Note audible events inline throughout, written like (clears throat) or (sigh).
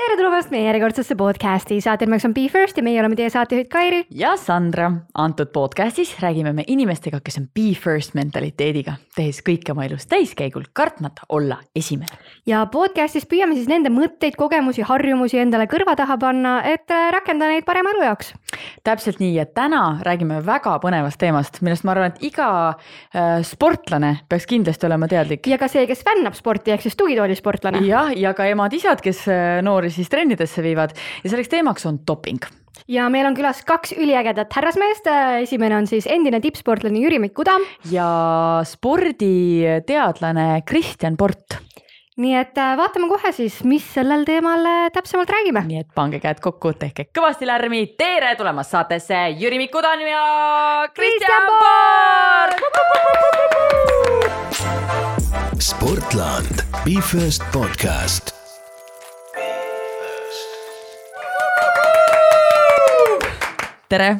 tere tulemast meie järjekordsesse podcasti, saate nimeks on Be First ja meie oleme teie saatejuhid Kairi. ja Sandra, antud podcastis räägime me inimestega, kes on Be First mentaliteediga, tehes kõike oma elus täiskäigul, kartmata olla esimene. ja podcastis püüame siis nende mõtteid, kogemusi, harjumusi endale kõrva taha panna, et äh, rakendada neid parema elu jaoks. täpselt nii ja täna räägime väga põnevast teemast, millest ma arvan, et iga äh, sportlane peaks kindlasti olema teadlik. ja ka see, kes fännab sporti ehk siis tugitoolisportlane. jah, ja ka emad-isad, kes äh, noori siis trennidesse viivad ja selleks teemaks on doping ja meil on külas kaks üliägedat härrasmeest, esimene on siis endine tippsportlane Jüri-Mikk Udam. ja sporditeadlane Kristjan Port. nii et äh, vaatame kohe siis, mis sellel teemal äh, täpsemalt räägime. nii et pange käed kokku, tehke kõvasti lärmi, tere tulemast saatesse Jüri-Mikk Udam ja Kristjan Port. Sportland, Be First podcast tere.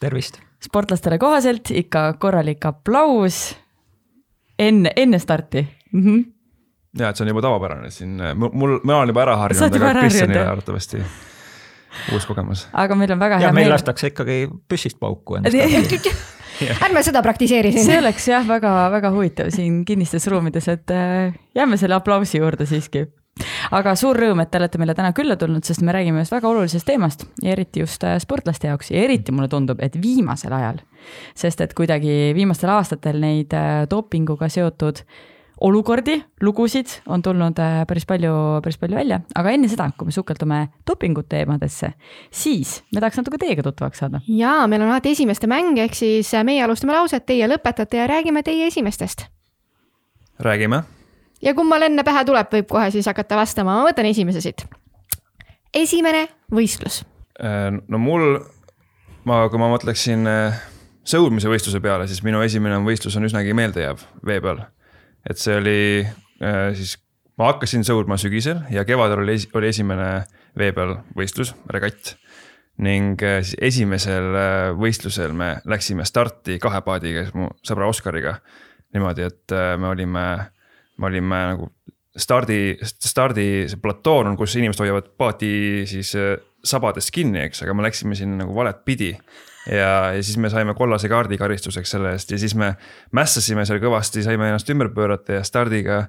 tervist. sportlastele kohaselt ikka korralik aplaus enne, enne starti mm. -hmm. ja, et see on juba tavapärane siin, mul, ma olen juba ära harjunud, aga Kristjanile arvatavasti uus kogemus. aga meil on väga hea ja, meel. meil lastakse ikkagi püssist pauku ennast (laughs) ärme seda praktiseeri siin. see oleks jah, väga-väga huvitav siin kinnistes ruumides, et äh, jääme selle aplausi juurde siiski aga suur rõõm, et te olete meile täna külla tulnud, sest me räägime ühest väga olulisest teemast ja eriti just äh, sportlaste jaoks ja eriti mulle tundub, et viimasel ajal. sest et kuidagi viimastel aastatel neid äh, dopinguga seotud olukordi, lugusid on tulnud äh, päris palju, päris palju välja, aga enne seda, kui me sukeldume dopingu teemadesse, siis me tahaks natuke teiega tuttavaks saada. ja meil on alati esimeste mäng, ehk siis meie alustame lauset, teie lõpetate ja räägime teie esimestest. räägime ja kummal enne pähe tuleb, võib kohe siis hakata vastama, ma võtan esimese siit. esimene võistlus. Äh, no mul, ma, kui ma mõtleksin äh, sõudmise võistluse peale, siis minu esimene võistlus on üsnagi meeldejääv vee peal. et see oli äh, siis, ma hakkasin sõudma sügisel ja kevadel oli, oli esimene vee peal võistlus, regatt ning siis esimesel võistlusel me läksime starti kahe paadiga, mu sõbra Oskariga. niimoodi, et me olime me olime nagu stardi, stardi see platoon on, kus inimesed hoiavad paati siis äh, sabadest kinni, eks, aga me läksime sinna nagu valet pidi. ja, ja siis me saime kollase kaardi karistuseks selle eest ja siis me mässasime seal kõvasti, saime ennast ümber pöörata ja stardiga.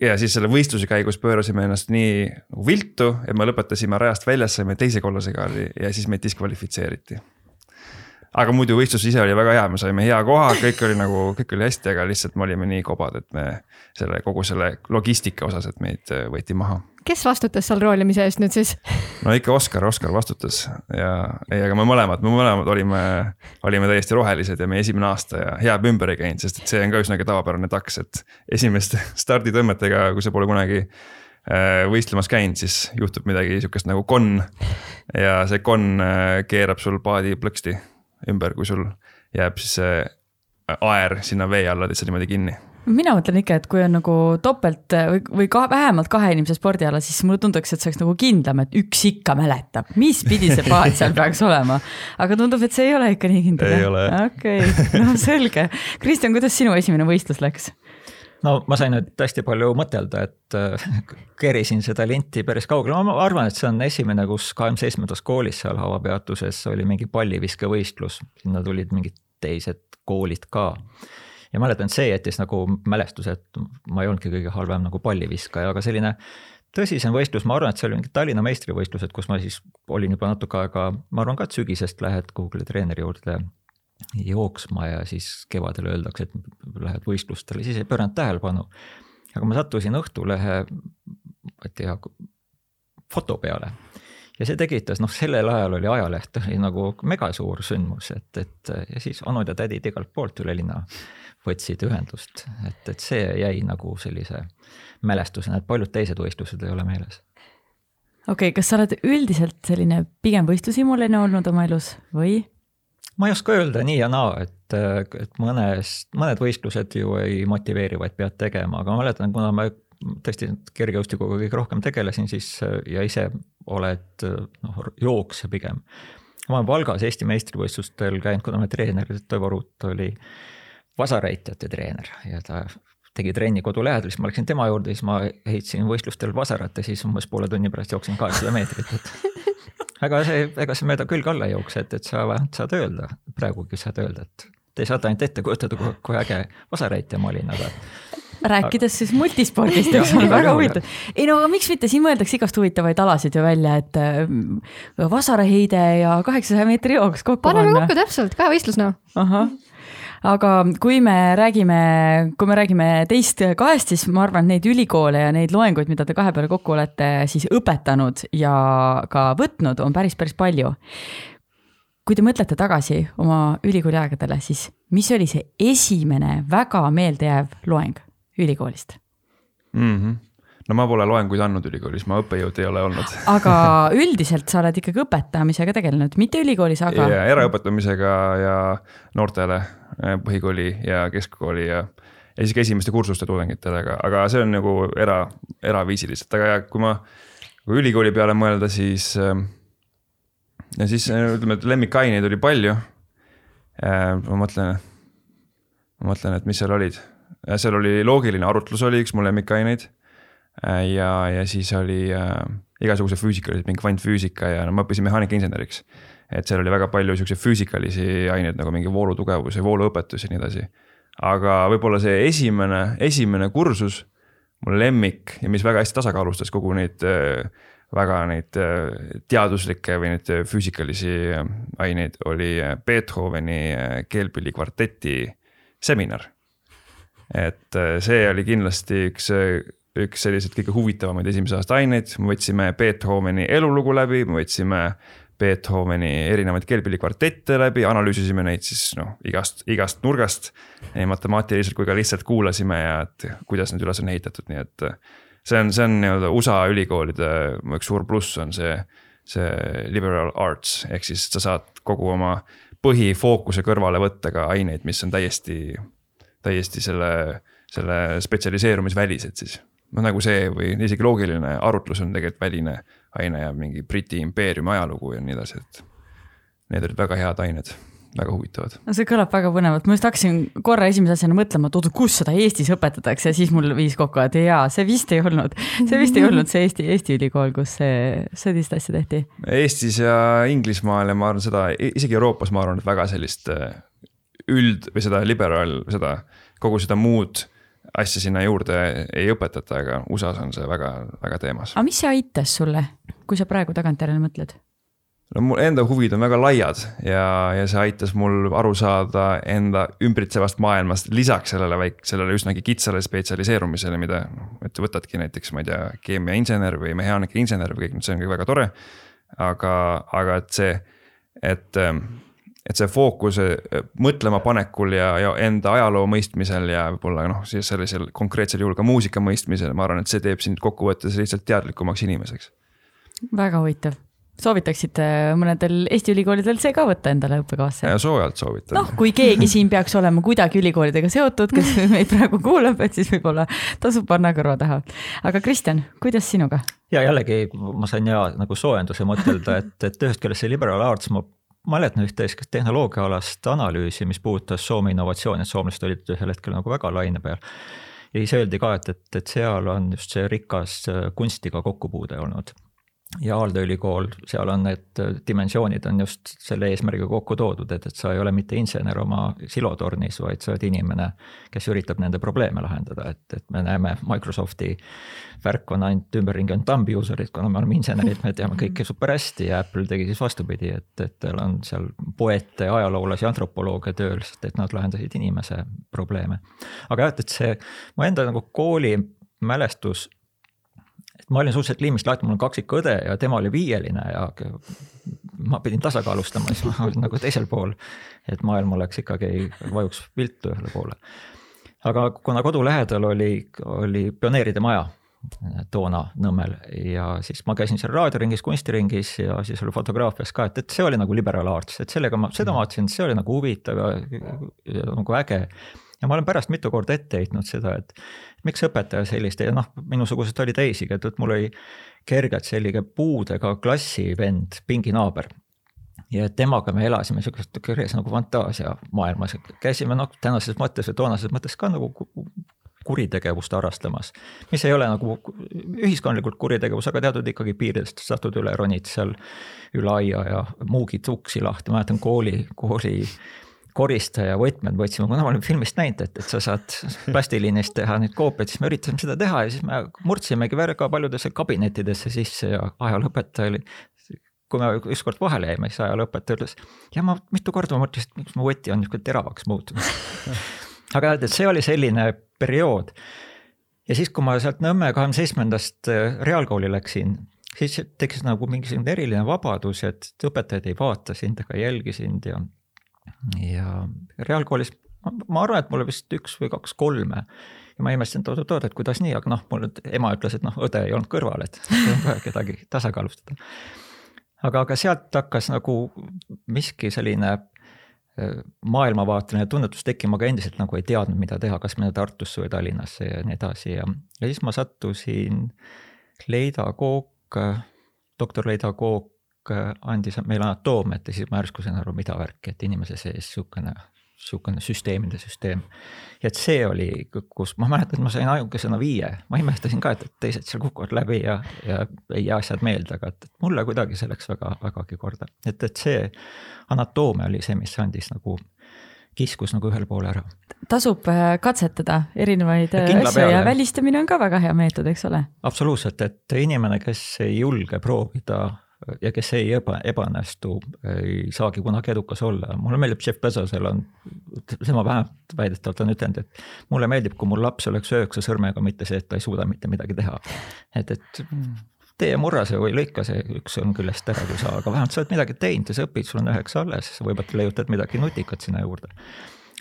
ja siis selle võistluse käigus pöörasime ennast nii nagu viltu, et me lõpetasime rajast väljas, saime teise kollase kaardi ja siis meid diskvalifitseeriti aga muidu võistlus ise oli väga hea, me saime hea koha, kõik oli nagu, kõik oli hästi, aga lihtsalt me olime nii kobad, et me selle kogu selle logistika osas, et meid äh, võeti maha. kes vastutas seal roolimise eest nüüd siis? (laughs) no ikka Oskar, Oskar vastutas ja ei, aga me mõlemad, me mõlemad olime, olime täiesti rohelised ja meie esimene aasta ja hea ümber ei käinud, sest et see on ka üsnagi tavapärane taks, et esimeste (laughs) starditõmmetega, kui sa pole kunagi äh, võistlemas käinud, siis juhtub midagi sihukest nagu konn. ja see konn äh, keerab sul paadi plõksti ümber, kui sul jääb siis see aer sinna vee alla lihtsalt niimoodi kinni mina mõtlen ikka, et kui on nagu topelt või, või ka vähemalt kahe inimese spordiala, siis mulle tunduks, et see oleks nagu kindlam, et üks ikka mäletab, mis pidi see paat seal peaks olema. aga tundub, et see ei ole ikka nii kindel. okei no selge. Kristjan, kuidas sinu esimene võistlus läks? No ma sain nüüd hästi palju mõtelda, et äh, kerisin seda linti päris kaugele, ma arvan, et see on esimene, kus kahekümne seitsmendas koolis seal havapeatuses oli mingi palliviskevõistlus, sinna tulid mingid teised koolid ka. ja mäletan, et see jättis nagu mälestuse, et ma ei olnudki kõige halvem nagu palliviskaja, aga selline tõsisem võistlus, ma arvan, et see oli mingid Tallinna meistrivõistlused, kus ma siis olin juba natuke aega, ma arvan ka, et sügisest lähed kuhugile treeneri juurde jooksma ja siis kevadel öeldakse, et lähed võistlustele, siis ei pööranud tähelepanu. aga ma sattusin Õhtulehe, ma ei tea, foto peale ja see tekitas, noh, sellel ajal oli ajaleht oli nagu megasuur sündmus, et, et ja siis onud ja tädid igalt poolt üle linna võtsid ühendust, et, et see jäi nagu sellise mälestusena, et paljud teised võistlused ei ole meeles. okei okay,, kas sa oled üldiselt selline pigem võistlushimuline olnud oma elus või? Ma ei oska öelda nii ja naa, et, et mõnes, mõned võistlused ju ei motiveeri, vaid pead tegema, aga ma mäletan, kuna ma tõesti kergejõustikuga kõige rohkem tegelesin, siis ja ise oled noh, jooksja pigem. ma olen Valgas Eesti meistrivõistlustel käinud, kuna meie treener Toivo Ruut oli vasareitjate treener ja ta tegi trenni kodu lähedal, siis ma läksin tema juurde, siis ma heitsin võistlustel vasarat ja siis umbes poole tunni pärast jooksin kaheksasada meetrit, et. (laughs) aga see, ega see mööda külge alla ei jookse, et, et sa vähemalt saad öelda, praegugi saad öelda, et te saate ainult ette kujutada, kui, kui äge vasarheitja ma olin, aga rääkides siis multispordist, eks ole, väga huvitav. ei no aga miks mitte, siin mõeldakse igast huvitavaid alasid ju välja, et äh, vasaraheide ja kaheksasaja meetri jooks kokku paneme kokku täpselt, kahevõistlus noh. ahah, aga kui me räägime, kui me räägime teist kahest, siis ma arvan, neid ülikoole ja neid loenguid, mida te kahe peale kokku olete siis õpetanud ja ka võtnud, on päris, päris palju. kui te mõtlete tagasi oma ülikooli aegadele, siis mis oli see esimene väga meeldejääv loeng? ülikoolist mm. -hmm. no ma pole loenguid andnud ülikoolis, ma õppejõud ei ole olnud. (laughs) aga üldiselt sa oled ikkagi õpetamisega tegelenud, mitte ülikoolis, aga. eraõpetamisega ja noortele põhikooli ja keskkooli ja, ja isegi esimeste kursuste tudengitele, aga, aga see on nagu era, eraviisiliselt, aga kui ma, kui ülikooli peale mõelda, siis. Eh, ja siis ütleme, et lemmikaineid oli palju. Eh, ma mõtlen, ma mõtlen, et mis seal olid seal oli loogiline arutlus oli üks mu lemmikaineid. Äh, ja, ja siis oli äh, igasuguse füüsikalised, mingi kvantfüüsika ja no ma õppisin mehaanikainseneriks. Et seal oli väga palju siukseid füüsikalisi aineid nagu mingi voolutugevus ja vooluõpetus ja nii edasi. aga võib-olla see esimene, esimene kursus, mu lemmik ja mis väga hästi tasakaalustas kogu neid äh, väga neid äh, teaduslikke või neid füüsikalisi äh, aineid, oli Beethoveni keelpillikvarteti seminar et äh, see oli kindlasti üks, üks selliseid kõige huvitavamaid esimese aasta aineid, me võtsime Beethoveni elulugu läbi, me võtsime Beethoveni erinevaid keelpillikvartette läbi, analüüsisime neid siis noh, igast, igast nurgast. nii matemaatiliselt kui ka lihtsalt kuulasime ja et kuidas need üles on ehitatud, nii et. see on, see on nii-öelda USA ülikoolide üks suur pluss on see, see liberal arts ehk siis sa saad kogu oma põhifookuse kõrvale võtta ka aineid, mis on täiesti täiesti selle, selle spetsialiseerumisvälised siis. noh, nagu see või isegi loogiline arutlus on tegelikult väline aine ja mingi Briti impeeriumi ajalugu ja nii edasi, et. Need olid väga head ained väga huvitavad. no see kõlab väga põnevalt, ma just hakkasin korra esimese asjana mõtlema, et oota, kus seda Eestis õpetatakse ja siis mul viis kokku, et jaa, see vist ei olnud, see vist ei olnud see Eesti, Eesti ülikool, kus see, sellist asja tehti. Eestis ja Inglismaal ja ma arvan seda, isegi Euroopas ma arvan, et väga sellist üld või seda liberaal, seda kogu seda muud asja sinna juurde ei õpetata, aga USA-s on see väga, väga teemas. aga mis see aitas sulle, kui sa praegu tagantjärele mõtled? no mul enda huvid on väga laiad ja, ja see aitas mul aru saada enda ümbritsevast maailmast lisaks sellele väik-, sellele üsnagi kitsale spetsialiseerumisele, mida noh, et võtadki näiteks, ma ei tea, keemiainsener või mehaanikainsener või kõik, see on kõik väga tore. aga, aga et see, et et see fookus mõtlema panekul ja, ja enda ajaloo mõistmisel ja võib-olla noh, siis sellisel konkreetsel juhul ka muusika mõistmisel, ma arvan, et see teeb sind kokkuvõttes lihtsalt teadlikumaks inimeseks. väga huvitav, soovitaksite mõnedel Eesti ülikoolidel see ka võtta endale õppekavasse? soojalt soovitan. noh, kui keegi siin peaks olema kuidagi ülikoolidega seotud, kes (laughs) meid praegu kuulab, et siis võib-olla tasub panna kõrva taha. aga Kristjan, kuidas sinuga? ja jällegi ma sain ja nagu soojenduse mõtelda, et, et ühest küljest see liberal arts ma mäletan ühte tehnoloogiaalast analüüsi, mis puudutas Soome innovatsiooni, et soomlased olid ühel hetkel nagu väga laine peal. ja siis öeldi ka, et, et, et seal on just see rikas kunstiga kokkupuude olnud ja Aalde ülikool, seal on need dimensioonid on just selle eesmärgiga kokku toodud, et, et sa ei ole mitte insener oma silotornis, vaid sa oled inimene, kes üritab nende probleeme lahendada, et, et me näeme Microsofti värk on ainult ümberringi on thumb user'id, kuna me oleme insenerid, me teame (laughs) kõike super hästi ja Apple tegi siis vastupidi, et, et tal on seal poeete, ajaloolasi, antropolooge tööl, sest et nad lahendasid inimese probleeme. aga jah, et, et see mu enda nagu kooli mälestus ma olin suhteliselt liimist lahti, mul on kaksikõde ja tema oli viieline ja ma pidin tasakaalustama, siis ma olin nagu teisel pool. et maailm oleks ikkagi, vajuks viltu ühele poole. aga kuna kodu lähedal oli, oli pioneeride maja toona Nõmmel ja siis ma käisin seal raadioringis, kunstiringis ja siis oli fotograafias ka, et, et see oli nagu liberal arts, et sellega ma, seda ma vaatasin, et see oli nagu huvitav ja, ja nagu äge ja ma olen pärast mitu korda ette heitnud seda, et miks õpetaja sellist ja noh, minusuguseid oli teisigi, et, mul oli kergelt selline puudega klassivend, pinginaaber ja temaga me elasime siukest nagu fantaasia maailmas, käisime noh, tänases mõttes või toonases mõttes ka nagu kuritegevust harrastamas. mis ei ole nagu ühiskondlikult kuritegevus, aga teatud ikkagi piiridest satud üle, ronid seal üle aia ja muugid uksi lahti, mäletan kooli, kooli koristaja võtmed võtsime, kuna ma olen filmist näinud, et, et sa saad plastiliinist teha neid koopiaid, siis me üritasime seda teha ja siis me murdsimegi väga paljudesse kabinettidesse sisse ja ajalooõpetaja oli kui me ükskord vahele jäime, siis ajalooõpetaja ütles ja ma mitu korda mõtlesin, et miks mu võti on niisugune teravaks muutunud (laughs) aga et see oli selline periood. ja siis, kui ma sealt Nõmme kahekümne seitsmendast äh, reaalkooli läksin, siis tekkis nagu mingisugune eriline vabadus, et õpetajad ei vaata sind ega ei jälgi sind ja, ja reaalkoolis ma arvan, et mul vist üks või kaks kolme ja ma imestasin, et oot-oot, et kuidas nii, aga noh, mul ema ütles, et noh, õde ei olnud kõrval, et (laughs) kedagi tasakaalustada. aga, aga sealt hakkas nagu miski selline maailmavaateline tunnetus tekkima, aga endiselt nagu ei teadnud, mida teha, kas minna Tartusse või Tallinnasse ja nii edasi ja, ja siis ma sattusin, Leida Kook, doktor Leida Kook andis meile anatoomiat ja siis ma järsku sain aru, mida värki, et inimese sees niisugune niisugune süsteemide süsteem. ja et see oli, kus ma mäletan, et ma sain ajukesena viie, ma imestasin ka, et, teised seal kukuvad läbi ja, ja ei jää asjad meelde, aga et, et mulle kuidagi see läks väga, vägagi korda. et, et see anatoomia oli see, mis andis nagu, kiskus nagu ühele poole ära. tasub äh, katsetada erinevaid äh, asju ja välistamine on ka väga hea meetod, eks ole? absoluutselt, et inimene, kes ei julge proovida ja kes ei eba, ebaõnnestu, ei saagi kunagi edukas olla. mulle meeldib, Jeff Bezosel on, tema vähemalt väidetavalt on ütelnud, et mulle meeldib, kui mul laps oleks üheksa sõrmega, mitte see, et ta ei suuda mitte midagi teha. et, et tee murra see või lõika see üks sõrm küljest ära, kui sa, aga vähemalt sa oled midagi teinud ja sa õpid, sul on üheksa alles, võib-olla leiutad midagi nutikat sinna juurde.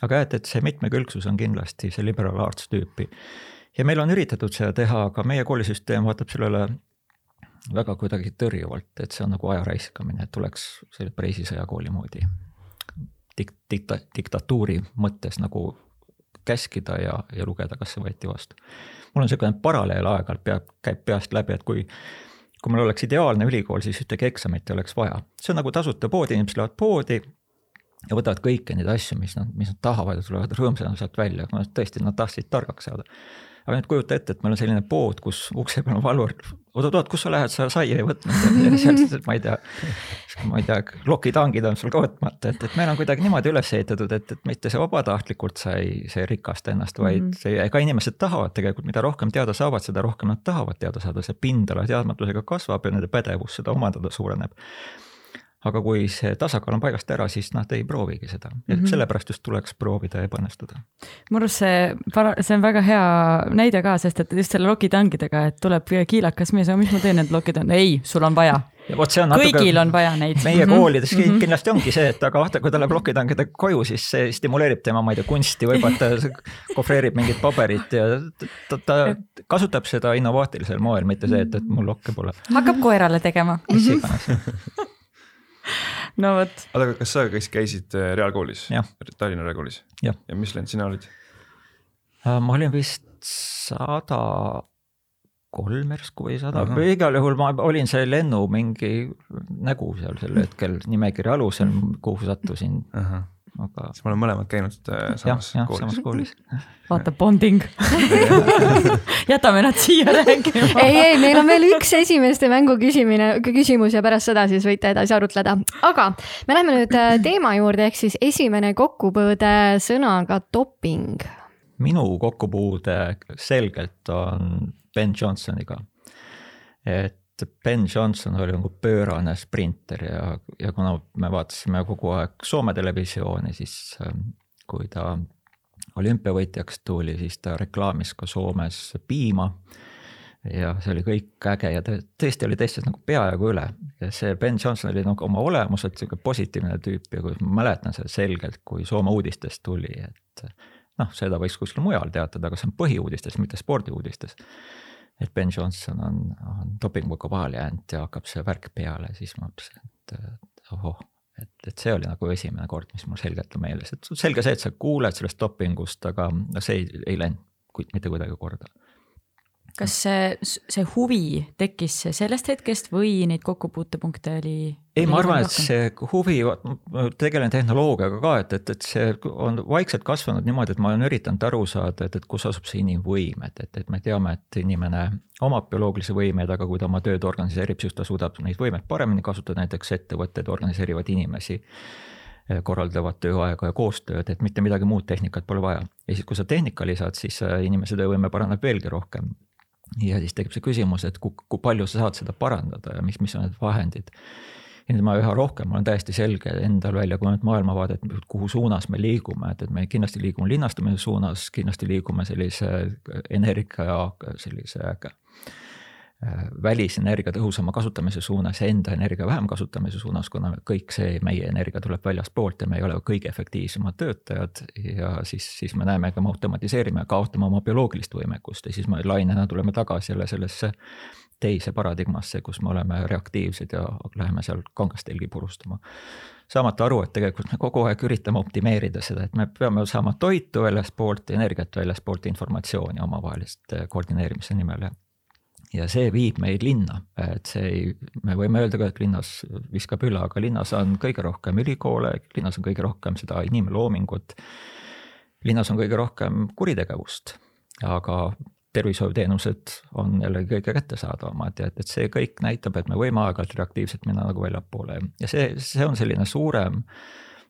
aga jah, et, et see mitmekülgsus on kindlasti see liberal arts tüüpi. ja meil on üritatud seda teha, aga meie koolisüsteem vaatab sellele väga kuidagi tõrjuvalt, et see on nagu aja raiskamine, et tuleks selle Preisi sõjakooli moodi dik-, dikta-, diktatuuri mõttes nagu käskida ja, ja lugeda, kas see võeti vastu. mul on niisugune paralleel aeg-ajalt peab, käib peast läbi, et kui kui meil oleks ideaalne ülikool, siis ühtegi eksamit ei oleks vaja. see on nagu tasuta pood, inimesed lähevad poodi ja võtavad kõiki neid asju, mis nad, mis nad tahavad ja tulevad rõõmsana sealt välja, tõesti nad tahtsid targaks saada aga nüüd kujuta ette, et meil on selline pood, kus ukse peal on valvur, oot-oot, kus sa lähed, sa saia ei võtnud. (laughs) Sealt, ma ei tea, ma ei tea, lokitangid on sul ka võtmata, et, et meil on kuidagi niimoodi üles ehitatud, et, et mitte see vabatahtlikult sa ei, see ei rikasta ennast, vaid mm -hmm. see, ega inimesed tahavad tegelikult, mida rohkem teada saavad, seda rohkem nad tahavad teada saada, see pindala teadmatusega kasvab ja nende pädevus seda omandada suureneb aga kui see tasakaal on paigast ära, siis nad ei proovigi seda ja mm -hmm. sellepärast just tuleks proovida ja ebanestuda. mu arust see, see on väga hea näide ka, sest et just selle lokitangidega, et tuleb kiilakas mees, mis ma teen nende lokitangidega, ei, sul on vaja on natuke. kõigil on vaja neid. (laughs) meie -hmm. koolides mm -hmm. kindlasti ongi see, et aga vaata, kui ta läheb lokitangidega koju, siis see stimuleerib tema, ma ei tea, kunsti, võib-olla ta (laughs) kohvreerib mingit paberit ja ta, ta kasutab seda innovaatilisel moel, mitte see, et, et mul lokke pole. hakkab koerale tegema. mis iganes (laughs) (laughs) no vot. oota, aga kas sa käis, käisid äh, reaalkoolis? Tallinna reaalkoolis? ja mis lend sina olid? Äh, ma olin vist sada kolm järsku või sada, igal juhul ma olin see lennu mingi nägu seal sel hetkel nimekirja alusel, kuhu sattusin aga. siis me oleme mõlemad käinud äh, samas ja, koolis. samas koolis. (laughs) vaata, bonding (laughs) jätame nad siia rääkima. ei, ei, meil on veel üks esimeste mängu küsimine, küsimus ja pärast seda siis võite edasi arutleda. aga me läheme nüüd äh, teema juurde, ehk siis esimene kokkupuude sõnaga doping. minu kokkupuude selgelt on Ben Johnsoniga. et Ben Johnson oli nagu pöörane sprinter ja, ja kuna me vaatasime kogu aeg Soome televisiooni, siis ähm, kui ta olümpiavõitjaks tuli, siis ta reklaamis ka Soomes piima. ja see oli kõik äge ja ta tõesti oli teistest nagu peajagu üle ja see Ben Johnson oli nagu oma olemuselt sihuke positiivne tüüp ja kui ma mäletan seda selgelt, kui Soome uudistest tuli, et noh, seda võiks kuskil mujal teatada, aga see on põhiuudistes, mitte spordiuudistes et Ben Johnson on, on dopinguga vahele jäänud ja hakkab see värk peale, siis ma mõtlesin, et, ohoh, et, et see oli nagu esimene kord, mis mul selgelt on meeles, et selge see, et sa kuuled sellest dopingust, aga see ei, ei läinud mitte kuidagi korda. Kas see, see huvi tekkis sellest hetkest või neid kokkupuutepunkte oli? ei, ma arvan, et see huvi, ma tegelen tehnoloogiaga ka, et, et, et see on vaikselt kasvanud niimoodi, et ma olen üritanud aru saada, et, et kus asub see inimvõim, et, et, et me teame, et inimene omab bioloogilisi võimeid, aga kui ta oma tööd organiseerib, siis ta suudab neid võimeid paremini kasutada, näiteks ettevõtted organiseerivad inimesi korraldavad tööaega ja koostööd, et mitte midagi muud tehnikat pole vaja. ja siis, kui sa tehnika lisad, siis inimese töövõime paraneb veelgi rohkem ja siis tekib see küsimus, et kui, kui palju sa saad seda parandada ja mis, mis on need vahendid. ja nüüd ma üha rohkem olen täiesti selge endal välja kujunenud maailmavaadet, kuhu suunas me liigume, et, et me kindlasti liigume linnastumise suunas, kindlasti liigume sellise energia sellise Äh, välisenergia tõhusama kasutamise suunas ja enda energia vähem kasutamise suunas, kuna kõik see meie energia tuleb väljaspoolt ja me ei ole kõige efektiivsemad töötajad. ja siis, siis me näeme, et me automatiseerime kaotame oma bioloogilist võimekust ja siis me lainena tuleme tagasi jälle sellesse teise paradigmasse, kus me oleme reaktiivsed ja läheme seal kangast telgi purustama. saamata aru, et tegelikult me kogu aeg üritame optimeerida seda, et me peame saama toitu väljaspoolt, energiat väljaspoolt, informatsiooni omavahelist koordineerimise nimel ja ja see viib meid linna, et see ei, me võime öelda ka, et linnas viskab üle, aga linnas on kõige rohkem ülikoole, linnas on kõige rohkem seda inimloomingut. linnas on kõige rohkem kuritegevust, aga tervishoiuteenused on jällegi kõige kättesaadavamad ja et, et see kõik näitab, et me võime aeg-ajalt reaktiivselt minna nagu väljapoole ja see, see on selline suurem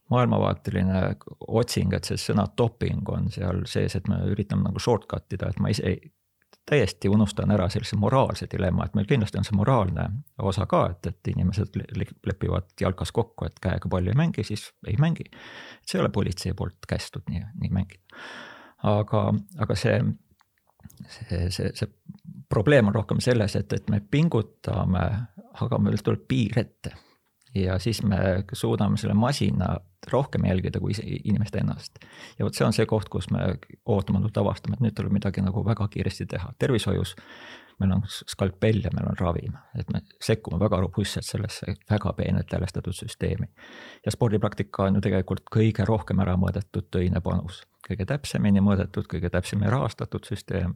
maailmavaateline otsing, et see sõna doping on seal sees, et me üritame nagu shortcut ida, et ma ise ei, täiesti unustan ära sellise moraalse dilemma, et meil kindlasti on see moraalne osa ka, et, et inimesed lepivad jalkas kokku, et käega palli ei mängi, siis ei mängi. see ei ole politsei poolt kästud nii, nii mängida. aga, aga see, see, see, see probleem on rohkem selles, et, et me pingutame, aga meil tuleb piir ette ja siis me suudame selle masina rohkem jälgida kui inimest ennast. ja vot see on see koht, kus me ootamatult avastame, et nüüd tuleb midagi nagu väga kiiresti teha, tervishoius meil on skalpell ja meil on ravim, et me sekkume väga robustselt sellesse väga peenelt häälestatud süsteemi. ja spordipraktika on ju tegelikult kõige rohkem ära mõõdetud töine panus, kõige täpsemini mõõdetud, kõige täpsemini rahastatud süsteem.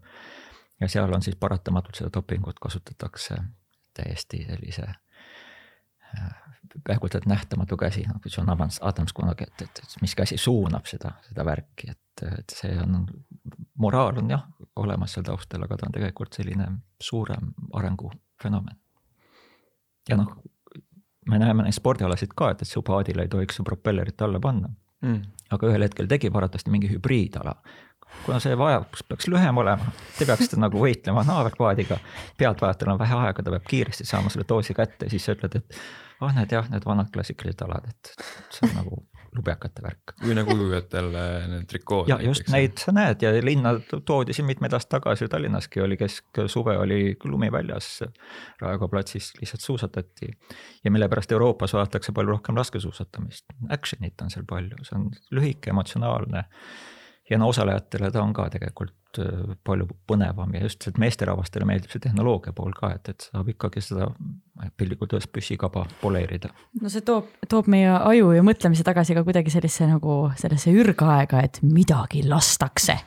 ja seal on siis paratamatult seda dopingut kasutatakse täiesti sellise peaaegu et nähtamatu käsi, nagu John Adams, Adams kunagi, et, et, et mis käsi suunab seda, seda värki, et, et see on, moraal on jah olemas seal taustal, aga ta on tegelikult selline suurem arengufenomen. ja noh, me näeme neid spordialasid ka, et, et su paadile ei tohiks su propellerit alla panna. Mm.. aga ühel hetkel tekib arvatavasti mingi hübriidala, kuna see vajadus peaks lühem olema, te peaksite nagu võitlema naaberpaadiga, pealtvaatajal on vähe aega, ta peab kiiresti saama selle doosi kätte, siis sa ütled, et ah need jah, need vanad klassikalised alad, et see on nagu lubjakate värk. (laughs) või nagu ujujatel need trikood. ja just neid sa näed ja linna toodi siin mitmed aastad tagasi, Tallinnaski oli kesksuve oli lumi väljas. Raekoja platsis lihtsalt suusatati ja mille pärast Euroopas vaadatakse palju rohkem laskesuusatamist. Action'it on seal palju, see on lühike, emotsionaalne ja no osalejatele ta on ka tegelikult äh, palju põnevam ja just, meesterahvastele meeldib see tehnoloogia pool ka, et, et saab ikkagi seda piltlikult öeldes püssikaba poleerida. no see toob, toob meie aju ja mõtlemise tagasi ka kuidagi sellisesse nagu sellesse ürgaega, et midagi lastakse,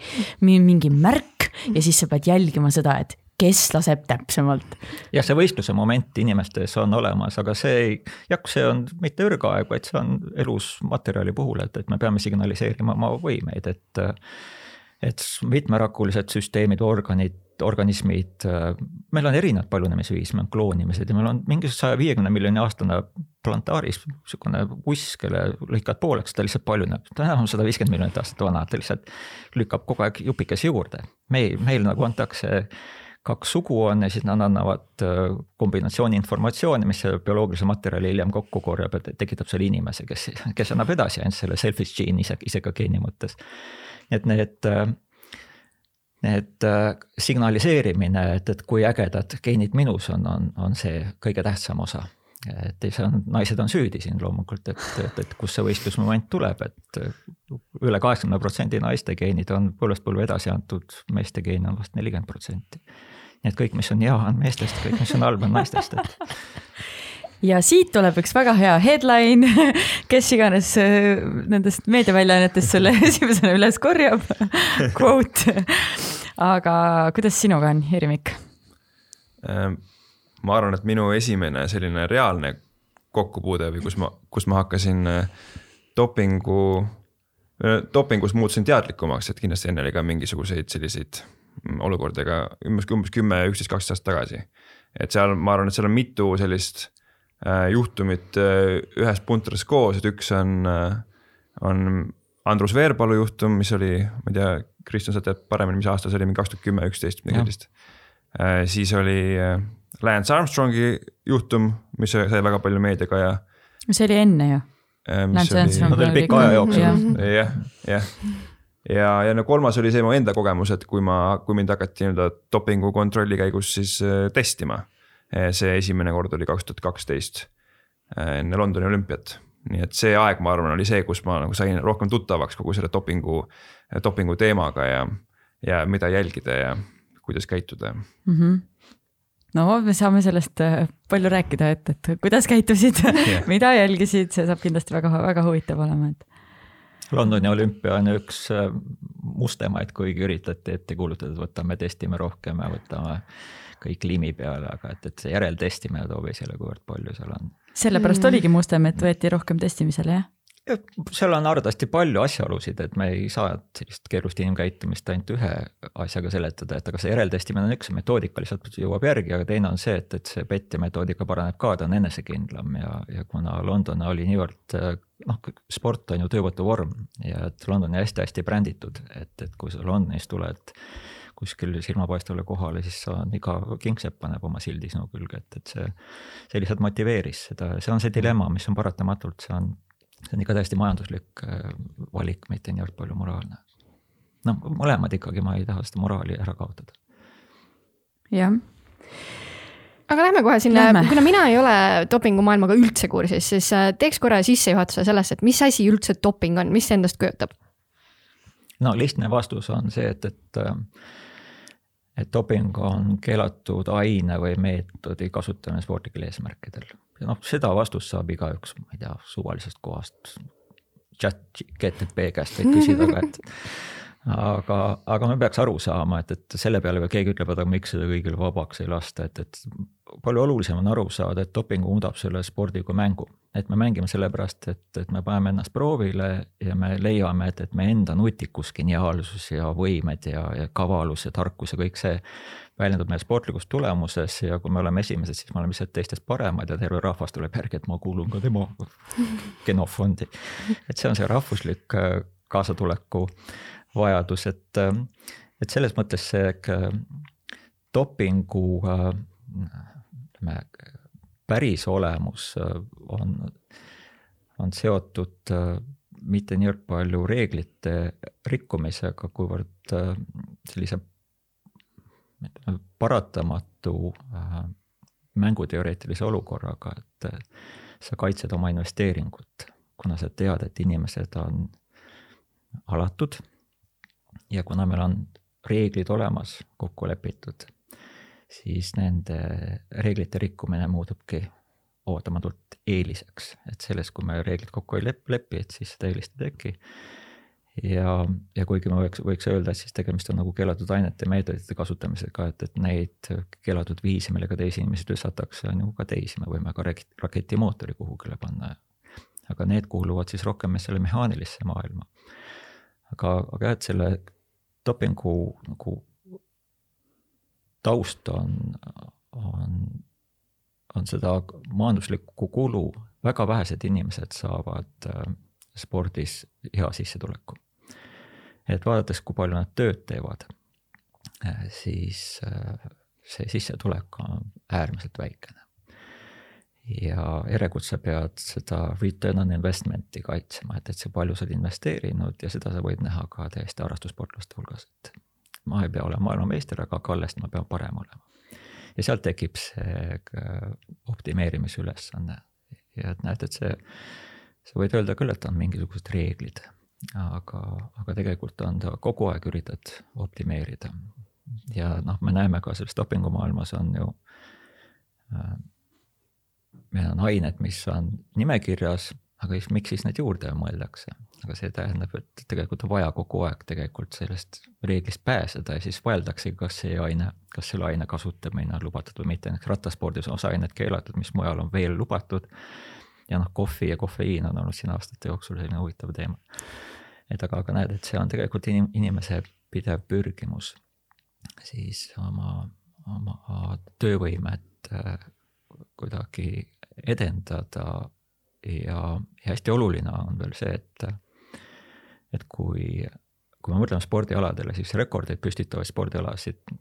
mingi märk ja siis sa pead jälgima seda, et kes laseb täpsemalt. jah, see võistluse moment inimestes on olemas, aga see ei, jah, see on mitte ürgaeg, vaid see on elus materjali puhul, et, et me peame signaliseerima oma võimeid, et et mitmerakulised süsteemid, organid, organismid, meil on erinevad paljunemisviis, meil on kloonimised ja meil on mingi saja viiekümne miljoni aastane plantaaris niisugune uss, kelle lõikad pooleks, ta lihtsalt paljuneb, ta enam on sada viiskümmend miljonit aastat vana, ta lihtsalt lükkab kogu aeg jupikesi juurde. meil, meil nagu antakse kaks sugu on ja siis nad annavad äh, kombinatsiooni informatsiooni, mis selle bioloogilise materjali hiljem kokku korjab ja tekitab selle inimese, kes, kes annab edasi ainult selle selfish gene'i ise, ise ka geeni mõttes. et need, äh, need äh, signaliseerimine, et, et kui ägedad geenid minus on, on, on see kõige tähtsam osa et see on, naised on süüdi siin loomulikult, et, et, et kust see võistlusmoment tuleb, et üle kaheksakümne protsendi naiste geenid on põlvest põlve edasi antud, meeste geen on vast nelikümmend protsenti nii et kõik, mis on hea, on meestest, kõik, mis on halb, on naistest, et (laughs) ja siit tuleb üks väga hea headline, kes iganes äh, nendest meediaväljaannetest selle (laughs) esimesena üles korjab, (laughs) quote. aga kuidas sinuga on, Jüri Mikk? Ma arvan, et minu esimene selline reaalne kokkupuude või kus ma, kus ma hakkasin äh, dopingu, dopingus muutusin teadlikumaks, et kindlasti enne oli ka mingisuguseid selliseid mm, olukordi, aga umbes, umbes kümme, üksteist, kaksteist aastat tagasi. et seal, ma arvan, et seal on mitu sellist äh, juhtumit äh, ühes puntras koos, et üks on äh,, on Andrus Veerpalu juhtum, mis oli, ma ei tea, Kristjan, sa tead paremini, mis aasta see oli, mingi kaks tuhat kümme, üksteist, midagi sellist äh,. siis oli äh, Lance Armstrongi juhtum, mis sai väga palju meediaga ja. see oli enne ju äh,. Lance Armstrong olid pika aja jooksul. jah, jah ja, ja no kolmas oli see mu enda kogemus, et kui ma, kui mind hakati nii-öelda dopingu kontrolli käigus siis äh, testima. see esimene kord oli kaks tuhat kaksteist enne Londoni olümpiat nii et see aeg, ma arvan, oli see, kus ma nagu sain rohkem tuttavaks kogu selle dopingu, dopingu teemaga ja, ja mida jälgida ja kuidas käituda mm. -hmm no me saame sellest äh, palju rääkida, et, et kuidas käitusid (laughs) yeah. mida jälgisid, see saab kindlasti väga-väga huvitav olema, et. Londoni olümpia on üks äh, mustemaid, kuigi üritati ette kuulutada, et võtame, testime rohkem ja võtame kõik limi peale, aga et, et see järeltestimine toob esile, kuivõrd palju seal on. sellepärast mm. oligi mustem, et võeti rohkem testimisele, jah? Seal on arvatavasti palju asjaolusid, et me ei saa sellist keerulist inimkäitumist ainult ühe asjaga seletada, et aga see järeltestimine on üks metoodika lihtsalt jõuab järgi, aga teine on see, et, et see PET-i metoodika paraneb ka, ta on enesekindlam ja, ja kuna London oli niivõrd noh, sport on ju töövõtu vorm ja et London on hästi-hästi bränditud, et, et kui sa Londonis tuled kuskil silmapaistvale kohale, siis sa iga kingsepp paneb oma sildi sinu külge, et, et see, see lihtsalt motiveeris seda, see on see dilemma, mis on paratamatult, see on see on ikka täiesti majanduslik äh, valik, mitte niivõrd palju moraalne. noh, mõlemad ikkagi, ma ei taha seda moraali ära kaotada. jah aga lähme kohe sinna, kuna mina ei ole dopingumaailmaga üldse kursis, siis äh, teeks korra sissejuhatuse sellesse, et mis asi üldse doping on, mis see endast kujutab? no lihtne vastus on see, et, et äh, et doping on keelatud aine või meetodi kasutamine spordilikel eesmärkidel noh, seda vastust saab igaüks, ma ei tea, suvalisest kohast. chat GTP käest võib küsida ka, et aga, aga me peaks aru saama, et, et selle peale ka keegi ütleb, et aga miks seda kõigile vabaks ei lasta, et, et palju olulisem on aru saada, et doping muudab selle spordi kui mängu. et me mängime sellepärast, et, et me paneme ennast proovile ja me leiame, et, et meie enda nutikus, geniaalsus ja võimed ja, ja kavalus ja tarkus ja kõik see väljendub meie sportlikus tulemuses ja kui me oleme esimesed, siis me oleme lihtsalt teistest paremad ja terve rahvas tuleb järgi, et ma kuulun ka tema (laughs) genofondi. et see on see rahvuslik äh, kaasatuleku vajadus, et, äh, et selles mõttes see äh, dopingu ütleme, päris olemus on, on seotud mitte niivõrd palju reeglite rikkumisega, kuivõrd sellise paratamatu äh, mänguteoreetilise olukorraga, et äh, sa kaitsed oma investeeringut, kuna sa tead, et inimesed on alatud ja kuna meil on reeglid olemas, kokku lepitud, siis nende reeglite rikkumine muutubki ootamatult eeliseks, et selles, kui me reeglid kokku ei lepi, et siis seda eelist ei teki ja, ja kuigi ma võiks, võiks öelda, et siis tegemist on nagu keelatud ainete meetodite kasutamisega, et, et neid keelatud viise, millega teisi inimesi tõstetakse, on ju ka teisi, me võime ka raketimootori kuhugile panna. aga need kuuluvad siis rohkem selle mehaanilisse maailma. aga, aga jah, et selle dopingu nagu taust on, on, on seda majanduslikku kulu, väga vähesed inimesed saavad äh, spordis hea sissetuleku et vaadates, kui palju nad tööd teevad, äh, siis äh, see sissetulek on äärmiselt väikene. ja järelikult sa pead seda return on investment'i kaitsema, et, et see palju sa oled investeerinud ja seda sa võid näha ka täiesti harrastussportlaste hulgas, et ma ei pea olema maailmameister, aga kallest ma pean parem olema. ja sealt tekib see optimeerimisülesanne ja et näed, et see, sa võid öelda küll, et on mingisugused reeglid aga, aga tegelikult on ta kogu aeg üritad optimeerida. ja noh, me näeme ka selles dopingumaailmas on ju äh,, meil on ained, mis on nimekirjas, aga siis miks siis neid juurde mõeldakse, aga see tähendab, et tegelikult on vaja kogu aeg tegelikult sellest reeglist pääseda ja siis vaieldakse, kas see aine, kas selle aine kasutamine on lubatud või mitte, näiteks rattaspordis on osa ained keelatud, mis mujal on veel lubatud. ja noh, kohvi ja kofeiin on olnud siin aastate jooksul selline huvitav teema. Et aga, aga näed, et see on tegelikult inim-, inimese pidev pürgimus siis oma, oma töövõimet äh, kuidagi edendada. Ja, ja hästi oluline on veel see, et et kui, kui me mõtleme spordialadele, siis rekordeid püstitavaid spordialasid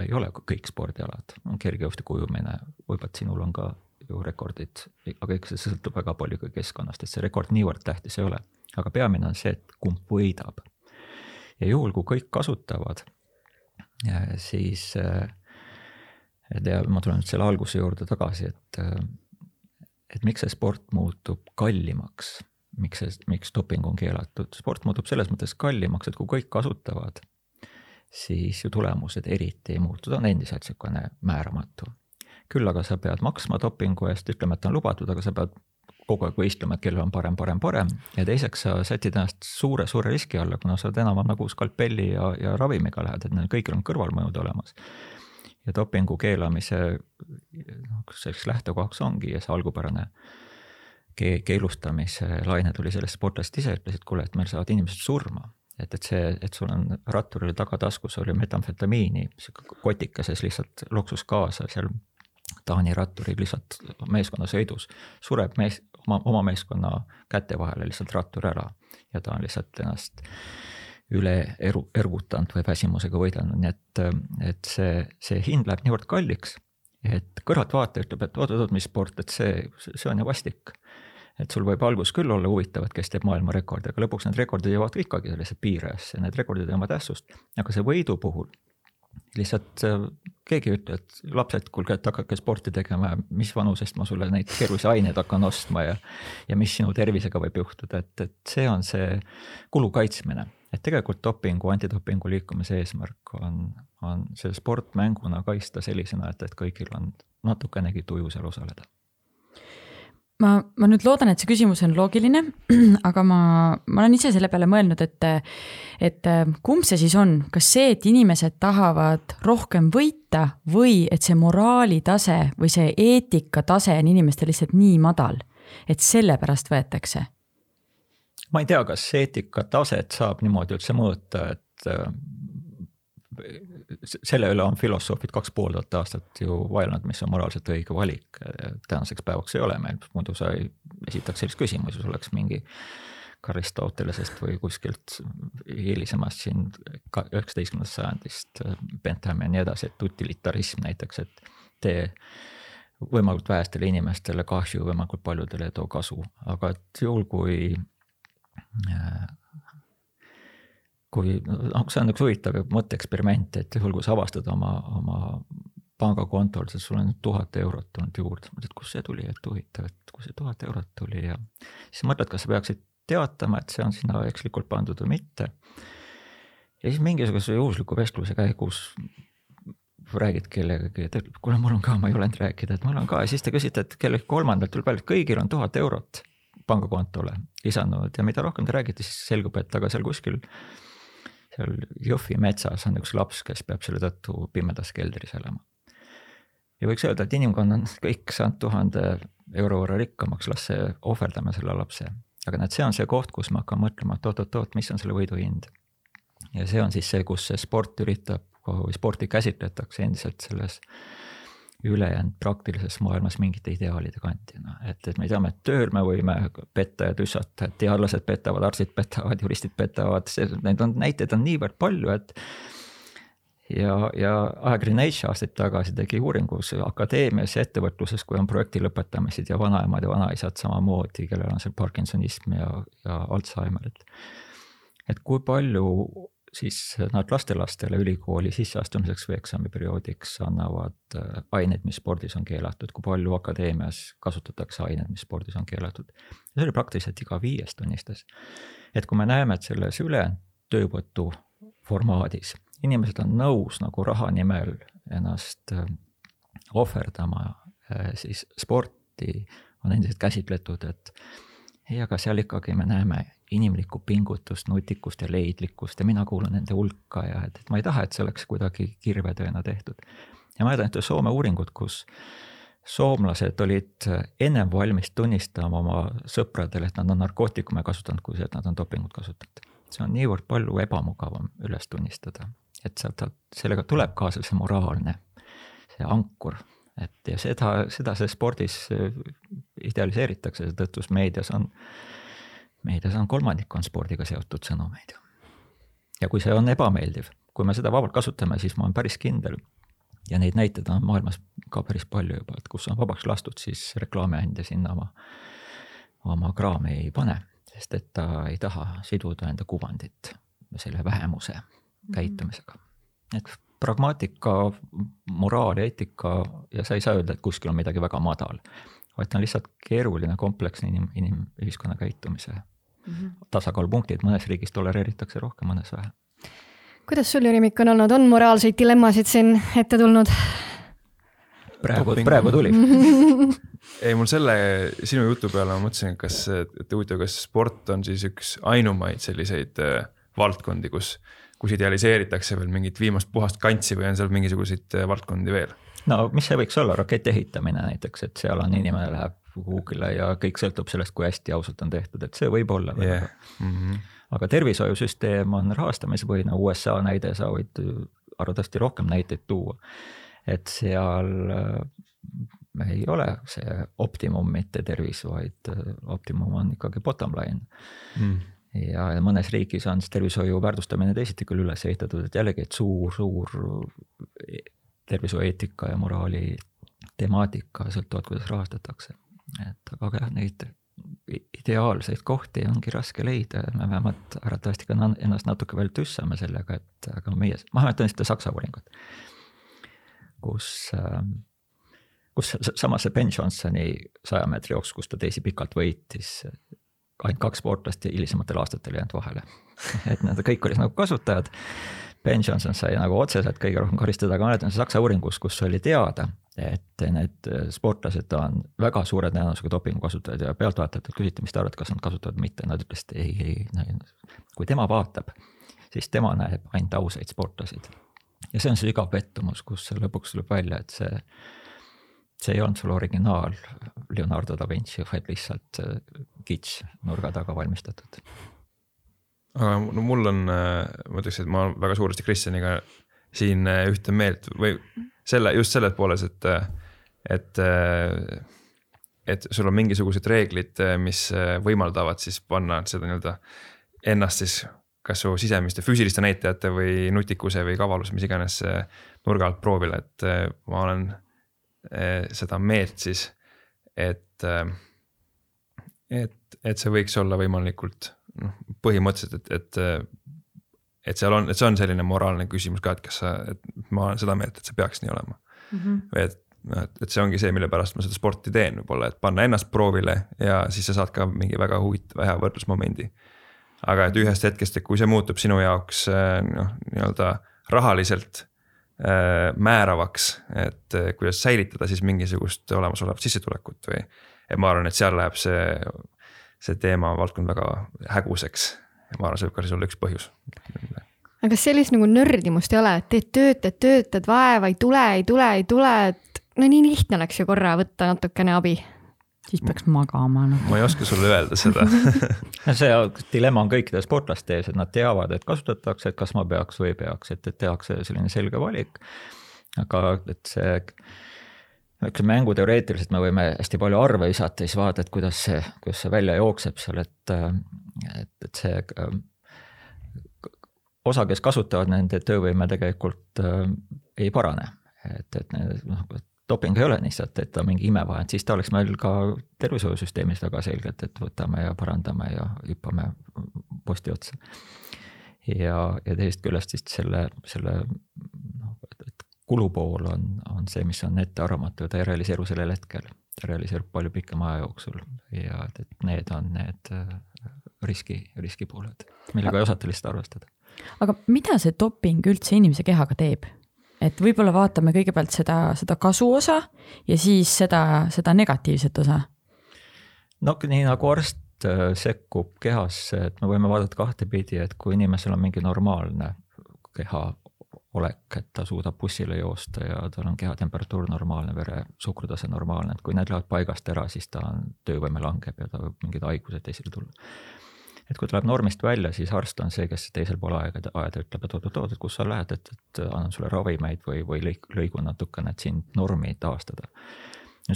ei ole kõik spordialad, on kergejõustiku ujumine, võib-olla sinul on ka ju rekordid, aga eks see sõltub väga palju ka keskkonnast, et see rekord niivõrd tähtis ei ole. Aga peamine on see, et kumb võidab. ja juhul, kui kõik kasutavad, siis et ja ma tulen nüüd selle alguse juurde tagasi, et et miks see sport muutub kallimaks miks see, miks doping on keelatud, sport muutub selles mõttes kallimaks, et kui kõik kasutavad, siis ju tulemused eriti ei muutu, ta on endiselt niisugune määramatu. küll aga sa pead maksma dopingu eest, ütleme, et on lubatud, aga sa pead kogu aeg võistlema, et kellel on parem, parem, parem ja teiseks sa sätid ennast suure, suure riski alla, kuna sa oled enam nagu skalpelli ja, ja ravimiga lähed, et neil kõigil on kõrvalmõjud olemas. ja dopingu keelamise noh, selleks lähtekohaks ongi see algupärane keelustamise laine tuli sellest sportlased ise ütlesid, kuule, et meil saavad inimesed surma. et, et see, et sul on ratturil tagataskus oli metamfetamiini, sihuke kotikeses lihtsalt loksus kaasa seal Taani ratturid lihtsalt meeskonnasõidus, sureb mees, oma, oma meeskonna käte vahele lihtsalt rattur ära. Ja ta on lihtsalt ennast üle eru, ergutanud või väsimusega võidelnud, nii et, et see, see hind läheb niivõrd kalliks, et kõrvaltvaataja ütleb, et oot-oot, mis sport, et see, see on ju vastik. Et sul võib algus küll olla huvitav, et kes teeb maailmarekordi, aga lõpuks need rekordid jõuavad ikkagi sellesse piirajasse, need rekordid ei oma tähtsust. aga see võidu puhul lihtsalt äh, keegi ei ütle, et lapsed, kuulge, et hakake sporti tegema ja mis vanusest ma sulle neid keerulisi aineid hakkan ostma ja. ja mis sinu tervisega võib juhtuda, et, et see on see kulu kaitsmine. et tegelikult dopingu, antidopingu liikumise eesmärk on, on see sport mänguna kaitsta sellisena, et, et kõigil on natukenegi tuju seal osaleda ma, ma nüüd loodan, et see küsimus on loogiline, (clears throat) aga ma, ma olen ise selle peale mõelnud, et, et kumb see siis on, kas see, et inimesed tahavad rohkem võita või et see moraalitase või see eetikatase on inimestel lihtsalt nii madal, et sellepärast võetakse? ma ei tea, kas eetikataset saab niimoodi üldse mõõta, et selle üle on filosoofid kaks pool tuhat aastat ju vaielnud, mis on moraalselt õige valik. tänaseks päevaks ei ole meil, muidu sa ei esitaks sellist küsimust, sul oleks mingi Aristotelesest või kuskilt hilisemast siin üheksateistkümnendast sajandist, Bentham ja nii edasi, et utilitarism näiteks, et tee võimalikult vähestele inimestele kahju, võimalikult paljudele too kasu, aga et juhul, kui kui noh, see on üks huvitav mõtteeksperiment, et juhul kui sa avastad oma, oma pangakontol, siis sul on tuhat eurot tulnud juurde, mõtled, kust see tuli, et huvitav, et kust see tuhat eurot tuli ja siis mõtled, kas sa peaksid teatama, et see on sinna ekslikult pandud või mitte. ja siis mingisuguse juhusliku vestluse käigus räägid kellegagi, ta ütleb, kuule, mul on ka, ma ei julenud rääkida, et mul on ka. Ja siis te küsite, et kellelgi kolmandalt tuleb välja, et kõigil on tuhat eurot pangakontole lisanud ja mida rohkem te räägite, siis selgub, et aga seal kuskil seal Jõhvi metsas on üks laps, kes peab selle tõttu pimedas keldris elama. ja võiks öelda, et inimkond on kõik saanud tuhande euro võrra rikkamaks, las see ohverdame selle lapse. aga näed, see on see koht, kus me hakkame mõtlema, et oot-oot-oot, mis on selle võidu hind. ja see on siis see, kus see sport üritab, sporti käsitletakse endiselt selles ülejäänud praktilises maailmas mingite ideaalide kandjana, et, et me teame, et tööl me võime petta ja tüssata, et teadlased petavad, arstid petavad, juristid petavad, neid on, näiteid on niivõrd palju, et ja, ja ajakiri Nature aastaid tagasi tegi uuringus akadeemias ja ettevõtluses, kui on projekti lõpetamised ja vanaemad ja vanaisad samamoodi, kellel on see Parkinsonism ja, ja Alžeimer, et et kui palju siis nad lastelastele ülikooli sisseastumiseks või eksamiperioodiks annavad äh, aineid, mis spordis on keelatud, kui palju akadeemias kasutatakse aineid, mis spordis on keelatud. see oli praktiliselt iga viies tunnistas. et kui me näeme, et selles ülejäänud töövõtu formaadis inimesed on nõus nagu raha nimel ennast äh, ohverdama, äh, siis sporti on endiselt käsitletud, et ei, aga seal ikkagi me näeme inimlikku pingutust, nutikust ja leidlikkust ja mina kuulun nende hulka ja et, et ma ei taha, et see oleks kuidagi kirvetööna tehtud. ja ma mäletan ühte Soome uuringut, kus soomlased olid ennem valmis tunnistama oma sõpradele, et nad on narkootikume kasutanud, kui see, et nad on dopingut kasutanud. see on niivõrd palju ebamugavam üles tunnistada, et sealt, sellega tuleb kaasa see moraalne, see ankur, et ja seda, seda see spordis idealiseeritakse, seetõttu meedias on, meedias on kolmandik on spordiga seotud sõnumeid. ja kui see on ebameeldiv, kui me seda vabalt kasutame, siis ma olen päris kindel, ja neid näiteid on maailmas ka päris palju juba, et kus on vabaks lastud, siis reklaamiandja sinna oma, oma kraami ei pane, sest et ta ei taha siduda enda kuvandit selle vähemuse käitumisega. et pragmaatika, moraal ja eetika ja sa ei saa öelda, et kuskil on midagi väga madal, vaid ta on lihtsalt keeruline kompleksne inim, inimühiskonna käitumise mm -hmm. tasakaalupunktid, mõnes riigis tolereeritakse rohkem, mõnes vähe kuidas sul, Jüri Mikk, on olnud, on moraalseid dilemmasid siin ette tulnud? praegu, praegu tuli (laughs) ei, mul selle sinu jutu peale ma mõtlesin, kas, et huvitav, kas sport on siis üks ainumaid selliseid äh, valdkondi, kus, kus idealiseeritakse veel mingit viimast puhast kantsi või on seal mingisuguseid äh, valdkondi veel? no mis see võiks olla, raketi ehitamine näiteks, et seal on inimene läheb kuhugile ja kõik sõltub sellest, kui hästi ausalt on tehtud, et see võib olla yeah.. Mm -hmm. aga tervishoiusüsteem on rahastamispõhine, USA näide, sa võid arvatavasti rohkem näiteid tuua et seal äh, ei ole see optimum mitte tervis, vaid äh, optimum on ikkagi bottom line mm. Ja, mõnes riigis on siis tervishoiu väärtustamine teisiti küll üles ehitatud, et jällegi, et suur, suur tervishoiueetika ja moraali temaatika sõltuvad, kuidas rahastatakse. et aga jah, neid ideaalseid kohti ongi raske leida ja me vähemalt arvatavasti ka ennast natuke veel tüssame sellega, et aga meie, ma mäletan seda Saksa uuringut kus, ähm, kus samas see Ben Johnsoni saja meetri jooks, kus ta teisi pikalt võitis, ainult kaks sportlast ja hilisematel aastatel jäänud vahele. Et nad kõik olid nagu kasutajad. Ben Johnson sai nagu otseselt kõige rohkem karistada, aga mäletan Saksa uuringus, kus oli teada, et need sportlased on väga suure tõenäosusega dopingu kasutajad ja pealtvaatajatelt küsiti, mis te arvate, kas nad kasutavad või mitte, nad ütlesid ei, ei, kui tema vaatab, siis tema näeb ainult ausaid sportlasid ja see on sügav pettumus, kus lõpuks tuleb välja, et see, see ei olnud sul originaal Leonardo da Vinci, vaid lihtsalt kits nurga taga valmistatud. aga no mul on, äh, ma ütleks, et ma olen väga suuresti Kristjaniga siin äh, ühte meelt või selle, just selles pooles, et, et et sul on mingisugused reeglid, mis võimaldavad siis panna seda nii-öelda ennast siis kas su sisemiste füüsiliste näitajate või nutikuse või kavaluse, mis iganes nurga alt proovile, et ma olen seda meelt siis, et, et, et see võiks olla võimalikult noh, põhimõtteliselt, et, et et seal on, et see on selline moraalne küsimus ka, et kas sa, et ma olen seda meelt, et see peaks nii olema mm. -hmm. et, et, et see ongi see, mille pärast ma seda sporti teen, võib-olla, et panna ennast proovile ja siis sa saad ka mingi väga huvitava hea võrdlusmomendi aga et ühest hetkest, et kui see muutub sinu jaoks äh, noh, nii-öelda rahaliselt äh, määravaks, et äh, kuidas säilitada siis mingisugust olemasolevat sissetulekut või. Et ma arvan, et seal läheb see, see teema, valdkond väga häguseks ja ma arvan, see võib ka siis olla üks põhjus. aga kas sellist nagu nördimust ei ole, et teed tööd, teed, töötad, vaeva ei tule, ei tule, ei tule, et no nii lihtne oleks ju korra võtta natukene abi siis peaks magama no.. ma ei oska sulle öelda seda (laughs) see dilemma on kõikide sportlaste ees, et nad teavad, et kasutatakse, et kas ma peaks või ei peaks, et, et tehakse selline selge valik. aga et see, eks mänguteoreetiliselt me võime hästi palju arve visata siis vaadata, et kuidas see, kuidas see välja jookseb seal, et, et, et see osa, kes kasutavad, nende töövõime tegelikult äh, ei parane. et, et noh, doping ei ole lihtsalt, et ta mingi imevahend, siis ta oleks meil ka tervishoiusüsteemis väga selgelt, et võtame ja parandame ja hüppame posti otsa. ja, ja teisest küljest siis selle, selle kulupool on, on see, mis on ettearvamatu, ta ei realiseeru sellel hetkel. ta realiseerub palju pikema aja jooksul ja et, et need on need äh, riski, riskipooled, millega ei osata lihtsalt arvestada. aga mida see doping üldse inimese kehaga teeb? et võib-olla vaatame kõigepealt seda, seda kasu osa ja siis seda, seda negatiivset osa. no nii nagu arst äh, sekkub kehasse, et me võime vaadata kahtepidi, et kui inimesel on mingi normaalne keha olek, et ta suudab bussile joosta ja tal on kehatemperatuur normaalne, veresuhkrutase normaalne, et kui need lähevad paigast ära, siis ta on, töövõime langeb ja ta võib mingid haigused esile tulla. et kui tuleb normist välja, siis arst on see, kes teisel pool aega, aeda ütleb, et oot-oot-oot, et kus sa lähed, et, et annan sulle ravimeid või, või lõigun natukene, et sind normi taastada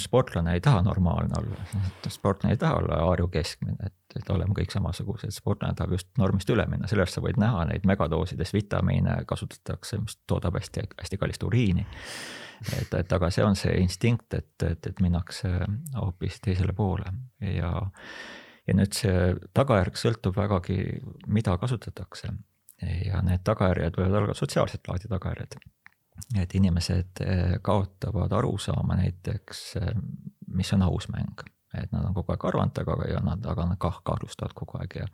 sportlane ei taha normaalne olla, sportlane ei taha olla Aarju keskmine, et, et oleme kõik samasugused, sportlane tahab just normist üle minna, sellepärast sa võid näha neid megadoosides vitamiine kasutatakse, mis toodab hästi, hästi kallist uriini. et, et aga see on see instinkt, et, et, et minnakse hoopis teisele poole. Ja, ja nüüd see tagajärg sõltub vägagi, mida kasutatakse. Ja need tagajärjed võivad olla sotsiaalset laadi tagajärjed et inimesed eh, kaotavad arusaama näiteks, eh, mis on aus mäng. et nad on kogu aeg arvanud, aga, ja nad, aga nad kah kahtlustavad kogu aeg ja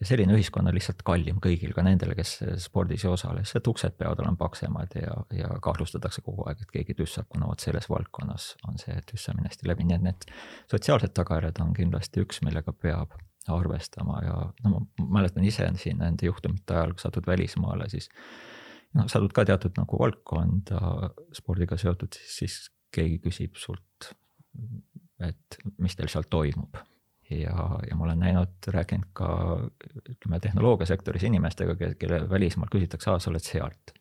ja selline ühiskond on lihtsalt kallim kõigil, ka nendele, kes spordis ei osale, sest uksed peavad olema paksemad ja, ja kahtlustatakse kogu aeg, et keegi tüssab, kuna vot selles valdkonnas on see tüssamine hästi levinud, nii et need sotsiaalsed tagajärjed on kindlasti üks, millega peab arvestama ja no ma mäletan ise siin nende juhtumite ajal, kui satud välismaale, siis noh, satud ka teatud nagu valdkonda spordiga seotud, siis, keegi küsib sult, et mis teil seal toimub. ja, ja ma olen näinud, rääkinud ka ütleme tehnoloogiasektoris inimestega, kelle välismaalt küsitakse, aa, sa oled sealt.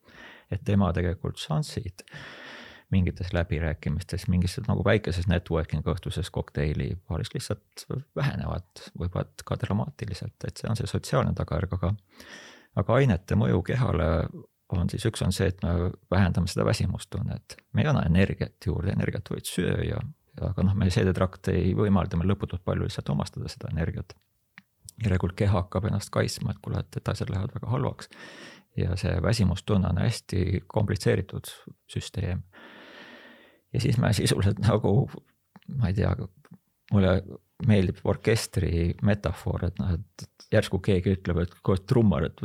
et tema tegelikult šansid mingites läbirääkimistes, mingis nagu väikeses networking õhtuses kokteili baaris lihtsalt vähenevad, võivad ka dramaatiliselt, et see on see sotsiaalne tagajärg, aga aga ainete mõju kehale on siis üks on see, et me vähendame seda väsimustunnet, me ei anna energiat juurde, energiat võid süüa, aga noh, meie seedetrakt ei võimalda meil lõputult palju lihtsalt omastada seda energiat. järelikult keha hakkab ennast kaitsma, et kuule, et asjad lähevad väga halvaks. ja see väsimustunne on hästi komplitseeritud süsteem. ja siis me sisuliselt nagu, ma ei tea, mulle meeldib orkestri metafoor, et noh, et järsku keegi ütleb, et kuule trummar, et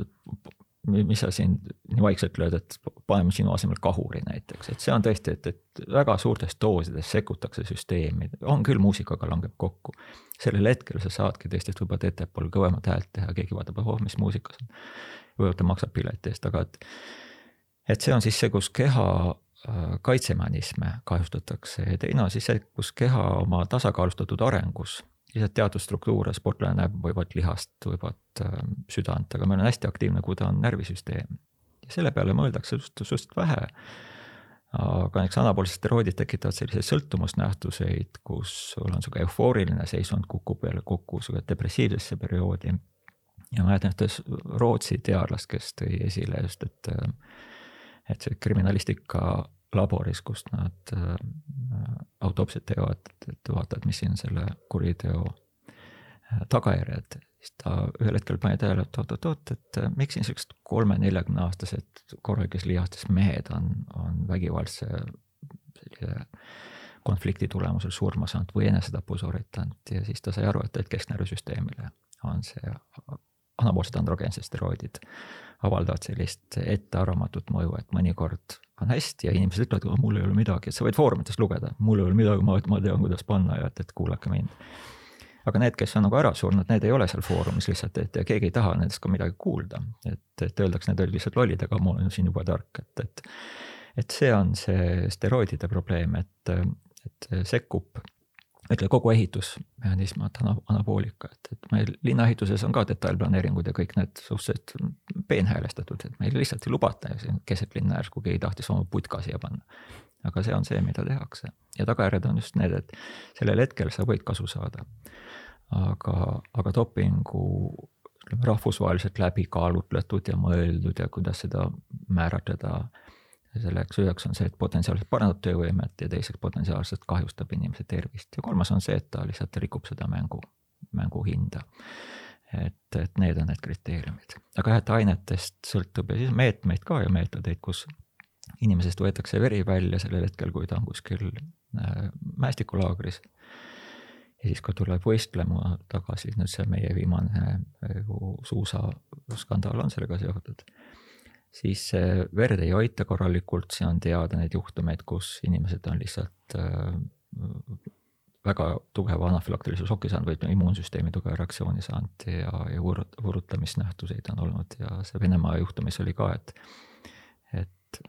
mis sa siin nii vaikselt lööd, et paneme sinu asemel kahuri näiteks, et see on tõesti, et, et väga suurtes doosides sekkutakse süsteemi, on küll, muusikaga langeb kokku. sellel hetkel sa saadki teistest võib-olla ettepool kõvemat häält teha, keegi vaatab, oh, mis muusikas on. võib-olla ta maksab pileti eest, aga et, et see on siis see, kus keha äh, kaitsemehhanisme kahjustatakse ja teine on siis see, kus keha oma tasakaalustatud arengus lihtsalt teatud struktuure sportlane näeb, võivad lihast, võivad ähm, südant, aga meil on hästi aktiivne, kui ta on närvisüsteem. ja selle peale mõeldakse just, suhteliselt vähe. aga näiteks anaboolsed steroidid tekitavad selliseid sõltumusnähtuseid, kus sul on sihuke eufooriline seisund, kukub jälle kokku sihuke depressiivsesse perioodi. ja ma mäletan ühte Rootsi teadlast, kes tõi esile just, et, ähm, et see kriminalistika laboris, kus nad äh, autopsiat teevad, et vaatavad, mis siin selle kuriteo äh, tagajärjed. siis ta ühel hetkel pani tähele, et oot-oot-oot, et äh, miks siin siuksed kolme-neljakümne aastased korralikes lihastes mehed on, on vägivaldse sellise konflikti tulemusel surma saanud või enesetapu sooritanud ja siis ta sai aru, et, kesknärvisüsteemile on see anaboolsed androgeensed steroidid avaldavad sellist ettearvamatut mõju, et mõnikord on hästi ja inimesed ütlevad, et mul ei ole midagi, et sa võid foorumitest lugeda, mul ei ole midagi, ma, ma tean, kuidas panna ja et, et kuulake mind. aga need, kes on nagu ära surnud, need ei ole seal foorumis lihtsalt, et ja keegi ei taha nendest ka midagi kuulda. et, et öeldakse, need olid lihtsalt lollid, aga ma olen siin juba tark, et, et. et see on see steroidide probleem, et, et sekkub ütle kogu ehitusmehhanism, anaboolika, et, et meil linnaehituses on ka detailplaneeringud ja kõik need suhteliselt peenhäälestatud, et meil lihtsalt ei lubata keset linna järsku keegi tahtis oma putka siia panna. aga see on see, mida tehakse ja tagajärjed on just need, et sellel hetkel sa võid kasu saada. aga, aga dopingu ütleme rahvusvaheliselt läbi kaalutletud ja mõeldud ja kuidas seda määratleda ja selleks üheks on see, et potentsiaalselt parandab töövõimet ja teiseks potentsiaalselt kahjustab inimese tervist ja kolmas on see, et ta lihtsalt rikub seda mängu, mängu hinda. et, et need on need kriteeriumid, aga jah, et ainetest sõltub ja siis meetmeid ka ja meetodeid, kus inimesest võetakse veri välja sellel hetkel, kui ta on kuskil äh, mäestikulaagris. ja siis, kui tuleb võistlema tagasi, nüüd see meie viimane äh, suusaskandaal on sellega seotud siis see verd ei hoita korralikult, see on teada neid juhtumeid, kus inimesed on lihtsalt äh, väga tugeva anafülaktilise šoki saanud või immuunsüsteemi tugeva reaktsiooni saanud ja, ja vurut-, vurutamisnähtuseid on olnud. Ja see Venemaa juhtumis oli ka, et, et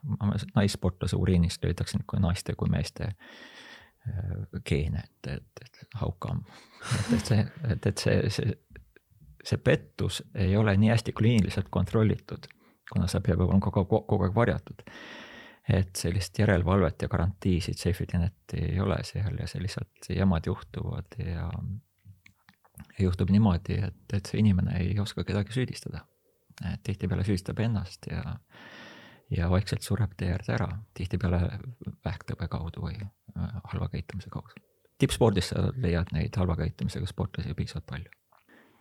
naissportlase uriinist leitakse nii naiste kui meeste äh, geene, et, et, et how come, et, et see, et, et see, see, see pettus ei ole nii hästi kliiniliselt kontrollitud, kuna see peab olema kogu, kogu aeg varjatud et sellist järelevalvet ja garantiisid safety net'i ei ole seal ja see lihtsalt jamad juhtuvad ja ja juhtub niimoodi, et, et see inimene ei oska kedagi süüdistada. tihtipeale süüdistab ennast ja, ja vaikselt sureb tee äärde ära, tihtipeale vähktõbe kaudu või äh, halva käitumise kaudu. tippspordis sa leiad neid halva käitumisega sportlasi piisavalt palju.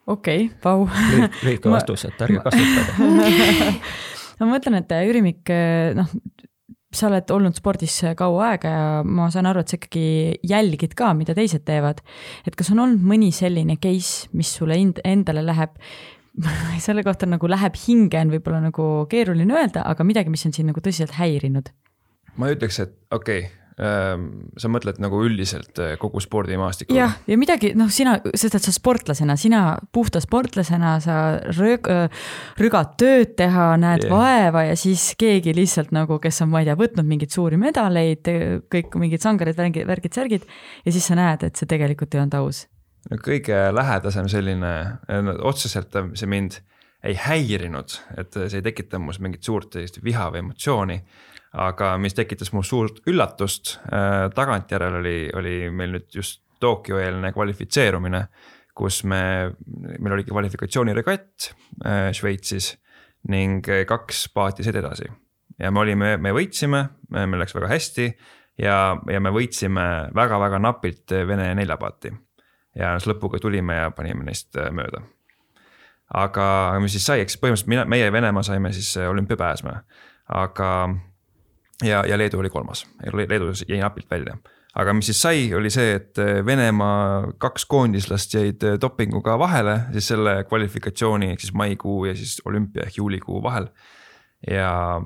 Okei okay,, vau. lühike vastus, et ärge kasutage (laughs) ma mõtlen, et Ürimik, noh, sa oled olnud spordis kaua aega ja ma saan aru, et sa ikkagi jälgid ka, mida teised teevad. et kas on olnud mõni selline case, mis sulle endale läheb, (laughs) selle kohta nagu läheb hinge, on võib-olla nagu keeruline öelda, aga midagi, mis on sind nagu tõsiselt häirinud? ma ütleks, et okei okay sa mõtled nagu üldiselt eh, kogu spordimaastikul? jah, ja midagi, noh, sina, sest et sa sportlasena, sina puhta sportlasena, sa röög, rügad tööd teha, näed yeah. vaeva ja siis keegi lihtsalt nagu, kes on, ma ei tea, võtnud mingeid suuri medaleid, kõik mingid sangarid, värgid, värgid, särgid. ja siis sa näed, et see tegelikult ei olnud aus. no kõige lähedasem selline, otseselt see mind ei häirinud, et see ei tekita minus mingit suurt sellist viha või emotsiooni aga mis tekitas mu suurt üllatust äh,, tagantjärele oli, oli meil nüüd just Tokyo-eelne kvalifitseerumine, kus me, meil oli kvalifikatsiooniregatt äh, Šveitsis ning kaks paati sõid edasi. ja me olime, me võitsime, meil läks väga hästi ja, ja me võitsime väga-väga napilt Vene neljapaati. ja siis lõpuga tulime ja panime neist äh, mööda. aga mis siis sai, eks põhimõtteliselt mina, meie Venemaa saime siis äh, olümpiapääsme, aga ja, ja Leedu oli kolmas, Leedu jäi napilt välja. aga mis siis sai, oli see, et äh, Venemaa kaks koondislast jäid äh, dopinguga vahele, siis selle kvalifikatsiooni ehk siis maikuu ja siis olümpia ehk juulikuu vahel. ja,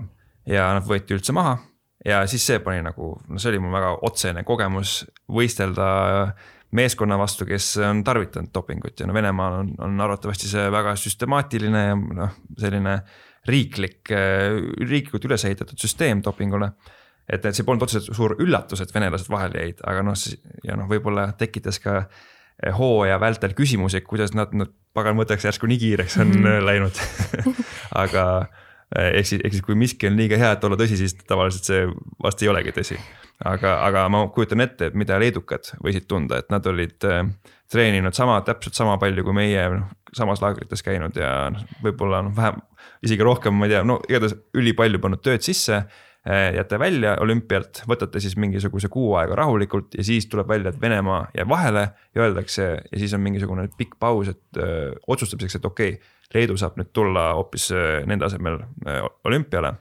ja nad võeti üldse maha ja siis see pani nagu, no see oli mul väga otsene kogemus võistelda meeskonna vastu, kes on tarvitanud dopingut ja no Venemaal on, on arvatavasti see väga süstemaatiline ja noh, selline riiklik, riiklikult üles ehitatud süsteem dopingule. et, et see polnud otseselt suur üllatus, et venelased vahele jäid, aga noh, ja noh, võib-olla tekitas ka hooaja vältel küsimusi, kuidas nad, nad pagan võtaks järsku nii kiireks on mm -hmm. läinud (laughs) aga ehk siis, ehk siis kui miski on liiga hea, et olla tõsi, siis tavaliselt see vast ei olegi tõsi. aga, aga ma kujutan ette, et mida leedukad võisid tunda, et nad olid äh, treeninud sama, täpselt sama palju kui meie, noh samas laagrites käinud ja noh, võib-olla noh, vähem, isegi rohkem, ma ei tea, no igatahes ülipalju pannud tööd sisse eh, jääte välja olümpialt, võtate siis mingisuguse kuu aega rahulikult ja siis tuleb välja, et Venemaa jääb vahele ja öeldakse ja siis on mingisugune pikk paus, et öö, eh, otsustamiseks, et okei okay,, Leedu saab nüüd tulla hoopis eh, nende asemel öö, olümpiale.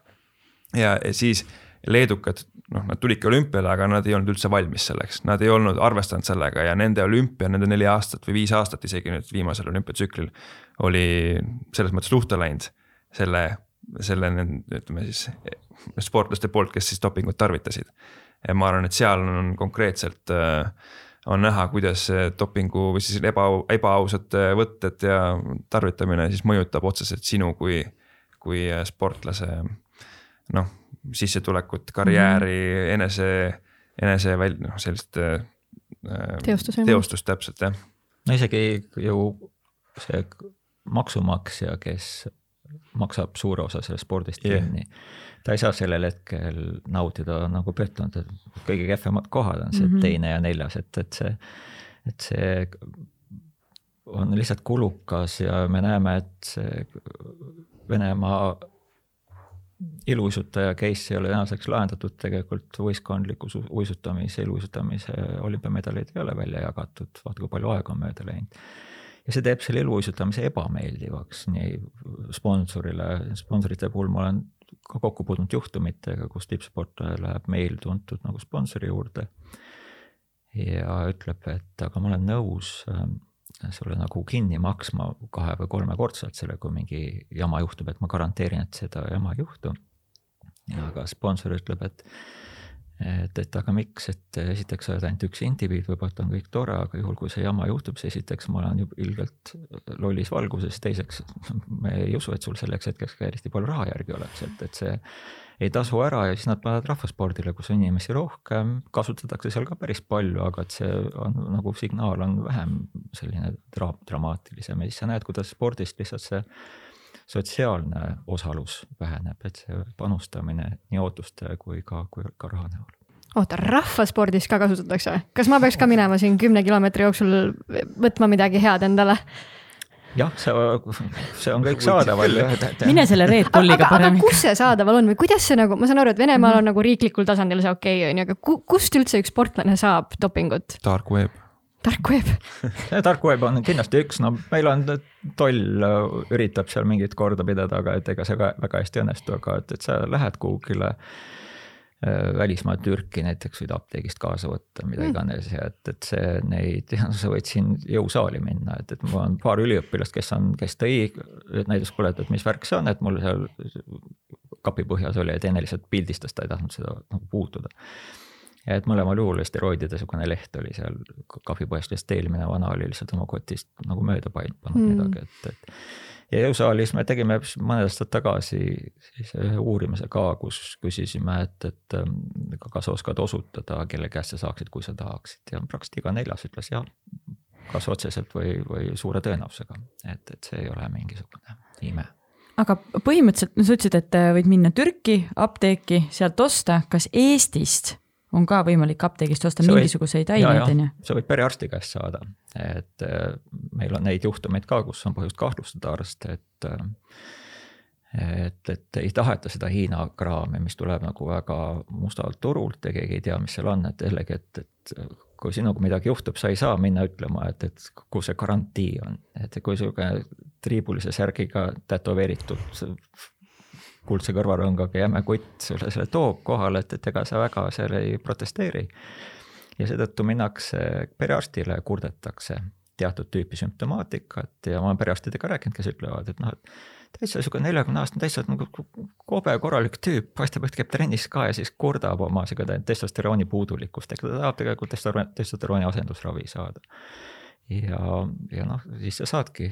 ja, siis leedukad, noh, nad tulidki olümpiale, aga nad ei olnud üldse valmis selleks, nad ei olnud arvestanud sellega ja nende olümpia, nende neli aastat või viis aastat isegi nüüd viimasel olümpiatsüklil oli selles mõttes luhta läinud selle, selle ütleme siis sportlaste poolt, kes siis dopingut tarvitasid. ja ma arvan, et seal on konkreetselt äh, on näha, kuidas dopingu või siis eba, ebaausate võtted ja tarvitamine siis mõjutab otseselt sinu kui, kui sportlase noh, sissetulekut, karjääri mm, -hmm. enese, enese väl-, noh, sellist äh,. teostust. teostust täpselt, jah. no isegi ju see maksumaksja, kes maksab suure osa sellest spordist yeah. kinni. ta ei saa sellel hetkel nautida nagu pettunud, et kõige kehvemad kohad on see mm -hmm. teine ja neljas, et, et see, et see on lihtsalt kulukas ja me näeme, et see Venemaa iluuisutaja case ei ole tänaseks lahendatud, tegelikult võistkondliku uisutamise, iluuisutamise olümpiamedaleid ei ole välja jagatud, vaata kui palju aega on mööda läinud ja see teeb selle eluuisutamise ebameeldivaks nii sponsorile, sponsorite puhul ma olen ka kokku puutunud juhtumitega, kus tippsportlaja läheb meil tuntud nagu sponsori juurde ja ütleb, et aga ma olen nõus ähm, sulle nagu kinni maksma kahe või kolmekordselt selle, kui mingi jama juhtub, et ma garanteerin, et seda jama ei juhtu. aga sponsor ütleb, et et, et aga miks, et esiteks sa oled ainult üks indiviid, võib-olla on kõik tore, aga juhul, kui see jama juhtub, siis esiteks ma olen ilgelt lollis valguses, teiseks (laughs) me ei usu, et sul selleks hetkeks ka eriti palju raha järgi oleks, et, et see ei tasu ära ja siis nad panevad rahvaspordile, kus on inimesi rohkem, kasutatakse seal ka päris palju, aga et see on nagu signaal on vähem selline dra dramaatilisem ja siis sa näed, kuidas spordist lihtsalt see sotsiaalne osalus väheneb, et see panustamine nii ootuste kui ka, kui ka raha näol oota, rahvaspordis ka kasutatakse või? kas ma peaks ka minema siin kümne kilomeetri jooksul võtma midagi head endale? jah, see, see on kõik saadaval. mine selle Red Bulliga parem. kus see saadaval on või kuidas see nagu, ma saan aru, et Venemaal on nagu riiklikul tasandil see okei okay, on ju, aga kust üldse üks sportlane saab dopingut? Dark web tark web (laughs) tark web on kindlasti üks, no meil on toll üritab seal mingit korda pidada, aga et ega see ka väga hästi ei õnnestu, aga et, et sa lähed kuhugile äh, välismaal Türki näiteks võid apteegist kaasa võtta, mida mm. iganes ja et, et see neid, sa võid siin jõusaali minna, et, et mul on paar üliõpilast, kes on, kes tõi, et näiteks kuule, et mis värk see on, et mul seal kapi põhjas oli ja teine lihtsalt pildistas, ta ei tahtnud seda nagu puutuda ja et mõlemal juhul steroidide niisugune leht oli seal kahvipoest, sest eelmine vana oli lihtsalt oma kotist nagu mööda pannud mm. midagi, et, et. Ja jõusaalis me tegime mõned aastad tagasi siis ühe uurimise ka, kus küsisime, et, et ähm, kas oskad osutada, kelle käest sa saaksid, kui sa tahaksid. Ja praktiliselt iga neljas ütles jah, kas otseselt või, või suure tõenäosusega, et, et see ei ole mingisugune ime. Aga põhimõtteliselt, no sa ütlesid, et äh, võid minna Türki apteeki, sealt osta, kas Eestist on ka võimalik apteegist osta sa mingisuguseid aineid, on ju? sa võid perearsti käest saada, et äh, meil on neid juhtumeid ka, kus on põhjust kahtlustada arste, et äh, et, et ei taheta seda Hiina kraami, mis tuleb nagu väga mustalt turult ja keegi ei tea, mis seal on, et jällegi, et, et kui sinuga midagi juhtub, sa ei saa minna ütlema, et, et kus see garantii on, et kui sihuke triibulise särgiga tätoveeritud kuldse kõrvarõngaga jäme kutt sulle selle toob kohale, et, et ega sa väga seal ei protesteeri. ja seetõttu minnakse perearstile, kurdetakse teatud tüüpi sümptomaatikat ja ma olen perearstidega rääkinud, kes ütlevad, et noh, et täitsa niisugune neljakümne aastane, täitsa nagu kobe korralik tüüp, paistab, et käib trennis ka ja siis kurdab oma sihuke testosterooni puudulikkust, ehk ta tahab tegelikult testosterooni asendusravi saada. ja, ja noh, siis sa saadki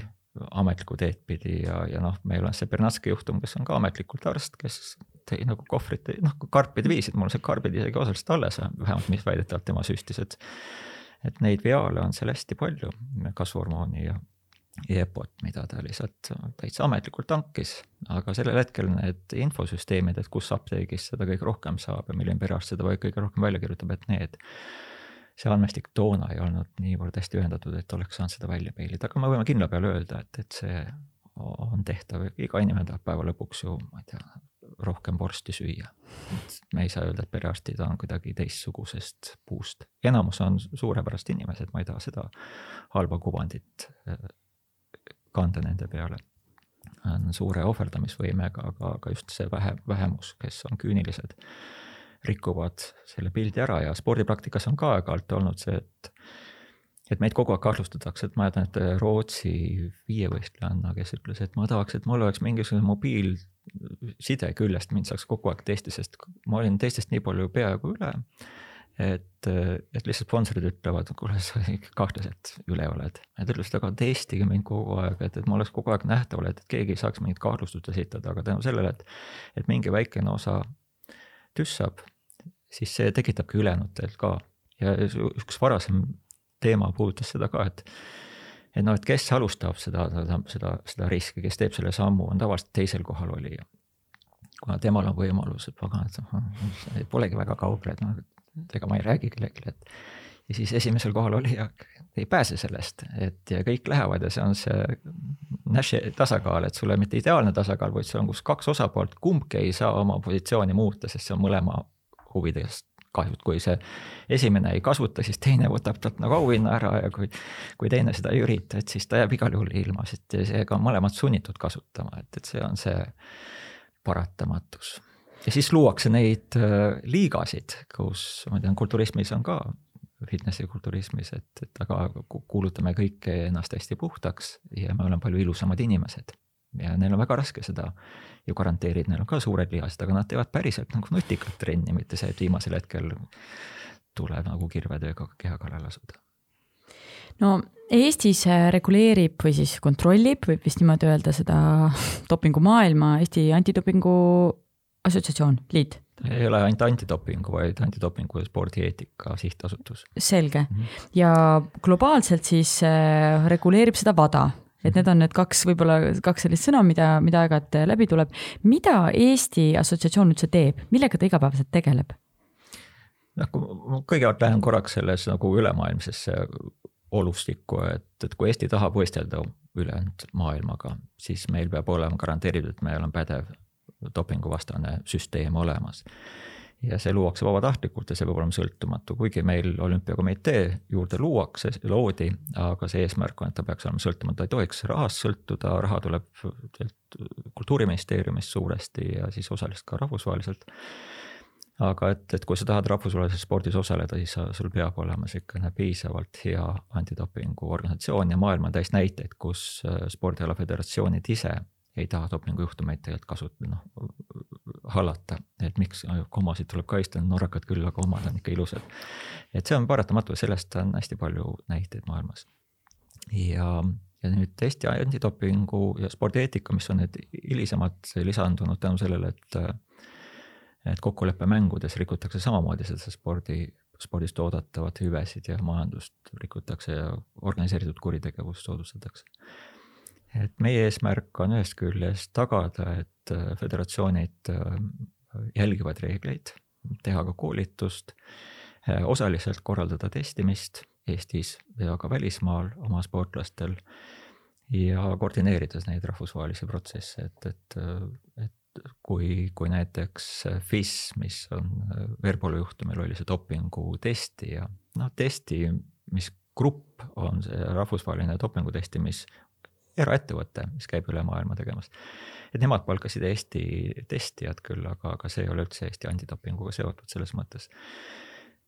ametlikku teed pidi ja, ja noh, meil on see Bernatski juhtum, kes on ka ametlikult arst, kes tõi nagu kohvrit, noh karpide viisid, mul on see karbid isegi osaliselt alles, vähemalt mis väidetavalt tema süstis, et et neid viaale on seal hästi palju, kasvuhormooni ja EPO-t, mida ta lihtsalt täitsa ametlikult tankis, aga sellel hetkel need infosüsteemid, et kus apteegis seda kõige rohkem saab ja milline perearst seda kõige rohkem välja kirjutab, et need see andmestik toona ei olnud niivõrd hästi ühendatud, et oleks saanud seda välja meilida, aga me võime kindla peale öelda, et, et see on tehtav, iga inimene tahab päeva lõpuks ju, ma ei tea, rohkem vorsti süüa. me ei saa öelda, et perearstid on kuidagi teistsugusest puust, enamus on suurepärased inimesed, ma ei taha seda halba kuvandit eh, kanda nende peale. on suure ohverdamisvõimega, aga, aga just see vähe, vähemus, kes on küünilised rikuvad selle pildi ära ja spordipraktikas on ka aeg-ajalt olnud see, et et meid kogu aeg kahtlustatakse, et ma mäletan, et Rootsi viievõistlejanna, kes ütles, et ma tahaks, et mul oleks mingisugune mobiilside küljest, mind saaks kogu aeg testi, sest ma olin teistest nii palju peaaegu üle. et, et lihtsalt sponsorid ütlevad, kuule, sa ikka kahtlaselt üle oled. Nad ütlesid, aga testige mind kogu aeg, et, et ma oleks kogu aeg nähtaval, et keegi ei saaks mingit kahtlustust esitada, aga tänu sellele, et, et mingi väikene osa tüssab siis see tekitabki ülejäänutel ka. ja üks varasem teema puudutas seda ka, et et noh, et kes alustab seda, seda, seda, seda riski, kes teeb selle sammu, on tavaliselt teisel kohal olija. kuna temal on võimalus, et pagan, et noh, polegi väga kaugel, et noh, et ega ma ei räägi kellelegi, et ja siis esimesel kohal olija ei pääse sellest, et ja kõik lähevad ja see on see Nashi tasakaal, et sul ei ole mitte ideaalne tasakaal, vaid see on, kus kaks osapoolt, kumbki ei saa oma positsiooni muuta, sest see on mõlema huvidest kahjud, kui see esimene ei kasuta, siis teine võtab talt nagu auhinna ära ja kui, kui teine seda ei ürita, et siis ta jääb igal juhul ilma, sest seega on mõlemad sunnitud kasutama, et, et see on see paratamatus. ja siis luuakse neid äh, liigasid, kus ma tean, kulturismis on ka fitnessi kulturismis, et, et aga kuulutame kõik ennast hästi puhtaks ja me oleme palju ilusamad inimesed. Ja neil on väga raske seda ju garanteerida, neil on ka suured lihased, aga nad teevad päriselt nagu nutikat trenni, mitte see, et viimasel hetkel tuleb nagu kirvetööga keha kallale asuda no Eestis äh, reguleerib või siis kontrollib, võib vist niimoodi öelda, seda dopingumaailma Eesti Antidopingu Assotsiatsioon, liit. ei ole ainult antidopingu, vaid antidopingu ja spordieetika sihtasutus. selge mm -hmm. ja globaalselt siis äh, reguleerib seda WADA, et need on need kaks, võib-olla kaks sellist sõna, mida, mida aeg-ajalt läbi tuleb. mida Eesti Assotsiatsioon üldse teeb, millega ta igapäevaselt tegeleb? noh, kui ma kõigepealt lähen korraks selles nagu ülemaailmsesse olustikku, et, et kui Eesti tahab võistelda ülejäänud maailmaga, siis meil peab olema garanteeritud, et meil on pädev dopinguvastane süsteem olemas. Ja see luuakse vabatahtlikult ja see peab olema sõltumatu, kuigi meil olümpiakomitee juurde luuakse, loodi, aga see eesmärk on, et ta peaks olema sõltumatu, ta ei tohiks rahast sõltuda, raha tuleb kultuuriministeeriumist suuresti ja siis osaliselt ka rahvusvaheliselt. Aga et, et kui sa tahad rahvusvahelises spordis osaleda, siis sa, sul peab olema niisugune piisavalt hea antidopingu organisatsioon ja maailm on täis näiteid, kus äh, spordiala föderatsioonid ise ei taha dopingujuhtumeid tegelikult kasutada, noh hallata, et miks kommasid tuleb kaitsta, norrakad küll, aga omad on ikka ilusad. et see on paratamatu, sellest on hästi palju näiteid maailmas. ja, ja nüüd Eesti antidopingu ja spordieetika, mis on need hilisemad lisandunud tänu sellele, et et kokkuleppemängudes rikutakse samamoodi seda spordi, spordist oodatavat hüvesid ja majandust rikutakse ja organiseeritud kuritegevust soodustatakse. Et meie eesmärk on ühest küljest tagada, et äh, föderatsioonid äh, jälgivad reegleid, teha ka koolitust, äh, osaliselt korraldada testimist Eestis ja ka välismaal oma sportlastel ja koordineerides neid rahvusvahelisi protsesse, et, et, et kui, kui näiteks FIS, mis on Verbolu juhtumil oli see dopingu testija, noh testi, mis grupp on see rahvusvaheline dopingutesti, mis eraettevõte, mis käib üle maailma tegemas. et nemad palkasid Eesti testijad küll, aga, aga see ei ole üldse Eesti antidopinguga seotud selles mõttes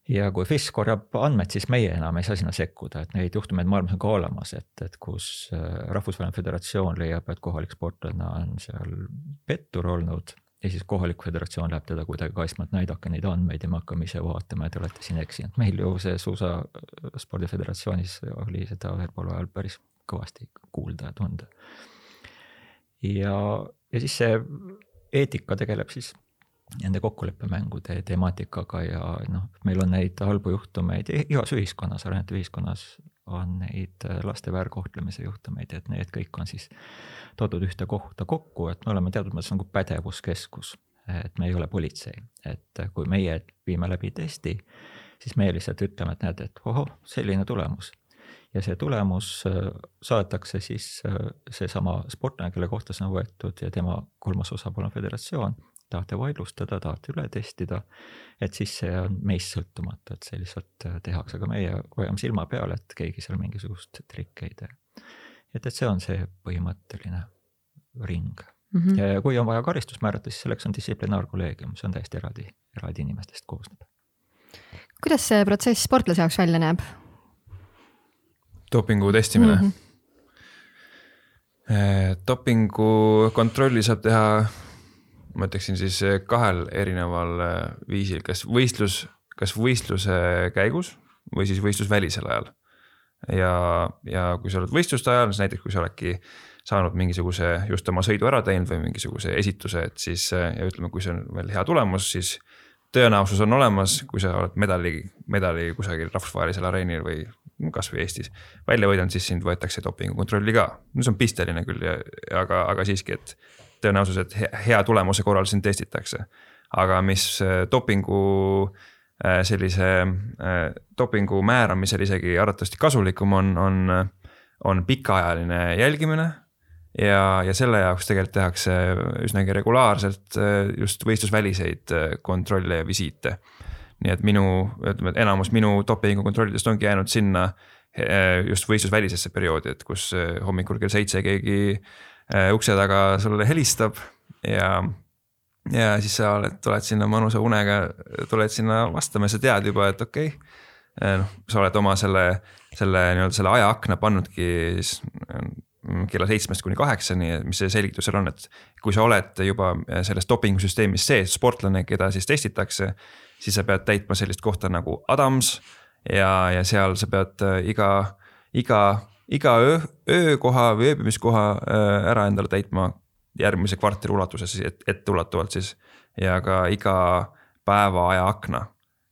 ja kui FIS korjab andmed, siis meie enam ei saa sinna sekkuda, et neid juhtumeid maailmas on ka olemas, et, et kus äh, rahvusvaheline föderatsioon leiab, et kohalik sportlane on seal pettur olnud ja siis kohalik föderatsioon läheb teda kuidagi kaitsma, et näidake neid andmeid ja me hakkame ise vaatama ja te olete siin eksinud. meil ju see suusaspordiföderatsioonis oli seda pool ajal päris kõvasti kuulda ja tunda. ja, ja siis see eetika tegeleb siis nende kokkuleppemängude temaatikaga ja noh, meil on neid halbu juhtumeid igas ühiskonnas, arenenud ühiskonnas on neid laste väärkohtlemise juhtumeid, et need kõik on siis toodud ühte kohta kokku, et me oleme teatud mõttes nagu pädevuskeskus. et me ei ole politsei, et kui meie viime läbi testi, siis meie lihtsalt ütleme, et näed, et ohoh, selline tulemus ja see tulemus äh, saadetakse siis äh, seesama sportlane, kelle kohta see on võetud ja tema kolmas osapool on föderatsioon tahate vaidlustada, tahate üle testida, et siis see on meist sõltumatu, et see lihtsalt äh, tehakse, aga meie hoiame silma peal, et keegi seal mingisugust trikki ei tee. et, et see on see põhimõtteline ring mm. -hmm. ja kui on vaja karistust määrata, siis selleks on distsiplinaarkolleegium, see on täiesti eraldi, eraldi inimestest koosneb. kuidas see protsess sportlase jaoks välja näeb? Dopingu testimine mm. -hmm. dopingu kontrolli saab teha ma ütleksin siis eh, kahel erineval eh, viisil, kas võistlus, kas võistluse käigus või siis võistlusvälisel ajal. ja, ja kui sa oled võistluste ajal, siis näiteks kui sa oledki saanud mingisuguse just oma sõidu ära teinud või mingisuguse esituse, et siis ja ütleme, kui see on veel hea tulemus, siis tõenäosus on olemas, kui sa oled medali, medali kusagil rahvusvahelisel areenil või kasvõi Eestis välja võidanud, siis sind võetakse dopingukontrolli ka. no see on pisteline küll ja, aga, aga siiski, et tõenäosus, et hea tulemuse korral sind testitakse. aga mis äh, dopingu äh, sellise äh, dopingu määramisel isegi arvatavasti kasulikum on, on, on pikaajaline jälgimine ja, ja selle jaoks tegelikult tehakse üsnagi regulaarselt just võistlusväliseid kontrolle ja visiite. nii et minu, ütleme, et enamus minu dopingukontrollidest ongi jäänud sinna just võistlusvälisesse perioodi, et kus hommikul kell seitse keegi Äh, ukse taga sulle helistab ja, ja siis sa oled, tuled sinna mõnusa unega, tuled sinna vastama sa tead juba, et okei okay,. Äh, noh, sa oled oma selle, selle nii-öelda selle ajaakna pannudki siis äh, kella seitsmest kuni kaheksani, mis see selgitus seal on, et kui sa oled juba selles dopingusüsteemis sees sportlane, keda siis testitakse, siis sa pead täitma sellist kohta nagu Adams ja, ja seal sa pead äh, iga, iga, iga öö, öökoha või ööbimiskoha äh, ära endale täitma järgmise kvartali ulatuses, et etteulatuvalt siis. Ja ka iga päeva aja akna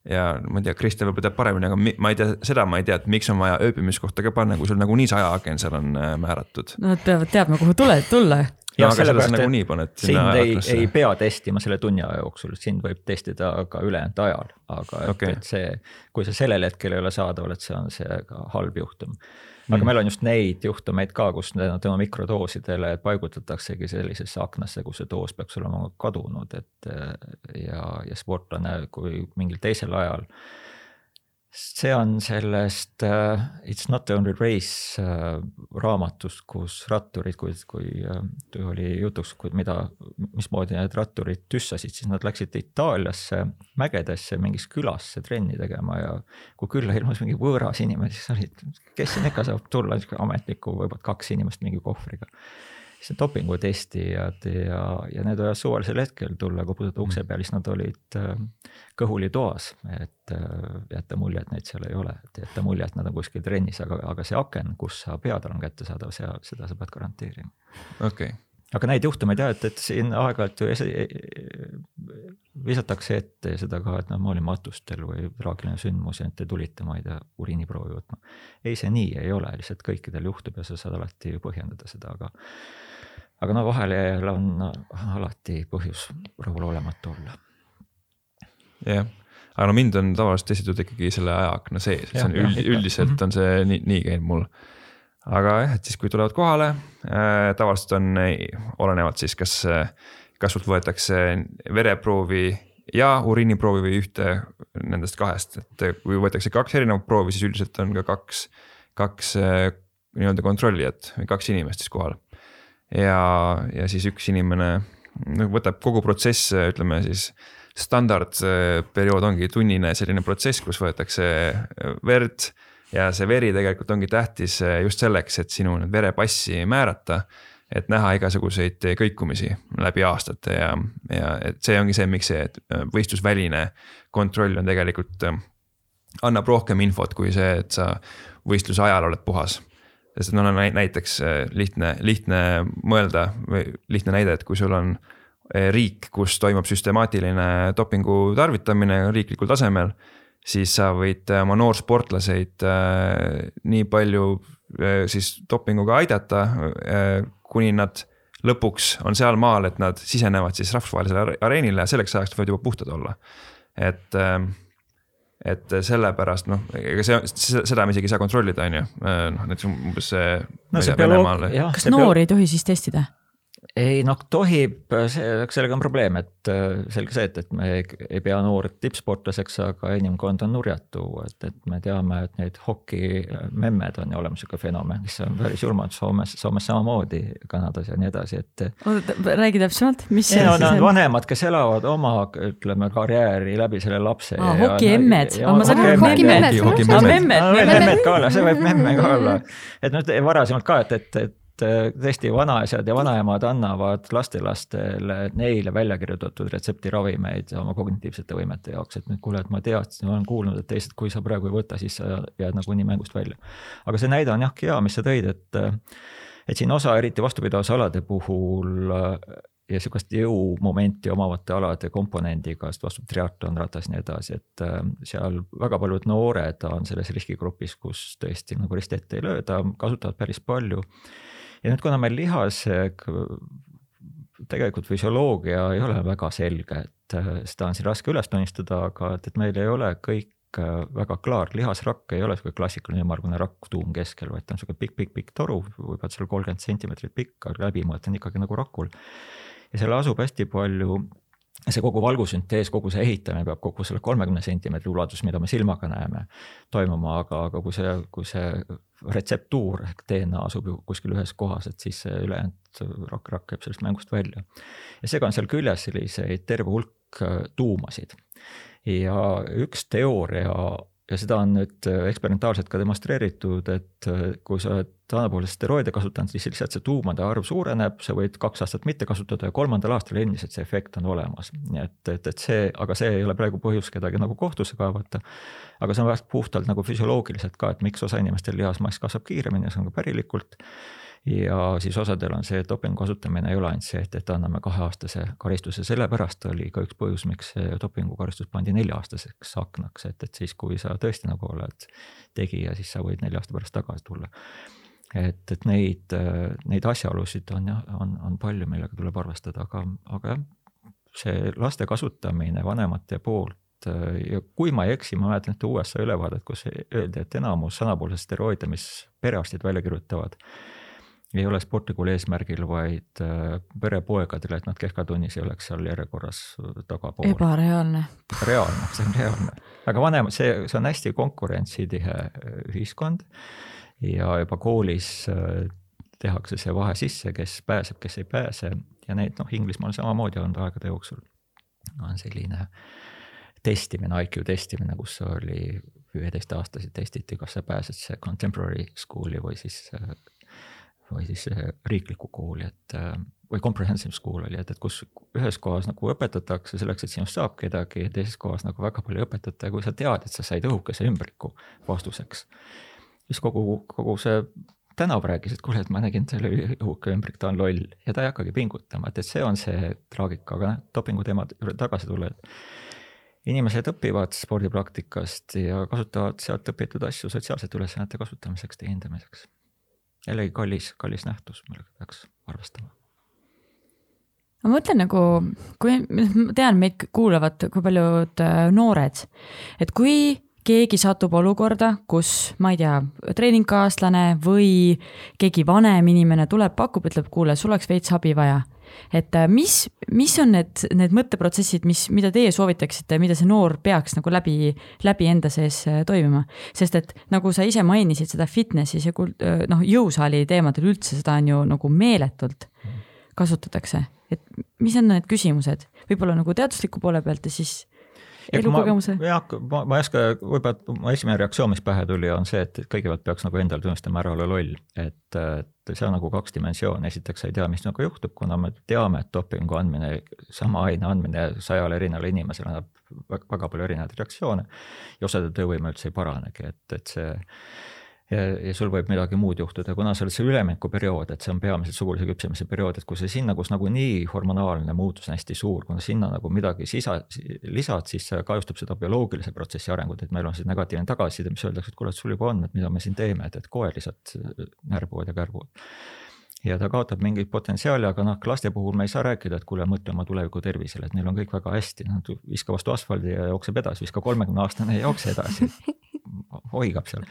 ja ma ei tea, Kristjan võib-olla teab paremini, aga ma ei tea, seda ma ei tea, et miks on vaja ööbimiskohta ka panna, kui sul nagunii see ajaaken seal on äh, määratud. no nad peavad teadma, kuhu tule, tulla. Ja sellepärast, et sind ei, ei pea testima selle tunni aja jooksul, sind võib testida ka ülejäänud ajal, aga et, okay. et see, kui sa sellel hetkel ei ole saadaval, et see on see ka halb juhtum aga mm. meil on just neid juhtumeid ka, kus tänu mikrodoosidele paigutataksegi sellisesse aknasse, kus see doos peaks olema kadunud, et ja, ja sportlane, kui mingil teisel ajal see on sellest uh, It's not only race uh, raamatust, kus ratturid, kui, kui uh, oli jutuks, mida, mismoodi need ratturid tüssasid, siis nad läksid Itaaliasse mägedesse mingisse külasse trenni tegema ja kui külla ilmus mingi võõras inimene, siis olid, kes siin ikka saab tulla, ametniku võib-olla kaks inimest mingi kohvriga siis dopingutestijad ja, ja need võivad suvalisel hetkel tulla, koputada ukse peale, siis nad olid äh, kõhulitoas, et äh, jätta mulje, et neid seal ei ole, et jätta mulje, et nad on kuskil trennis, aga, aga see aken, kus sa pead olema kättesaadav, seal, seda sa pead garanteerima. okei. okay aga neid juhtumeid jah, et, et siin aeg-ajalt ju visatakse ette seda ka, et noh, ma olin matustel või traagiline sündmus ja nüüd te tulite, ma ei tea, uriiniproovi võtma. ei, see nii ei ole, lihtsalt kõikidel juhtub ja sa saad alati põhjendada seda, aga aga no vahelejääjal on alati põhjus rahulolematu olla. jah, aga no mind on tavaliselt testitud ikkagi selle ajaakna sees, et see on üld, üldiselt mhm. on see nii, nii käinud mul. Aga jah, et siis, kui tulevad kohale äh,, tavaliselt on, olenevalt siis, kas, kas sult võetakse vereproovi ja uriiniproovi või ühte nendest kahest, et kui võetakse kaks erinevat proovi, siis üldiselt on ka kaks, kaks äh, nii-öelda kontrollijat või kaks inimest siis kohal. Ja, ja siis üks inimene noh, võtab kogu protsess, ütleme siis standardperiood ongi tunnine selline protsess, kus võetakse verd ja see veri tegelikult ongi tähtis just selleks, et sinu verepassi määrata. et näha igasuguseid kõikumisi läbi aastate ja, ja et see ongi see, miks see võistlusväline kontroll on tegelikult, annab rohkem infot kui see, et sa võistluse ajal oled puhas sest no näiteks lihtne, lihtne mõelda või lihtne näide, et kui sul on riik, kus toimub süstemaatiline dopingu tarvitamine riiklikul tasemel, siis sa võid äh, oma noorsportlaseid nii palju siis dopinguga aidata, kuni nad lõpuks on sealmaal, et nad sisenevad siis rahvusvahelisele areenile ja selleks ajaks võivad juba puhtad olla. et et sellepärast noh, ega see, seda me isegi ei saa kontrollida, on ju, noh näiteks umbes see. no kas noori ei tohi siis testida? Ei noh, tohib, see, sellega on probleem, et äh, selge see, et, et me ei, pea noort tippsportlaseks, aga inimkond on nurjatu, et, et me teame, et neid hokimemmed on ju olemas sihuke fenomen, mis on päris julmad Soomes, Soomes samamoodi, Kanadas ja nii edasi, et. räägi täpsemalt, mis see on? Need on vanemad, kes elavad oma, ütleme karjääri läbi selle lapse. hokiemmed, ma saan aru, hokimemmed. memmed ka olla, see võib memme ka olla, et noh, varasemalt ka, et, et, et Äh, tõesti vanaisad ja vanaemad annavad lastelastele neile välja kirjutatud retseptiravimeid oma kognitiivsete võimete jaoks, et nüüd kuule, et ma teadsin, olen kuulnud, et teised, kui sa praegu ei võta, siis sa jääd nagunii mängust välja. aga see näide on jah hea, mis sa tõid, et, et siin osa eriti vastupidavusalade puhul ja sihukest jõumomenti omavate alade komponendiga, sest vastu triatlon, ratas ja nii edasi, et seal väga paljud noored on selles riskigrupis, kus tõesti nagu risti ette ei lööda, kasutavad päris palju ja nüüd, kuna meil lihas tegelikult füsioloogia ei ole väga selge, et äh, seda on siin raske üles tunnistada, aga et, et meil ei ole kõik äh, väga klaar, lihasrakk ei ole sihuke klassikaline ümmargune rakk tuum keskel, vaid ta on sihuke pikk-pikk-pikk toru, võib-olla seal kolmkümmend sentimeetrit pikk, aga läbimõõt on ikkagi nagu rakul. ja seal asub hästi palju see kogu valgusüntees, kogu see ehitamine peab kogu selle kolmekümne sentimeetri ulatuses, mida me silmaga näeme, toimuma, aga, aga kui see, kui see retseptuur ehk DNA asub ju kuskil ühes kohas, et siis see ülejäänud rakk, rakk jääb sellest mängust välja. ja seega on seal küljes selliseid terve hulk tuumasid. ja üks teooria ja seda on nüüd äh, eksperimentaalselt ka demonstreeritud, et äh, kui sa oled anaboolseid steroide kasutanud, siis lihtsalt see tuumade arv suureneb, sa võid kaks aastat mitte kasutada ja kolmandal aastal endiselt see efekt on olemas. nii et, et, et see, aga see ei ole praegu põhjus kedagi nagu kohtusse kaevata. aga see on puhtalt nagu füsioloogiliselt ka, et miks osa inimestel lihasmass kasvab kiiremini see on ka pärilikult ja siis osadel on see, dopingu kasutamine ei ole ainult see, et, et anname kaheaastase karistuse, sellepärast oli ka üks põhjus, miks dopingukaristus pandi nelja-aastaseks aknaks, et, et siis, kui sa tõesti nagu oled tegija, siis sa võid nelja aasta pärast tagasi tulla. et, et neid, neid asjaolusid on jah, on, on palju, millega tuleb arvestada, aga, aga jah, see laste kasutamine vanemate poolt ja kui ma ei eksi, ma mäletan ühte USA ülevaadet, kus öeldi, et enamus sanapoolseid steroide, mis perearstid välja kirjutavad ei ole sportlikul eesmärgil, vaid äh, perepoegadele, et nad kesktunnis ei oleks seal järjekorras tagapool. ebareaalne. reaalne, see on reaalne, aga vanem, see, see on hästi konkurentsitihe äh, ühiskond ja juba koolis äh, tehakse see vahe sisse, kes pääseb, kes ei pääse ja neid noh, Inglismaal samamoodi olnud aegade jooksul on selline testimine, IQ testimine, kus oli üheteistaastaseid testiti, kas sa pääsed see contemporary school'i või siis või siis riiklikku kooli, et äh, või comprehensive school oli, et, et kus ühes kohas nagu õpetatakse selleks, et sinust saab kedagi ja teises kohas nagu väga palju ei õpetata ja kui sa tead, et sa said õhukese ümbriku vastuseks, siis kogu, kogu see tänav rääkis, et kuule, et ma nägin, et seal oli õhuke ümbrik, ta on loll ja ta ei hakkagi pingutama, et, et see on see traagika, aga noh, dopingu teema juurde tagasi tulla, et inimesed õpivad spordipraktikast ja kasutavad sealt õpitud asju sotsiaalsete ülesannete kasutamiseks, teenindamiseks jällegi kallis, kallis nähtus, millega peaks arvestama. ma mõtlen nagu, kui, ma tean, meid kuulavad kui paljud äh, noored, et kui keegi satub olukorda, kus ma ei tea, treeningkaaslane või keegi vanem inimene tuleb, pakub, ütleb, kuule, sul oleks veits abi vaja et äh, mis, mis on need, need mõtteprotsessid, mis, mida teie soovitaksite, mida see noor peaks nagu läbi, läbi enda sees äh, toimima? sest et nagu sa ise mainisid seda fitness'is ja äh, noh, jõusaali teemadel üldse seda on ju nagu meeletult kasutatakse, et mis on need küsimused, võib-olla nagu teadusliku poole pealt ja siis elukogemuse? jah, ma, ma ei oska, võib-olla mu esimene reaktsioon, mis pähe tuli, on see, et kõigepealt peaks nagu endale tunnistama, ära ole loll, et, et see on nagu kaks dimensiooni, esiteks sa ei tea, mis nagu juhtub, kuna me teame, et dopingu andmine, sama aine andmine sajale erinevale inimesele annab väga, väga palju erinevaid reaktsioone. Ja osade töövõime üldse ei paranegi, et, et see ja, ja sul võib midagi muud juhtuda, kuna see on see üleminekuperiood, et see on peamiselt sugulise küpsemise periood, et kui sa sinna, kus nagunii hormonaalne muutus on hästi suur, kuna sinna nagu midagi sisa, lisad, siis see kahjustab seda bioloogilise protsessi arengut, et meil on siis negatiivne tagasiside, mis öeldakse, et kuule, et sul juba on, et mida me siin teeme, et, et kohe lihtsalt närbuvad ja kärbuvad. Ja ta kaotab mingit potentsiaali, aga noh, laste puhul me ei saa rääkida, et kuule, mõtle oma tuleviku tervisele, et neil on kõik väga hästi, nad viska vastu asfaldi ja jookseb edasi, viska kolmekümne aastane ja jookse edasi (laughs) hoigab seal.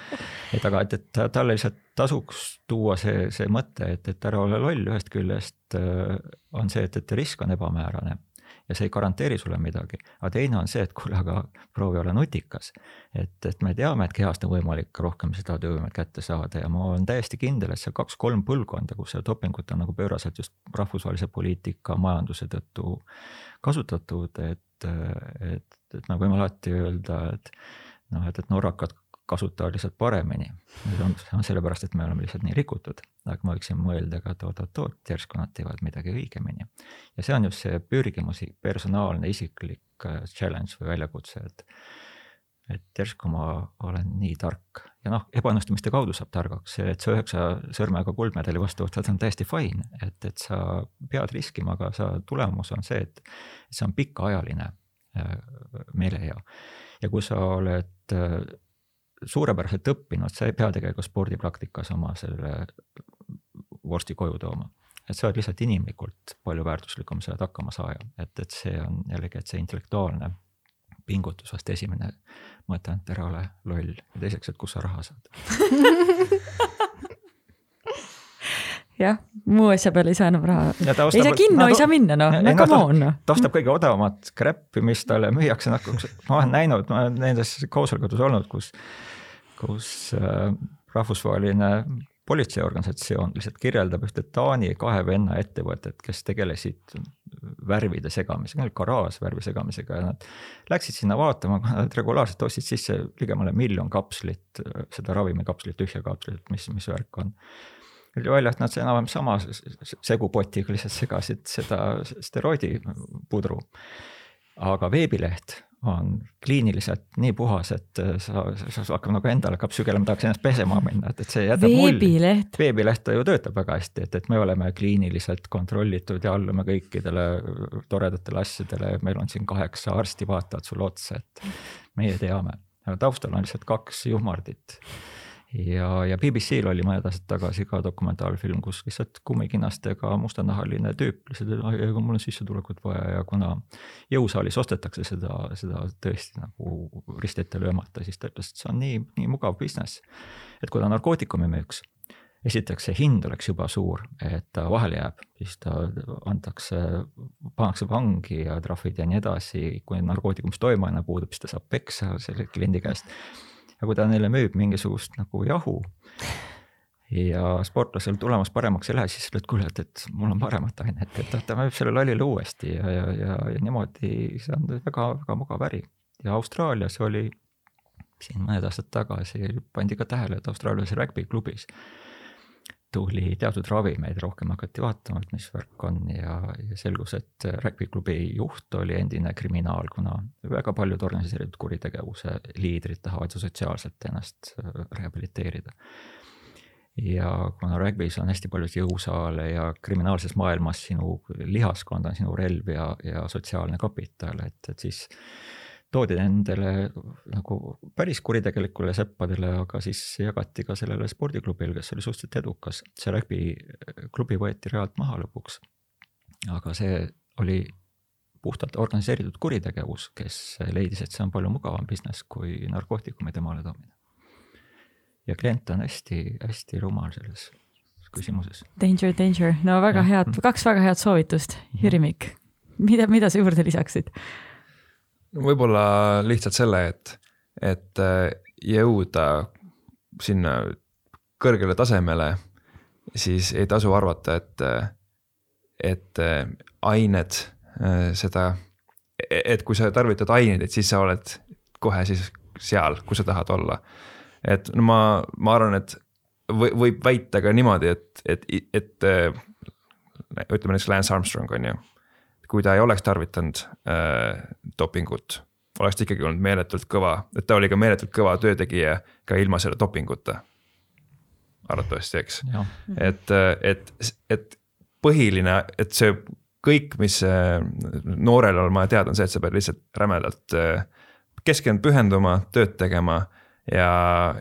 et aga, et, et talle lihtsalt tasuks tuua see, see mõte, et, et ära ole loll, ühest küljest äh, on see, et, et risk on ebamäärane ja see ei garanteeri sulle midagi. aga teine on see, et kuule, aga proovi olla nutikas. et, et me teame, et kehast on võimalik rohkem seda töövõimet kätte saada ja ma olen täiesti kindel, et see kaks-kolm põlvkonda, kus seda dopingut on nagu pööraselt just rahvusvahelise poliitika, majanduse tõttu kasutatud, et, et, et me võime alati öelda, et noh, et, et norrakad kasutavad lihtsalt paremini. nüüd on, see on sellepärast, et me oleme lihtsalt nii rikutud, aga ma võiksin mõelda ka, et oot-oot-oot, järsku nad teevad midagi õigemini. ja see on just see pürgimus, personaalne, isiklik äh, challenge või väljakutse, et et järsku ma olen nii tark ja noh, ebaõnnestumiste kaudu saab targaks, see, et sa üheksa sõrmega kuldmedali vastu võtad, on täiesti fine, et, et sa pead riskima, aga sa tulemus on see, et see on pikaajaline äh, meelehea. ja kui sa oled äh, suurepäraselt õppinud, sa ei pea tegelikult spordipraktikas oma selle vorsti koju tooma. et sa oled lihtsalt inimlikult palju väärtuslikum, sa oled hakkamasaaja, et, et see on jällegi, et see intellektuaalne pingutus vast esimene mõte on, et ära ole loll. Ja teiseks, et kust sa raha saad (laughs) jah, muu asja peale ei saa enam raha. ei saa kinno no,, ei saa minna noh, no come on noh. ta ostab kõige odavamat crap'i, mis talle müüakse, noh, ma olen näinud, ma olen nendes koosolekutes olnud, kus kus äh, rahvusvaheline politseiorganisatsioon lihtsalt kirjeldab ühte Taani kahe venna ettevõtet, kes tegelesid värvide segamisega, garaaž värvi segamisega ja nad läksid sinna vaatama, nad regulaarselt ostsid sisse ligemale miljon kapslit, seda ravimikapslit, tühja kapslit, mis, mis värk on oli välja, et nad enam-vähem sama segupotiga lihtsalt segasid seda steroidipudru. aga veebileht on kliiniliselt nii puhas, et sa, sa hakkab nagu endale hakkab sügelema, tahaks ennast pesema minna, et, et see jätab veebileht. veebileht ju töötab väga hästi, et, et me oleme kliiniliselt kontrollitud ja allume kõikidele toredatele asjadele, meil on siin kaheksa arsti vaatavad sulle otsa, et meie teame, aga taustal on lihtsalt kaks juhmardit ja, ja BBC-l oli mõned aastad tagasi ka dokumentaalfilm, kus lihtsalt kummikinnastega mustanahaline tüüp lihtsalt, et mul on sissetulekut vaja ja kuna jõusaalis ostetakse seda, seda tõesti nagu risti ette löömata, siis ta ütles, et see on nii, nii mugav business. et kui ta narkootikumi müüks, esiteks see hind oleks juba suur, et ta vahele jääb, siis ta antakse, pannakse vangi ja trahvid ja nii edasi, kui narkootikumist toimeaine puudub, siis ta saab peksa selle kliendi käest ja kui ta neile müüb mingisugust nagu jahu ja sportlasel tulemus paremaks ei lähe, siis ütled, kuule, et, et mul on paremat ainet, et ta müüb selle lollile uuesti ja, ja, ja, ja niimoodi, see on väga-väga mugav äri. ja Austraalias oli siin mõned aastad tagasi pandi ka tähele, et Austraalias rugby-klubis tuli teatud ravimeid, rohkem hakati vaatama, et mis värk on ja, ja selgus, et rugby-klubi juht oli endine kriminaal, kuna väga paljud organiseeritud kuritegevuse liidrid tahavad ju sotsiaalselt ennast äh, rehabiliteerida. ja kuna rugby's on hästi palju jõusaale ja kriminaalses maailmas sinu lihaskond on sinu relv ja, ja sotsiaalne kapital, et, et siis toodi nendele nagu päris kuritegelikule seppadele, aga siis jagati ka sellele spordiklubile, kes oli suhteliselt edukas. see rugby klubi võeti realt maha lõpuks. aga see oli puhtalt organiseeritud kuritegevus, kes leidis, et see on palju mugavam business kui narkootikumi temale toomine. ja klient on hästi-hästi rumal selles küsimuses. Danger, danger, no väga ja. head, kaks väga head soovitust, Jüri Mikk. mida, mida sa juurde lisaksid? Võib-olla lihtsalt selle, et, et äh, jõuda sinna kõrgele tasemele, siis ei tasu arvata, et, et äh, ained äh, seda, et kui sa tarvitad aineid, et siis sa oled kohe siis seal, kus sa tahad olla. et no ma, ma arvan, et või, võib väita ka niimoodi, et, et, et ütleme näiteks Lance Armstrong on ju kui ta ei oleks tarvitanud äh, dopingut, oleks ta ikkagi olnud meeletult kõva, et ta oli ka meeletult kõva töötegija ka ilma selle dopinguta. arvatavasti, eks, et, et, et põhiline, et see kõik, mis äh, noorel on vaja teada, on see, et sa pead lihtsalt rämedalt äh, keskenduma, pühenduma, tööd tegema ja,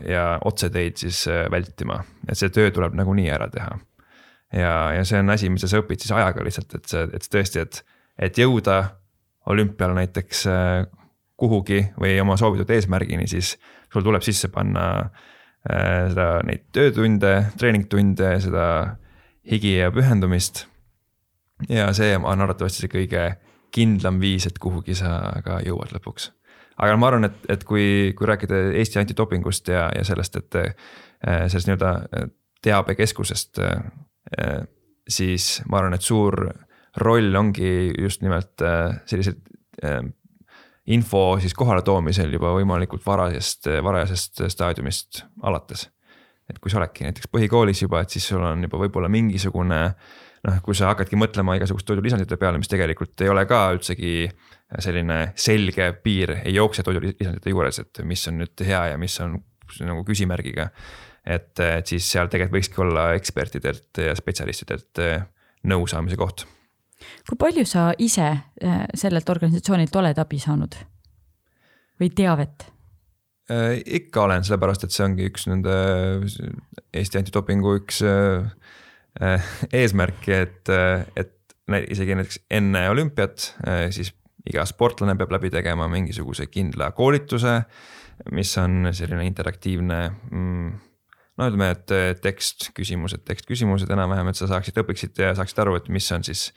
ja otseteid siis äh, vältima, et see töö tuleb nagunii ära teha. ja, ja see on asi, mida sa õpid siis ajaga lihtsalt, et see, et tõesti, et et jõuda olümpial näiteks äh, kuhugi või oma soovitud eesmärgini, siis sul tuleb sisse panna äh, seda, neid töötunde, treeningtunde, seda higi ja pühendumist. ja see on arvatavasti see kõige kindlam viis, et kuhugi sa ka jõuad lõpuks. aga ma arvan, et, et kui, kui rääkida Eesti antidopingust ja, ja sellest, et äh, sellest nii-öelda teabekeskusest, siis ma arvan, et suur roll ongi just nimelt äh, sellised äh, info siis kohaletoomisel juba võimalikult varasest, varajasest staadiumist alates. et kui sa oledki näiteks põhikoolis juba, et siis sul on juba võib-olla mingisugune noh, kui sa hakkadki mõtlema igasuguste toidulisandite peale, mis tegelikult ei ole ka üldsegi selline selge piir, ei jookse toidulisandite juures, et mis on nüüd hea ja mis on nagu küsimärgiga. et, et siis seal tegelikult võikski olla ekspertidelt ja spetsialistidelt nõu saamise koht kui palju sa ise äh, sellelt organisatsioonilt oled abi saanud või teavet? Äh, ikka olen, sellepärast et see ongi üks nende Eesti antidopingu üks äh, eesmärki, et, et isegi näiteks enne olümpiat, siis iga sportlane peab läbi tegema mingisuguse kindla koolituse, mis on selline interaktiivne mm, no ütleme, et tekst, küsimused, tekst, küsimused enam-vähem, et sa saaksid, õpiksid ja saaksid aru, et mis on siis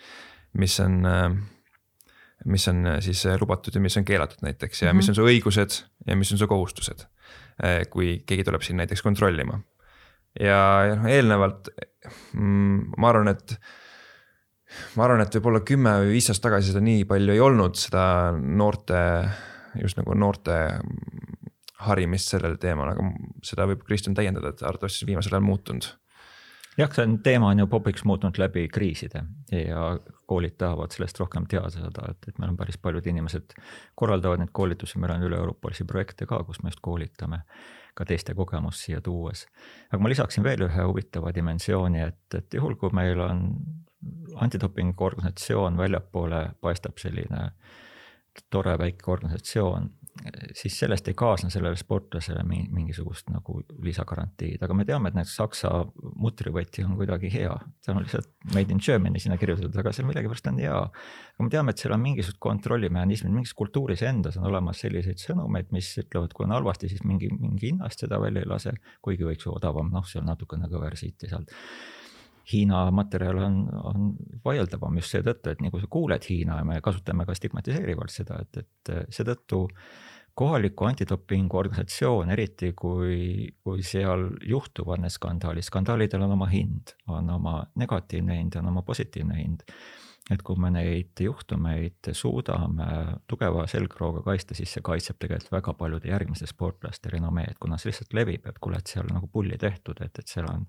mis on, äh, mis on äh, siis äh, lubatud ja mis on keelatud näiteks ja mm -hmm. mis on su õigused ja mis on su kohustused. kui keegi tuleb sind näiteks kontrollima. ja, ja noh, eelnevalt mm, ma arvan, et ma arvan, et võib-olla kümme või viis aastat tagasi seda nii palju ei olnud, seda noorte, just nagu noorte harimist sellel teemal, aga seda võib Kristjan täiendada, et arvatavasti see on viimasel ajal muutunud. Jah, see on, teema on ju popiks muutunud läbi kriiside ja koolid tahavad sellest rohkem teada saada, et, et meil on päris paljud inimesed korraldavad neid koolitusi, meil on üle-euroopalisi projekte ka, kus me just koolitame ka teiste kogemust siia tuues. aga ma lisaksin veel ühe huvitava dimensiooni, et, et juhul, kui meil on antidopingu organisatsioon väljapoole paistab selline tore väike organisatsioon, siis sellest ei kaasne sellele sportlasele mingisugust nagu lisagarantiid, aga me teame, et näiteks Saksa mutrivõti on kuidagi hea, seal on lihtsalt made in Germany sinna kirjutatud, aga seal millegipärast on hea. aga me teame, et seal on mingisugused kontrollimehhanismid, mingis kultuuris endas on olemas selliseid sõnumeid, mis ütlevad, kui on halvasti, siis mingi, mingi hinnast seda välja ei lase, kuigi võiks ju odavam, noh, seal natukene kõversiiti sealt Hiina materjal on, on vaieldavam just seetõttu, et nii kui sa kuuled Hiina ja me kasutame ka stigmatiseerivalt seda, et, et seetõttu kohaliku antidopingu organisatsioon, eriti kui, kui seal juhtuvad need skandaalid, skandaalidel on oma hind, on oma negatiivne hind, on oma positiivne hind. et kui me neid juhtumeid suudame tugeva selgrooga kaitsta, siis see kaitseb tegelikult väga paljude järgmiste sportlaste renomeed, kuna see lihtsalt levib, et kuule, et seal on nagu pulli tehtud, et, et seal on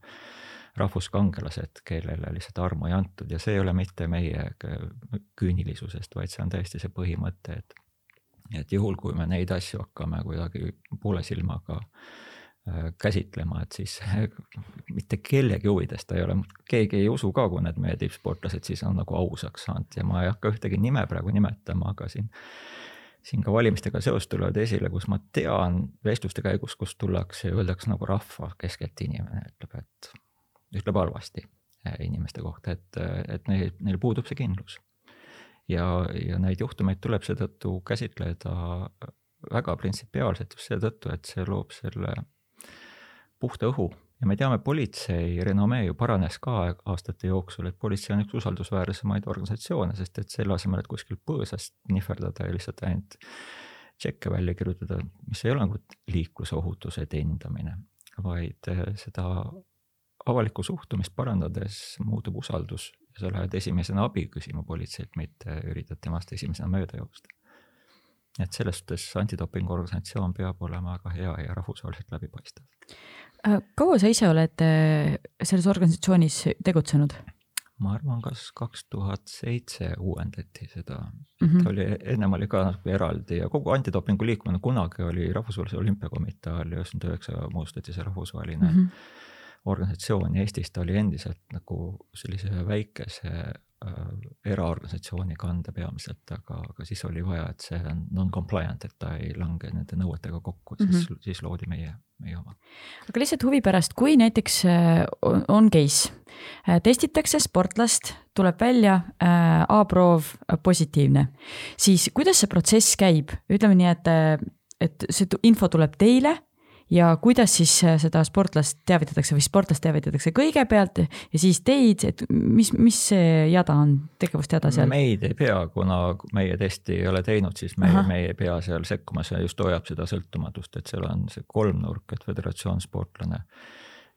rahvuskangelased, kellele lihtsalt armu ei antud. Ja see ei ole mitte meie küünilisusest, vaid see on täiesti see põhimõte, et et juhul, kui me neid asju hakkame kuidagi poole silmaga äh, käsitlema, et siis (laughs) mitte kellegi huvides ta ei ole, keegi ei usu ka, kui need meie tippsportlased siis on nagu ausaks saanud. Ja ma ei hakka ühtegi nime praegu nimetama, aga siin siin ka valimistega seoses tulevad esile, kus ma tean vestluste käigus, kus tullakse ja öeldakse nagu rahva keskelt inimene ütleb, et ütleb halvasti äh, inimeste kohta, et, et neil, neil puudub see kindlus. ja, ja neid juhtumeid tuleb seetõttu käsitleda väga printsipiaalselt just seetõttu, et see loob selle puhta õhu ja me teame, politsei renomee ju paranes ka aastate jooksul, et politsei on üks usaldusväärsemaid organisatsioone, sest et selle asemel, et kuskil põõsast nihverdada ja lihtsalt ainult tšekke välja kirjutada, mis ei ole nagu liiklusohutuse teenindamine, vaid eh, seda avalikku suhtumist parandades muutub usaldus ja sa lähed esimesena abi küsima politseilt, mitte üritad temast esimesena mööda joosta. et selles suhtes antidopingu organisatsioon peab olema väga hea ja rahvusvaheliselt läbipaistev. Äh, kaua sa ise oled äh, selles organisatsioonis tegutsenud? ma arvan, kas kaks tuhat seitse uuendati seda mm, -hmm. oli, ennem oli ka nagu eraldi ja kogu antidopingu liikumine kunagi oli Rahvusvahelise Olümpiakomitee all ja üheksakümmend üheksa moodustati see rahvusvaheline mm -hmm organisatsioon ja Eestis ta oli endiselt nagu sellise väikese äh, eraorganisatsiooni kande peamiselt, aga, aga siis oli vaja, et see on non-compliant, et ta ei lange nende nõuetega kokku, siis mm, -hmm. siis loodi meie, meie oma. aga lihtsalt huvi pärast, kui näiteks äh, on case, äh, testitakse sportlast, tuleb välja äh, A-proov positiivne, siis kuidas see protsess käib, ütleme nii, et, et see info tuleb teile ja kuidas siis äh, seda sportlast teavitatakse või sportlast teavitatakse kõigepealt ja siis teid, et mis, mis see jada on, tegevusjada seal? meid ei pea, kuna meie testi ei ole teinud, siis me, me ei pea seal sekkuma, see just hoiab seda sõltumatust, et seal on see kolmnurk, et föderatsioon, sportlane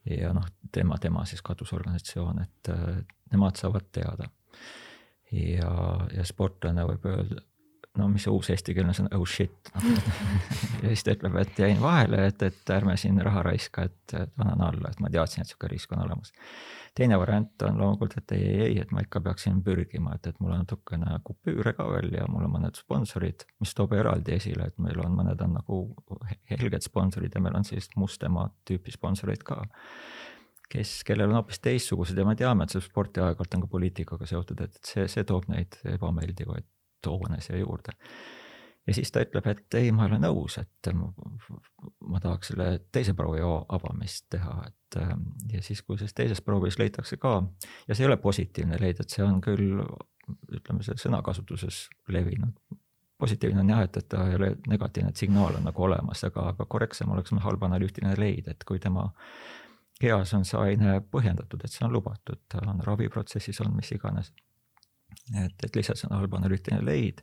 ja noh, tema, tema siis katusorganisatsioon, et nemad saavad teada. ja, ja sportlane võib öelda, no mis see uus eestikeelne sõna, oh shit (laughs) ja siis ta ütleb, et jäin vahele, et, et ärme siin raha raiska, et, et annan alla, et ma teadsin, et sihuke risk on olemas. teine variant on loomulikult, et ei, ei, ei, et ma ikka peaksin pürgima, et, et mul on natukene kupüüre ka veel ja mul on mõned sponsorid, mis toob eraldi esile, et meil on mõned on nagu helged sponsorid ja meil on sellist Mustemaa tüüpi sponsoreid ka kes, kellel on hoopis teistsugused ja me teame, et see sport ja aeg-ajalt on ka poliitikaga seotud, et see, see toob neid ebameeldivaid toone siia juurde. ja siis ta ütleb, et ei, ma ei ole nõus, et ma tahaks selle teise proovi avamist teha, et ja siis, kui selles teises proovis leitakse ka ja see ei ole positiivne leida, et see on küll ütleme, see sõnakasutuses levinud positiivne on jah, et, et ta ei ole negatiivne, et signaal on nagu olemas, aga, aga korrektsem oleks halb analüütiline leid, et kui tema kehas on see aine põhjendatud, et see on lubatud, ta on raviprotsessis on mis iganes et, et lihtsalt see on halb analüütiline leid.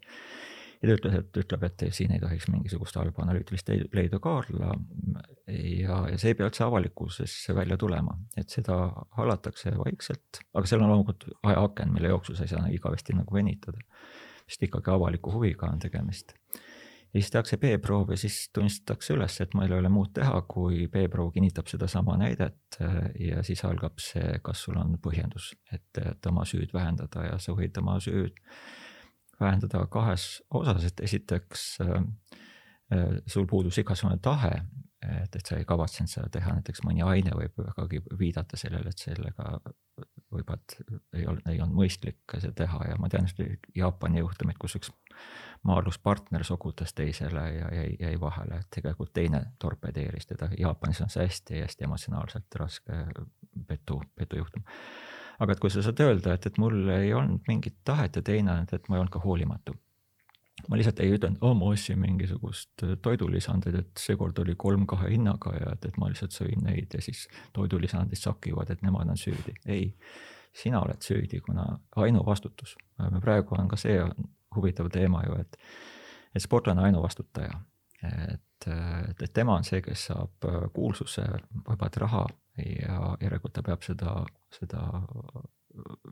ja ta ütles, et ütleb, et siin ei tohiks mingisugust halba analüütilist leidu ka olla. ja, ja see ei pea üldse avalikkusesse välja tulema, et seda hallatakse vaikselt, aga seal on loomulikult ajaaken, mille jooksul sa ei saa igavesti nagu venitada. sest ikkagi avaliku huviga on tegemist ja siis tehakse B-proov ja siis tunnistatakse üles, et meil ei ole muud teha, kui B-proov kinnitab sedasama näidet ja siis algab see, kas sul on põhjendus, et, et oma süüd vähendada ja sa võid oma süüd vähendada kahes osas, et esiteks äh, sul puudus igasugune tahe, et, et sa ei kavatsenud seda teha, näiteks mõni aine võib vägagi viidata sellele, et sellega võivad, ei olnud, ei olnud mõistlik seda teha. Ja ma tean Jaapani juhtumit, kus üks maadluspartner sokutas teisele ja jäi, jäi vahele, et tegelikult teine torpedeeris teda, Jaapanis on see hästi, hästi emotsionaalselt raske petu, petujuhtum. aga et kui sa saad öelda, et, et mul ei olnud mingit tahet ja teine et ma ei olnud ka hoolimatu ma lihtsalt ei ütelnud, oo ma ostsin mingisugust toidulisandit, et seekord oli kolm kahe hinnaga ja et, et ma lihtsalt sõin neid ja siis toidulisandid sakivad, et nemad on süüdi. ei, sina oled süüdi, kuna ainuvastutus. praegu on ka see huvitav teema ju, et, et sportlane on ainuvastutaja. et, et, et tema on see, kes saab kuulsuse, vabad raha ja järelikult ta peab seda, seda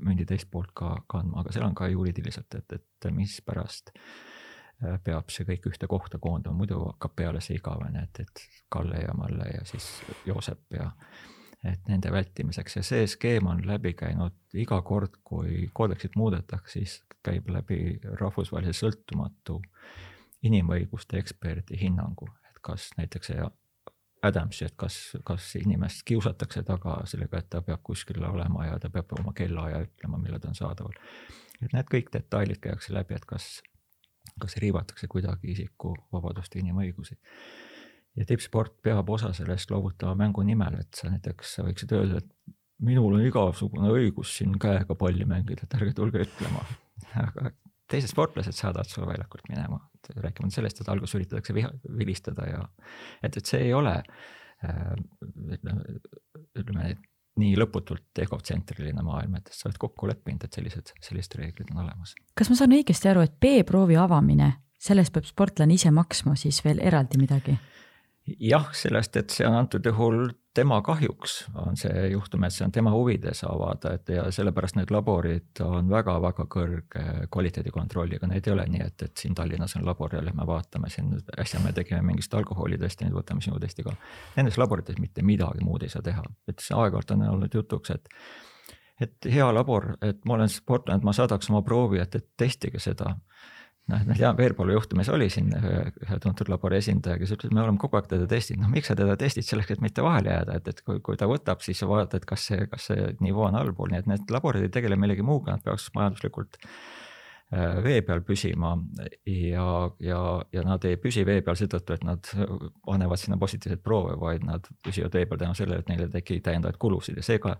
mündi teist poolt ka kandma, aga seal on ka juriidiliselt, et, et mispärast äh, peab see kõik ühte kohta koondama, muidu hakkab peale see igavene, et, et Kalle ja Malle ja siis Joosep ja et nende vältimiseks ja see skeem on läbi käinud iga kord, kui koodeksit muudetakse, siis käib läbi rahvusvahelise sõltumatu inimõiguste eksperdi hinnangu, et kas näiteks see Adamsi, et kas, kas inimest kiusatakse taga sellega, et ta peab kuskil olema ja ta peab oma kellaaja ütlema, millal ta on saadaval. et need kõik detailid käiakse läbi, et kas, kas riivatakse kuidagi isiku vabadust ja inimõigusi. Ja tippsport peab osa sellest loovutama mängu nimel, et sa näiteks võiksid öelda, et minul on igasugune õigus siin käega palli mängida, et ärge tulge ütlema. aga teised sportlased saadavad sulle väljakult minema, rääkimata sellest, et alguses üritatakse viha, vilistada ja et, et see ei ole äh, ütleme, ütleme nii lõputult egotsentriline maailm, et sa oled kokku leppinud, et sellised, sellised reeglid on olemas. kas ma saan õigesti aru, et B-proovi avamine, sellest peab sportlane ise maksma siis veel eraldi midagi? Jah, sellest, et see on antud juhul tema kahjuks on see juhtum, et see on tema huvides avada, et ja sellepärast need laborid on väga-väga kõrge kvaliteedikontrolliga, neid ei ole nii, et, et siin Tallinnas on labor ja lähme vaatame siin, äsja me tegime mingit alkoholitesti, nüüd võtame sinu testi ka. Nendes laborites mitte midagi muud ei saa teha, et see aeg-ajalt on olnud jutuks, et et hea labor, et ma olen sportlane, et ma saadaks oma proovi, et, et testige seda noh, ma tean, Veerpalu juhtumis oli siin ühe, ühe tuntud labori esindaja, kes ütles, et me oleme kogu aeg teda testinud, noh miks sa teda testid? Selleks, et mitte vahele jääda, et, et kui, kui ta võtab, siis sa vaatad, kas see, kas see nivoo on allpool, nii et need laborid ei tegele millegi muuga, nad peaks majanduslikult äh, vee peal püsima. Ja, ja, ja nad ei püsi vee peal seetõttu, et nad panevad sinna positiivseid proove, vaid nad püsivad vee peal tänu sellele, et neil ei teki täiendavaid kulusid. Ja seega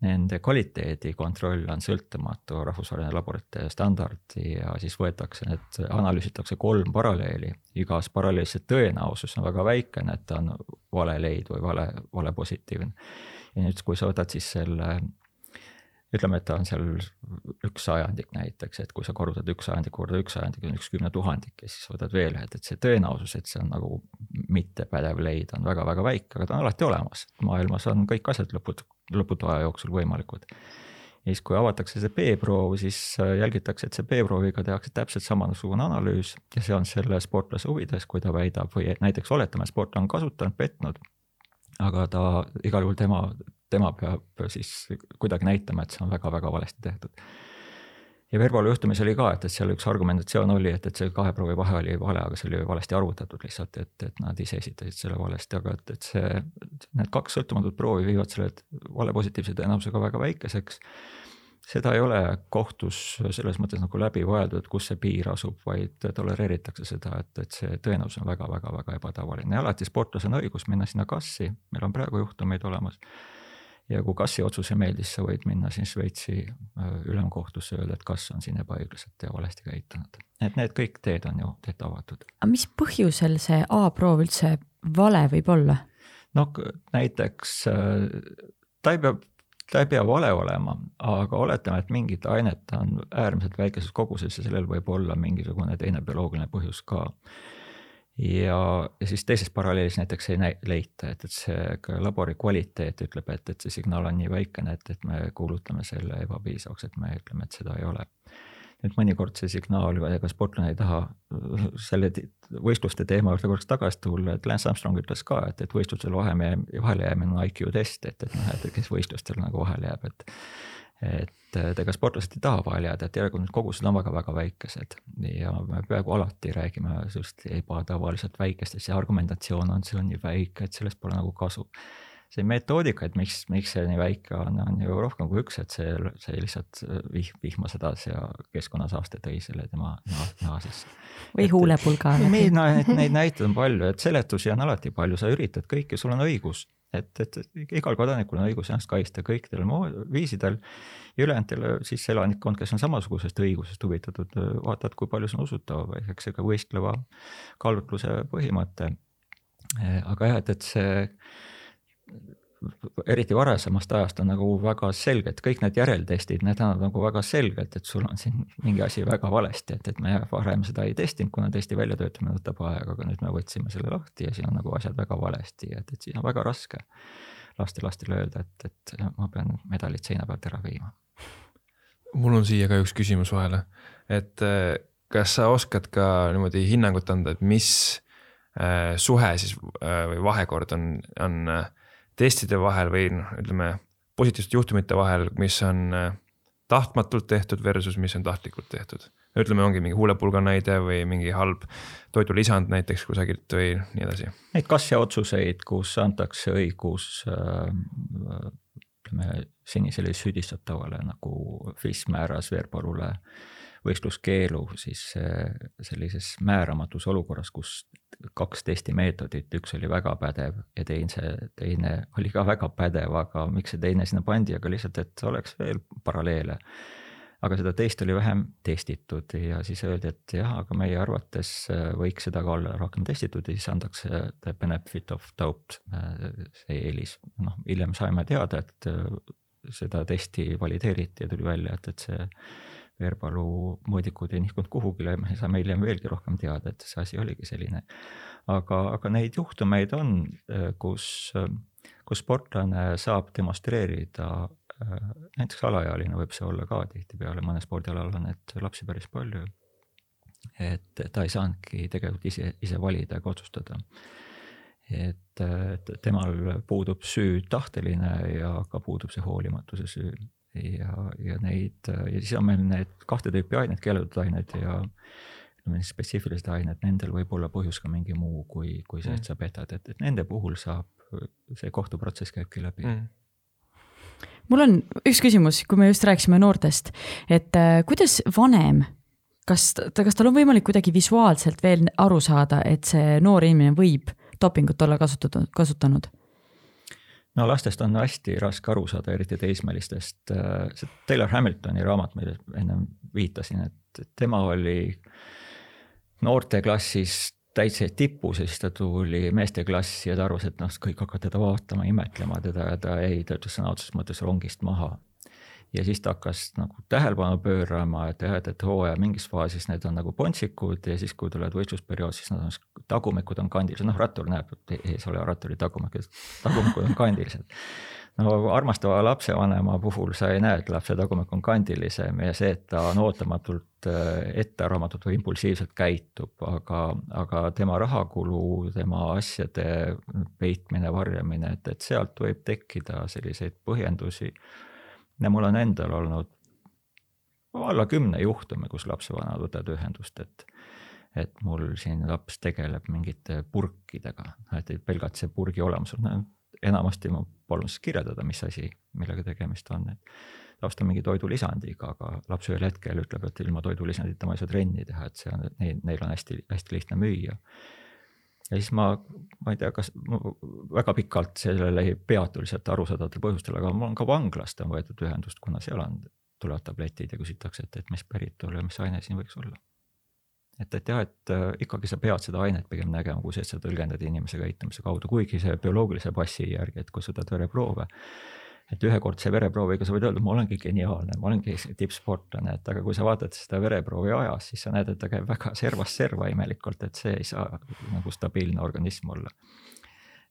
nende kvaliteedikontroll on sõltumatu rahvusvaheline laborite standard ja siis võetakse need, analüüsitakse kolm paralleeli. igas paralleelis see tõenäosus on väga väikene, et ta on vale leid või vale, vale positiivne. ja nüüd, kui sa võtad siis selle ütleme, et ta on seal üks sajandik näiteks, et kui sa korrutad üks sajandik korda üks sajandik, on üks kümne tuhandik ja siis võtad veel ühed, et see tõenäosus, et see on nagu mittepädev leid, on väga-väga väike, aga ta on alati olemas. maailmas on kõik asjad lõputu, lõputu aja jooksul võimalikud. ja siis, kui avatakse see B-proov, siis äh, jälgitakse, et see B-prooviga tehakse täpselt samasugune analüüs ja see on selle sportlase huvides, kui ta väidab või näiteks oletame, et sportlane on kasutanud, petnud aga ta igal juhul tema tema peab siis kuidagi näitama, et see on väga-väga valesti tehtud. ja Verbalu juhtumis oli ka, et, et seal üks argumentatsioon oli, et, et see kahe proovi vahe oli vale, aga see oli valesti arvutatud lihtsalt, et, et nad ise esitasid selle valesti, aga et, et see, need kaks sõltumatut proovi viivad selle vale positiivse tõenäosusega väga väikeseks. Seda ei ole kohtus selles mõttes nagu läbi vaieldud, kus see piir asub, vaid tolereeritakse seda, et, et see tõenäosus on väga-väga-väga ebatavaline. Ja alati sportlasel on õigus minna sinna kassi, meil on praegu juhtumeid olemas ja kui kassi otsus ei meeldi, siis sa võid minna siis Šveitsi äh, ülemkohtusse, öelda, et kass on siin ebaõiglaselt ja valesti käitunud. et need kõik teed on ju teed avatud. aga mis põhjusel see A-proov üldse vale võib olla? noh, näiteks äh, ta ei pea ta ei pea vale olema, aga oletame, et mingit ainet on äärmiselt väikeses koguses ja sellel võib olla mingisugune teine bioloogiline põhjus ka. Ja, ja siis teises paralleelis näiteks ei näi, leita, et, et see ka labori kvaliteet ütleb, et, et see signaal on nii väikene, et, et me kuulutame selle ebapiisavaks, et me ütleme, et seda ei ole et mõnikord see signaal, ega sportlane ei taha selle võistluste teema juurde korraks tagasi tulla, et Lance Armstrong ütles ka, et, et võistlustel vahele, vahele jäämine on IQ test, et, et noh, et kes võistlustel nagu vahele jääb, et et ega sportlased ei taha vahele jääda, et järelikult kogused on väga-väga väikesed. Ja me peaaegu alati räägime sellist ebatavaliselt väikestest ja argumentatsioon on, see on nii väike, et sellest pole nagu kasu see metoodika, et miks, miks see nii väike on, on ju rohkem kui üks, et see, see lihtsalt vih-, vihma sedas ja keskkonnasaaste tõi selle tema naha, naha sisse. või huulepulga. meil (laughs) neid, neid näiteid on palju, et seletusi on alati palju, sa üritad kõike, sul on õigus et, et igal kodanikul on õigus ennast kaitsta kõikidel viisidel ja ülejäänutel siis elanikkond, kes on samasugusest õigusest huvitatud, vaatavad, kui palju see on usutav, eks ega võistleva kaalutluse põhimõte. aga jah, et, et see eriti varasemast ajast on nagu väga selged, kõik need järeltestid, need on nagu väga selgelt, et sul on siin mingi asi väga valesti, et, et me varem seda ei testinud, kuna testi väljatöötamine võtab aega, aga nüüd me võtsime selle lahti ja siin on nagu asjad väga valesti, et, et siis on väga raske lastelastele öelda, et, et ma pean medalid seina pealt ära viima. mul on siia ka üks küsimus vahele, et eh, kas sa oskad ka niimoodi hinnangut anda, et mis äh, suhe siis äh, või vahekord on, on äh, testide vahel või noh, ütleme positiivsete juhtumite vahel, mis on äh, tahtmatult tehtud versus mis on tahtlikult tehtud. ütleme, ongi mingi huulepulga näide või mingi halb toidulisand näiteks kusagilt või nii edasi. Neid kasja otsuseid, kus antakse õigus äh, ütleme senisele süüdistatavale nagu FIS määras Veerpalule võistluskeelu siis sellises määramatus olukorras, kus kaks testimeetodit, üks oli väga pädev ja teine, teine oli ka väga pädev, aga miks see teine sinna pandi, aga lihtsalt, et oleks veel paralleele. aga seda teist oli vähem testitud ja siis öeldi, et jah, aga meie arvates äh, võiks seda ka olla rohkem testitud ja siis antakse the benefit of doubt äh, see eelis. noh, hiljem saime teada, et äh, seda testi valideeriti ja tuli välja, et, et see Veerpalu mõõdikud ei nihkunud kuhugile, me saame hiljem veelgi rohkem teada, et see asi oligi selline. aga, aga neid juhtumeid on, kus, kus sportlane saab demonstreerida, näiteks alaealine võib see olla ka tihtipeale, mõnel spordialal on neid lapsi päris palju. et ta ei saanudki tegelikult ise, ise valida ega otsustada et temal puudub süü tahteline ja ka puudub see hoolimatuse süü ja, ja neid ja siis on meil need kahte tüüpi ained, keelatud ained ja ütleme siis spetsiifilised ained, nendel võib olla põhjus ka mingi muu, kui, kui see, et sa petad, et, et nende puhul saab, see kohtuprotsess käibki läbi. Mm. Mul on üks küsimus, kui me just rääkisime noortest, et äh, kuidas vanem, kas ta, kas tal on võimalik kuidagi visuaalselt veel aru saada, et see noor inimene võib dopingut olla kasutatud, kasutanud? No lastest on hästi raske aru saada, eriti teismelistest. see Taylor Hamiltoni raamat, millele ennem viitasin, et tema oli noorteklassis täitsa tipus ja siis ta tuli meesteklassi ja ta arvas, et noh, kõik hakkavad teda vaatama, imetlema teda ja ta ei, ta ütles sõna otseses mõttes rongist maha ja siis ta hakkas nagu tähelepanu pöörama, et jah, et, et hooaja mingis faasis need on nagu pontsikud ja siis, kui tulevad võistlusperiood, siis nad on, tagumikud on kandilised, noh rattur näeb, et ees oleva ratturi tagumikud, tagumikud on kandilised. no armastava lapsevanema puhul sa ei näe, et lapse tagumik on kandilisem ja see, et ta on ootamatult ettearvamatult või impulsiivselt käitub, aga, aga tema rahakulu, tema asjade peitmine, varjamine, et, et sealt võib tekkida selliseid põhjendusi ja mul on endal olnud alla kümne juhtumi, kus lapsevanemad võtavad ühendust, et et mul siin laps tegeleb mingite purkidega, et pelgalt see purgi olemus on, enamasti ma palun siis kirjeldada, mis asi, millega tegemist on, et laps on mingi toidulisandiga, aga laps ühel hetkel ütleb, et ilma toidulisandita ma ei saa trenni teha, et see on, neil, neil on hästi, hästi lihtne müüa ja siis ma, ma ei tea, kas väga pikalt sellele ei peatu lihtsalt arusaadavatel põhjustel, aga mul on ka vanglast on võetud ühendust, kuna seal on, tulevad tabletid ja küsitakse, et, et mis päritolu ja mis aine siin võiks olla. et, et jah, et äh, ikkagi sa pead seda ainet pigem nägema, kui see, et sa tõlgendad inimese käitumise kaudu, kuigi see bioloogilise passi järgi, et kui sa võtad vereproove et ühekordse vereprooviga sa võid öelda, ma olengi geniaalne, ma olengi tippsportlane, et aga kui sa vaatad seda vereproovi ajas, siis sa näed, et ta käib väga servast serva imelikult, et see ei saa nagu stabiilne organism olla.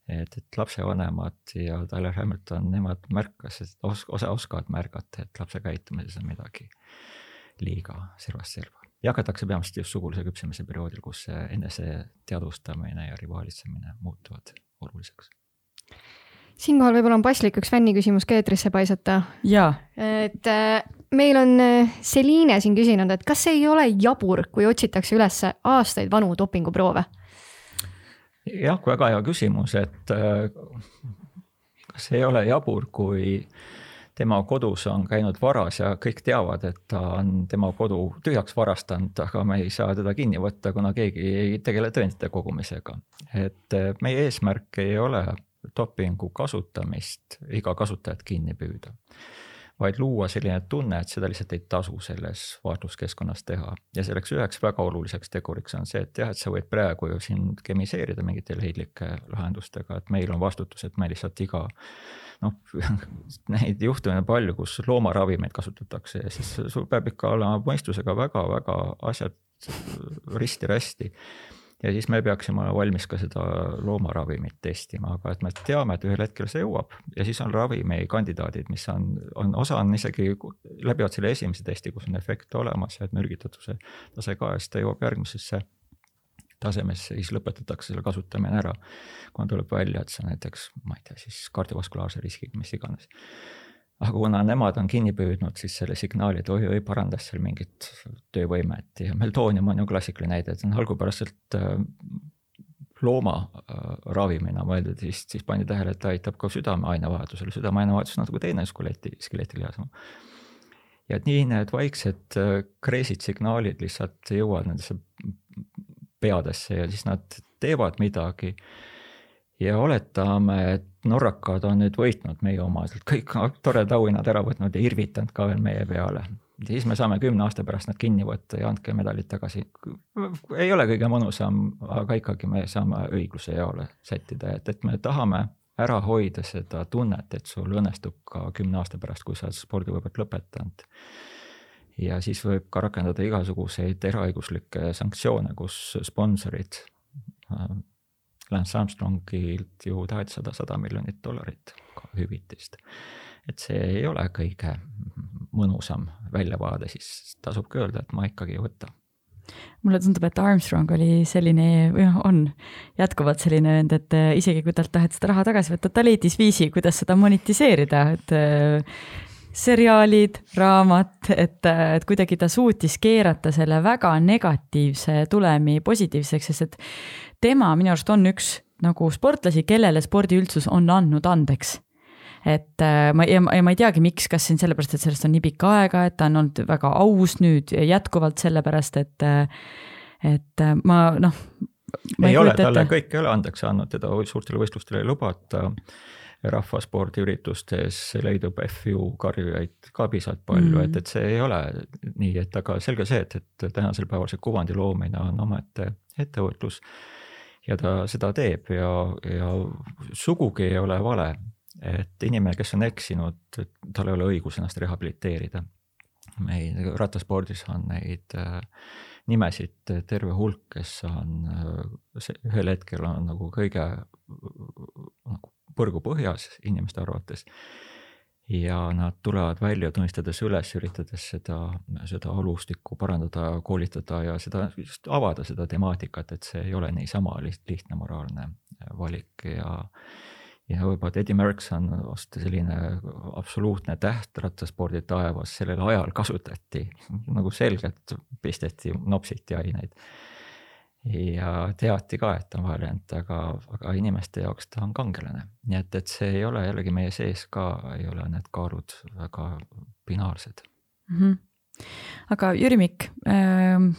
et, et lapsevanemad ja Tyler Hamilton, nemad märkasid, os-, osa oskavad märgata, et lapse käitumises on midagi liiga servast serva. ja hakatakse peamiselt just sugulise küpsemise perioodil, kus see eneseteadvustamine ja rivaalitsemine muutuvad oluliseks siinkohal võib-olla on paslik üks fänniküsimus ka eetrisse paisata. jaa. et äh, meil on äh, Seliine siin küsinud, et kas ei ole jabur, kui otsitakse üles aastaid vanu dopinguproove? jah, väga hea küsimus, et äh, kas ei ole jabur, kui tema kodus on käinud varas ja kõik teavad, et ta on tema kodu tühjaks varastanud, aga me ei saa teda kinni võtta, kuna keegi ei tegele tõendite kogumisega. et meie eesmärk ei ole dopingu kasutamist iga kasutajat kinni püüda, vaid luua selline tunne, et seda lihtsalt ei tasu selles vaatluskeskkonnas teha. ja selleks üheks väga oluliseks teguriks on see, et jah, et sa võid praegu ju siin kemiseerida mingite leidlike lahendustega, et meil on vastutus, et me lihtsalt iga noh, (laughs) neid juhtumeid on palju, kus loomaravimeid kasutatakse ja siis sul peab ikka olema mõistusega väga-väga asjad risti-rästi ja siis me peaksime olema valmis ka seda loomaravimit testima, aga et me teame, et ühel hetkel see jõuab ja siis on ravimikandidaadid, mis on, on, osa on isegi läbivad selle esimese testi, kus on efekt olemas ja et mürgitatuse tase ka ja siis ta jõuab järgmisesse tasemesse, siis lõpetatakse selle kasutamine ära. kuna tuleb välja, et see näiteks, ma ei tea, siis kardiovaskulaarsed riskid, mis iganes aga kuna nemad on kinni püüdnud siis selle signaali, et oi-oi, parandas seal mingit töövõimet ja meltoonium on ju klassikaline näide, et see on algupäraselt äh, looma äh, ravimina mõeldud, siis, siis pandi tähele, et ta aitab ka südameainevahetusele, südameainevahetus on natuke teine skeleti, skeletilihas. ja et nii need vaiksed äh, kreesid signaalid lihtsalt jõuavad nendesse peadesse ja siis nad teevad midagi ja oletame, et norrakad on nüüd võitnud meie omaselt, kõik toredad auhinnad ära võtnud ja irvitanud ka veel meie peale. siis me saame kümne aasta pärast nad kinni võtta ja andke medalid tagasi. ei ole kõige mõnusam, aga ikkagi me saame õigluse jaole sättida, et, et me tahame ära hoida seda tunnet, et sul õnnestub ka kümne aasta pärast, kui sa oled spordivõimet lõpetanud. ja siis võib ka rakendada igasuguseid eraõiguslikke sanktsioone, kus sponsorid Lance Armstrongilt ju taheti sada, sada miljonit dollarit hüvitist. et see ei ole kõige mõnusam väljavaade, siis tasubki öelda, et ma ikkagi ei võta mulle tundub, et Armstrong oli selline või noh, on jätkuvalt selline vend, et äh, isegi kui talt taheti seda raha tagasi võtta, ta leidis viisi, kuidas seda monetiseerida, et äh, seriaalid, raamat, et, äh, et kuidagi ta suutis keerata selle väga negatiivse tulemi positiivseks, sest et tema minu arust on üks nagu sportlasi, kellele spordiüldsus on andnud andeks et äh, ma ja, ja ma ei teagi, miks, kas siin sellepärast, et sellest on nii pikka aega, et ta on olnud väga aus nüüd jätkuvalt sellepärast, et, äh, et äh, ma noh. ei ole, talle kõik ei ole andeks andnud, teda suurtele võistlustele ei lubata. Rahvaspordiüritustes leidub FU karjujaid ka piisavalt palju mm., et, et see ei ole nii, et aga selge see, et, et tänasel päeval see kuvandi loomine on omaette ettevõtlus ja ta seda teeb ja, ja sugugi ei ole vale, et inimene, kes on eksinud, tal ei ole õigus ennast rehabiliteerida. meil rattaspordis on neid äh, nimesid terve hulk, kes on äh, ühel hetkel on nagu kõige põrgu põhjas inimeste arvates. Ja nad tulevad välja, tunnistades üles, üritades seda, seda olustikku parandada, koolitada ja seda, just avada seda temaatikat, et see ei ole niisama liht, lihtne moraalne valik. Ja ja võib-olla Eddie Merckx on selline absoluutne täht rattaspordi taevas, sellel ajal kasutati nagu selgelt pisteti, nopsiti aineid ja teati ka, et on variant, aga, aga inimeste jaoks ta on kangelane. nii et, et see ei ole jällegi meie sees ka, ei ole need kaalud väga binaarsed mm. -hmm. aga Jüri Mikk ähm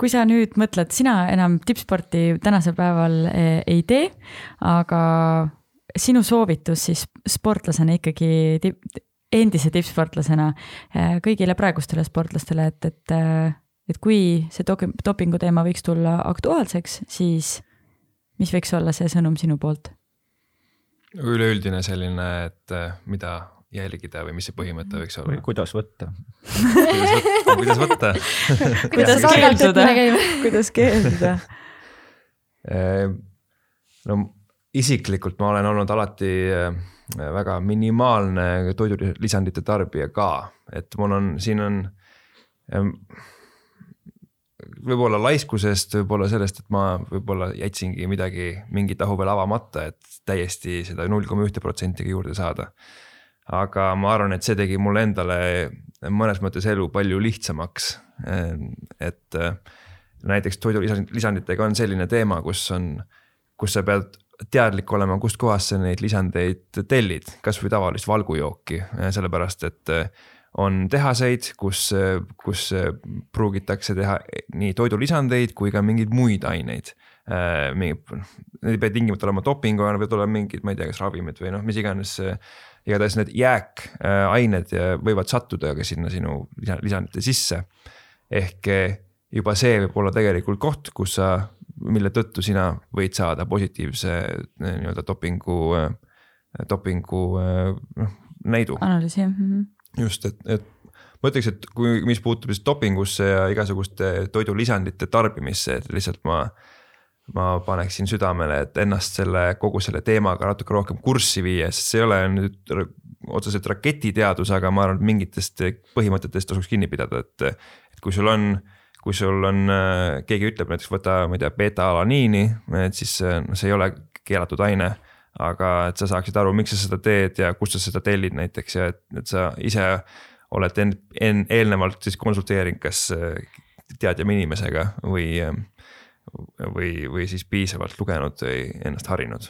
kui sa nüüd mõtled, sina enam tippsporti tänasel päeval eh, ei tee, aga sinu soovitus siis sportlasena ikkagi endise tippsportlasena eh, kõigile praegustele sportlastele, et, et eh, et kui see dopingu teema võiks tulla aktuaalseks, siis mis võiks olla see sõnum sinu poolt? üleüldine selline, et äh, mida jälgida või mis see põhimõte võiks või olla? kuidas võtta. kuidas võtta, kuidas võtta? (laughs) (laughs) kuidas keelduda kuidas keelduda? Ehm, no isiklikult ma olen olnud alati äh, väga minimaalne toidulisandite tarbija ka, et mul on, siin on ähm, võib-olla laiskusest, võib-olla sellest, et ma võib-olla jätsingi midagi, mingi tahu veel avamata, et täiesti seda null koma ühte protsentigi juurde saada. aga ma arvan, et see tegi mulle endale mõnes mõttes elu palju lihtsamaks. et äh, näiteks toidulisanditega on selline teema, kus on, kus sa pead teadlik olema, kustkohast sa neid lisandeid tellid, kasvõi tavalist valgujooki, sellepärast et äh, on tehaseid, kus, kus pruugitakse teha nii toidulisandeid kui ka mingeid muid aineid. Need ei pea tingimata olema dopingu, võivad olla mingid, ma ei tea, kas ravimid või noh, mis iganes. igatahes need jääkained võivad sattuda ka sinna sinu lisandite sisse. ehk juba see võib olla tegelikult koht, kus sa, mille tõttu sina võid saada positiivse nii-öelda dopingu, dopingu noh näidu. analüüsi jah mm -hmm just, et, et ma ütleks, et kui, mis puutub siis dopingusse ja igasuguste toidulisandite tarbimisse, et lihtsalt ma. ma paneksin südamele, et ennast selle kogu selle teemaga natuke rohkem kurssi viia, sest see ei ole nüüd otseselt raketiteadus, aga ma arvan, et mingitest põhimõtetest tasuks kinni pidada, et. et kui sul on, kui sul on, keegi ütleb näiteks võta, ma ei tea, beeta-alaniini, et siis noh, see ei ole keelatud aine aga et sa saaksid aru, miks sa seda teed ja kust sa seda tellid näiteks ja et, et sa ise oled en, en, eelnevalt siis konsulteerinud, kas teadjama inimesega või, või, või siis piisavalt lugenud või ennast harinud.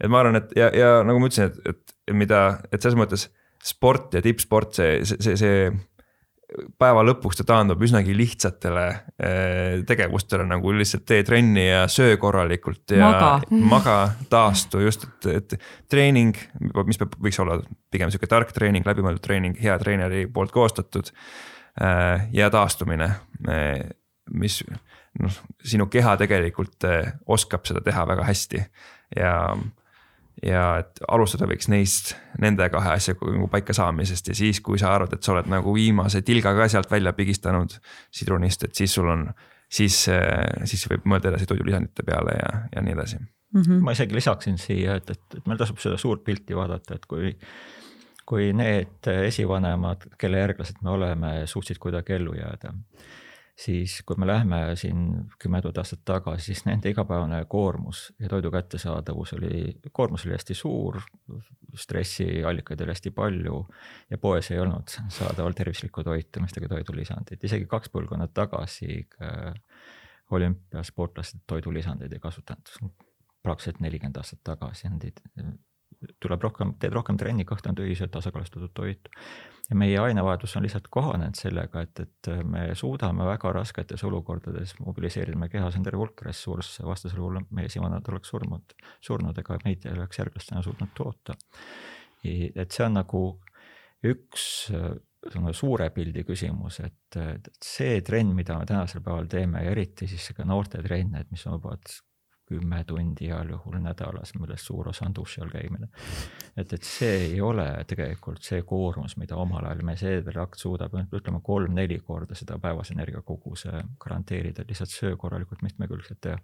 et ma arvan, et ja, ja nagu ma ütlesin, et, et mida, et selles mõttes sport ja tippsport, see, see, see, see päeva lõpuks ta taandub üsnagi lihtsatele tegevustele nagu lihtsalt tee trenni ja söö korralikult ja Maga. maga, taastu just, et, et treening, mis peab, võiks olla pigem sihuke tark treening, läbimõeldud treening, hea treeneri poolt koostatud. ja taastumine, mis noh, sinu keha tegelikult oskab seda teha väga hästi ja ja et alustada võiks neist, nende kahe asja nagu paika saamisest. Ja siis, kui sa arvad, et sa oled nagu viimase tilga ka sealt välja pigistanud sidrunist, et siis sul on, siis, siis võib mõelda edasi toidulisandite peale ja, ja nii edasi. Mm -hmm. ma isegi lisaksin siia, et, et, et meil tasub seda suurt pilti vaadata, et kui kui need esivanemad, kelle järglased me oleme, suutsid kuidagi ellu jääda, siis kui me lähme siin kümme tuhat aastat tagasi, siis nende igapäevane koormus ja toidu kättesaadavus oli, koormus oli hästi suur, stressiallikaid oli hästi palju ja poes ei olnud saadaval tervislikku toitu, mõistagi toidulisandit, isegi kaks põlvkonnad tagasi olümpiasportlased toidulisandeid ei kasutanud, praktiliselt nelikümmend aastat tagasi, nad ei tuleb rohkem, teed rohkem trenni, kõht on sööd tasakaalustatud toitu. ja meie ainevajadus on lihtsalt kohanenud sellega, et, et me suudame väga rasketes olukordades mobiliseerida meie kehas on terve hulk ressursse, vastasel juhul meie esivanemad oleks surnud, surnud, ega meid ei oleks järglastena suutnud toota. et see on nagu üks selline suure pildi küsimus, et, see trend, mida me tänasel päeval teeme ja eriti siis ka noorte trenn, et mis on juba kümme tundi heal juhul nädalas, millest suur osa on duši all käimine. et, et see ei ole tegelikult see koormus, mida omal ajal meie seedelakt suudab, ütleme kolm-neli korda seda päevase energiakoguse garanteerida, lihtsalt söö korralikult mitmekülgselt teha.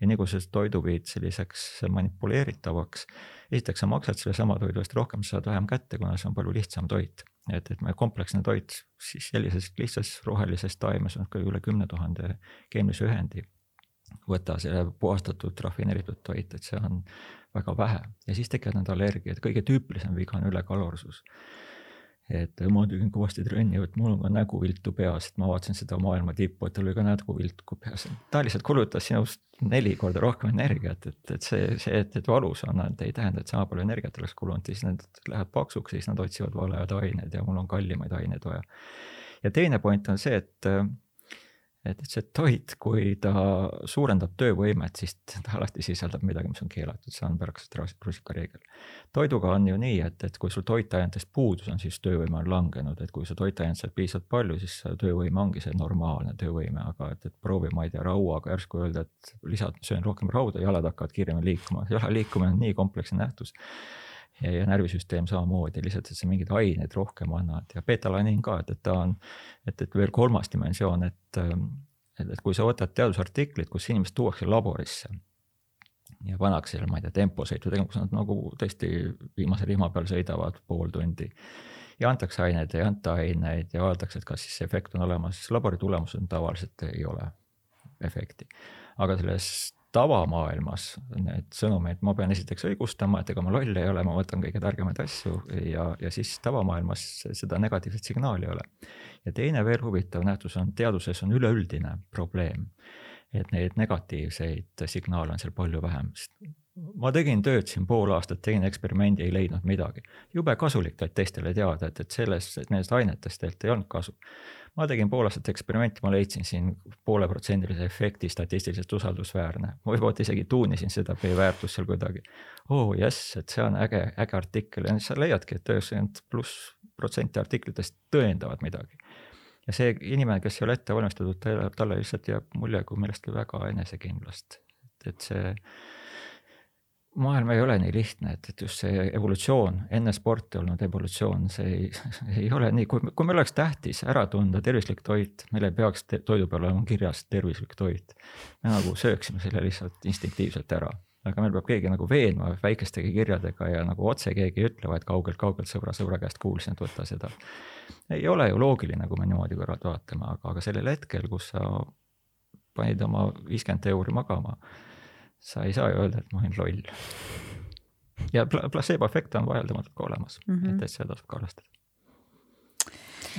ja nii kui sa toidu viid selliseks manipuleeritavaks, esiteks sa maksad sellesama toidu eest rohkem, sa saad vähem kätte, kuna see on palju lihtsam toit. et, et meie kompleksne toit siis sellises lihtsas rohelises taimes on ka üle kümne tuhande keemilise ühendi võta see puhastatud rafineeritud toit, et see on väga vähe ja siis tekivad need allergiad, kõige tüüpilisem viga on ülekalorsus. et ma tegin kõvasti trenni, et mul on ka nägu viltu peas, et ma vaatasin seda maailma tippu, et tal oli ka nägu viltu peas. ta lihtsalt kulutas sinust neli korda rohkem energiat, et, et see, see, et, et valus on, et ei tähenda, et sama palju energiat oleks kulunud, siis need lähevad paksuks, siis nad otsivad valed ained ja mul on kallimaid aineid vaja. ja teine point on see, et et, et see toit, kui ta suurendab töövõimet, siis ta alati sisaldab midagi, mis on keelatud, see on pärast rusikareegel. toiduga on ju nii, et, et kui sul toitainetest puudus on, siis töövõime on langenud, et kui sa toitainet saad piisavalt palju, siis töövõime ongi see normaalne töövõime, aga et, et proovi, ma ei tea, rauaga järsku öelda, et lisad, söön rohkem rauda, jalad hakkavad kiiremini liikuma, jala liikumine on nii kompleksne nähtus ja, ja närvisüsteem samamoodi, lihtsalt, et sa mingeid aineid rohkem annad ja betalaniin ka, et, et ta on, et, et veel kolmas dimensioon, et, et, et kui sa võtad teadusartiklid, kus inimesed tuuakse laborisse ja pannakse seal, ma ei tea, temposõitu tegema, kus nad nagu tõesti viimase rihma peal sõidavad pool tundi ja antakse aineid ei anta aineid ja vaadatakse, et kas siis efekt on olemas, labori tulemused tavaliselt ei ole efekti. aga selles tavamaailmas need sõnumeid ma pean esiteks õigustama, et ega ma loll ei ole, ma võtan kõige targemaid asju ja, ja siis tavamaailmas seda negatiivset signaali ei ole. ja teine veel huvitav nähtus on, teaduses on üleüldine probleem, et neid negatiivseid signaale on seal palju vähem, ma tegin tööd siin pool aastat, tegin eksperimendi, ei leidnud midagi. jube kasulik tegelikult teistele teada, et, et sellest, nendest ainetest tegelikult ei olnud kasu ma tegin pool aastat eksperimenti, ma leidsin siin pooleprotsendilise efekti statistiliselt usaldusväärne. ma võib-olla isegi tuunisin seda p-väärtust seal kuidagi. oo oh, jess, et see on äge, äge artikkel ja sa leiadki, et üheksakümmend pluss protsenti artiklitest tõendavad midagi. ja see inimene, kes ei ole ette valmistatud, talle lihtsalt jääb mulje kui millestki väga enesekindlast. et see maailm ei ole nii lihtne, et, et just see evolutsioon, enne sporti olnud evolutsioon, see ei, (laughs) ei ole nii, kui, kui meil oleks tähtis ära tunda tervislik toit, meil ei peaks toidu peal olema kirjas tervislik toit. me nagu sööksime selle lihtsalt instinktiivselt ära, aga meil peab keegi nagu veenma väikestegi kirjadega ja nagu otse keegi ei ütle, vaid kaugelt-kaugelt sõbra sõbra käest kuulsin, et võta seda. ei ole ju loogiline, kui me niimoodi kõrvalt vaatame, aga, aga sellel hetkel, kus sa panid oma viiskümmend euri magama sa ei saa ju öelda, et ma olin loll. ja placebo efekt on vaieldamatult ka olemas mm, -hmm. et, seda tasub ka arvestada.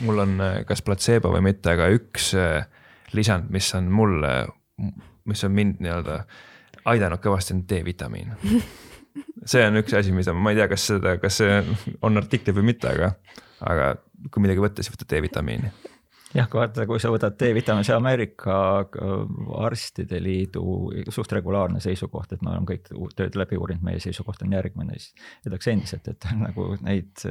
mul on äh, kas platseebo või mitte, aga üks äh, lisand, mis on mulle, mis on mind nii-öelda aidanud kõvasti, on D-vitamiin (laughs) see on üks asi, mida ma ei tea, kas seda, kas see on artikkel või mitte, aga, aga kui midagi võtta, siis võta D-vitamiini jah, kui vaata, kui sa võtad D-vitamiini, see Ameerika Arstide Liidu suht regulaarne seisukoht, et me oleme kõik tööd läbi uurinud, meie seisukoht on järgmine, siis öeldakse endiselt, et (laughs) nagu neid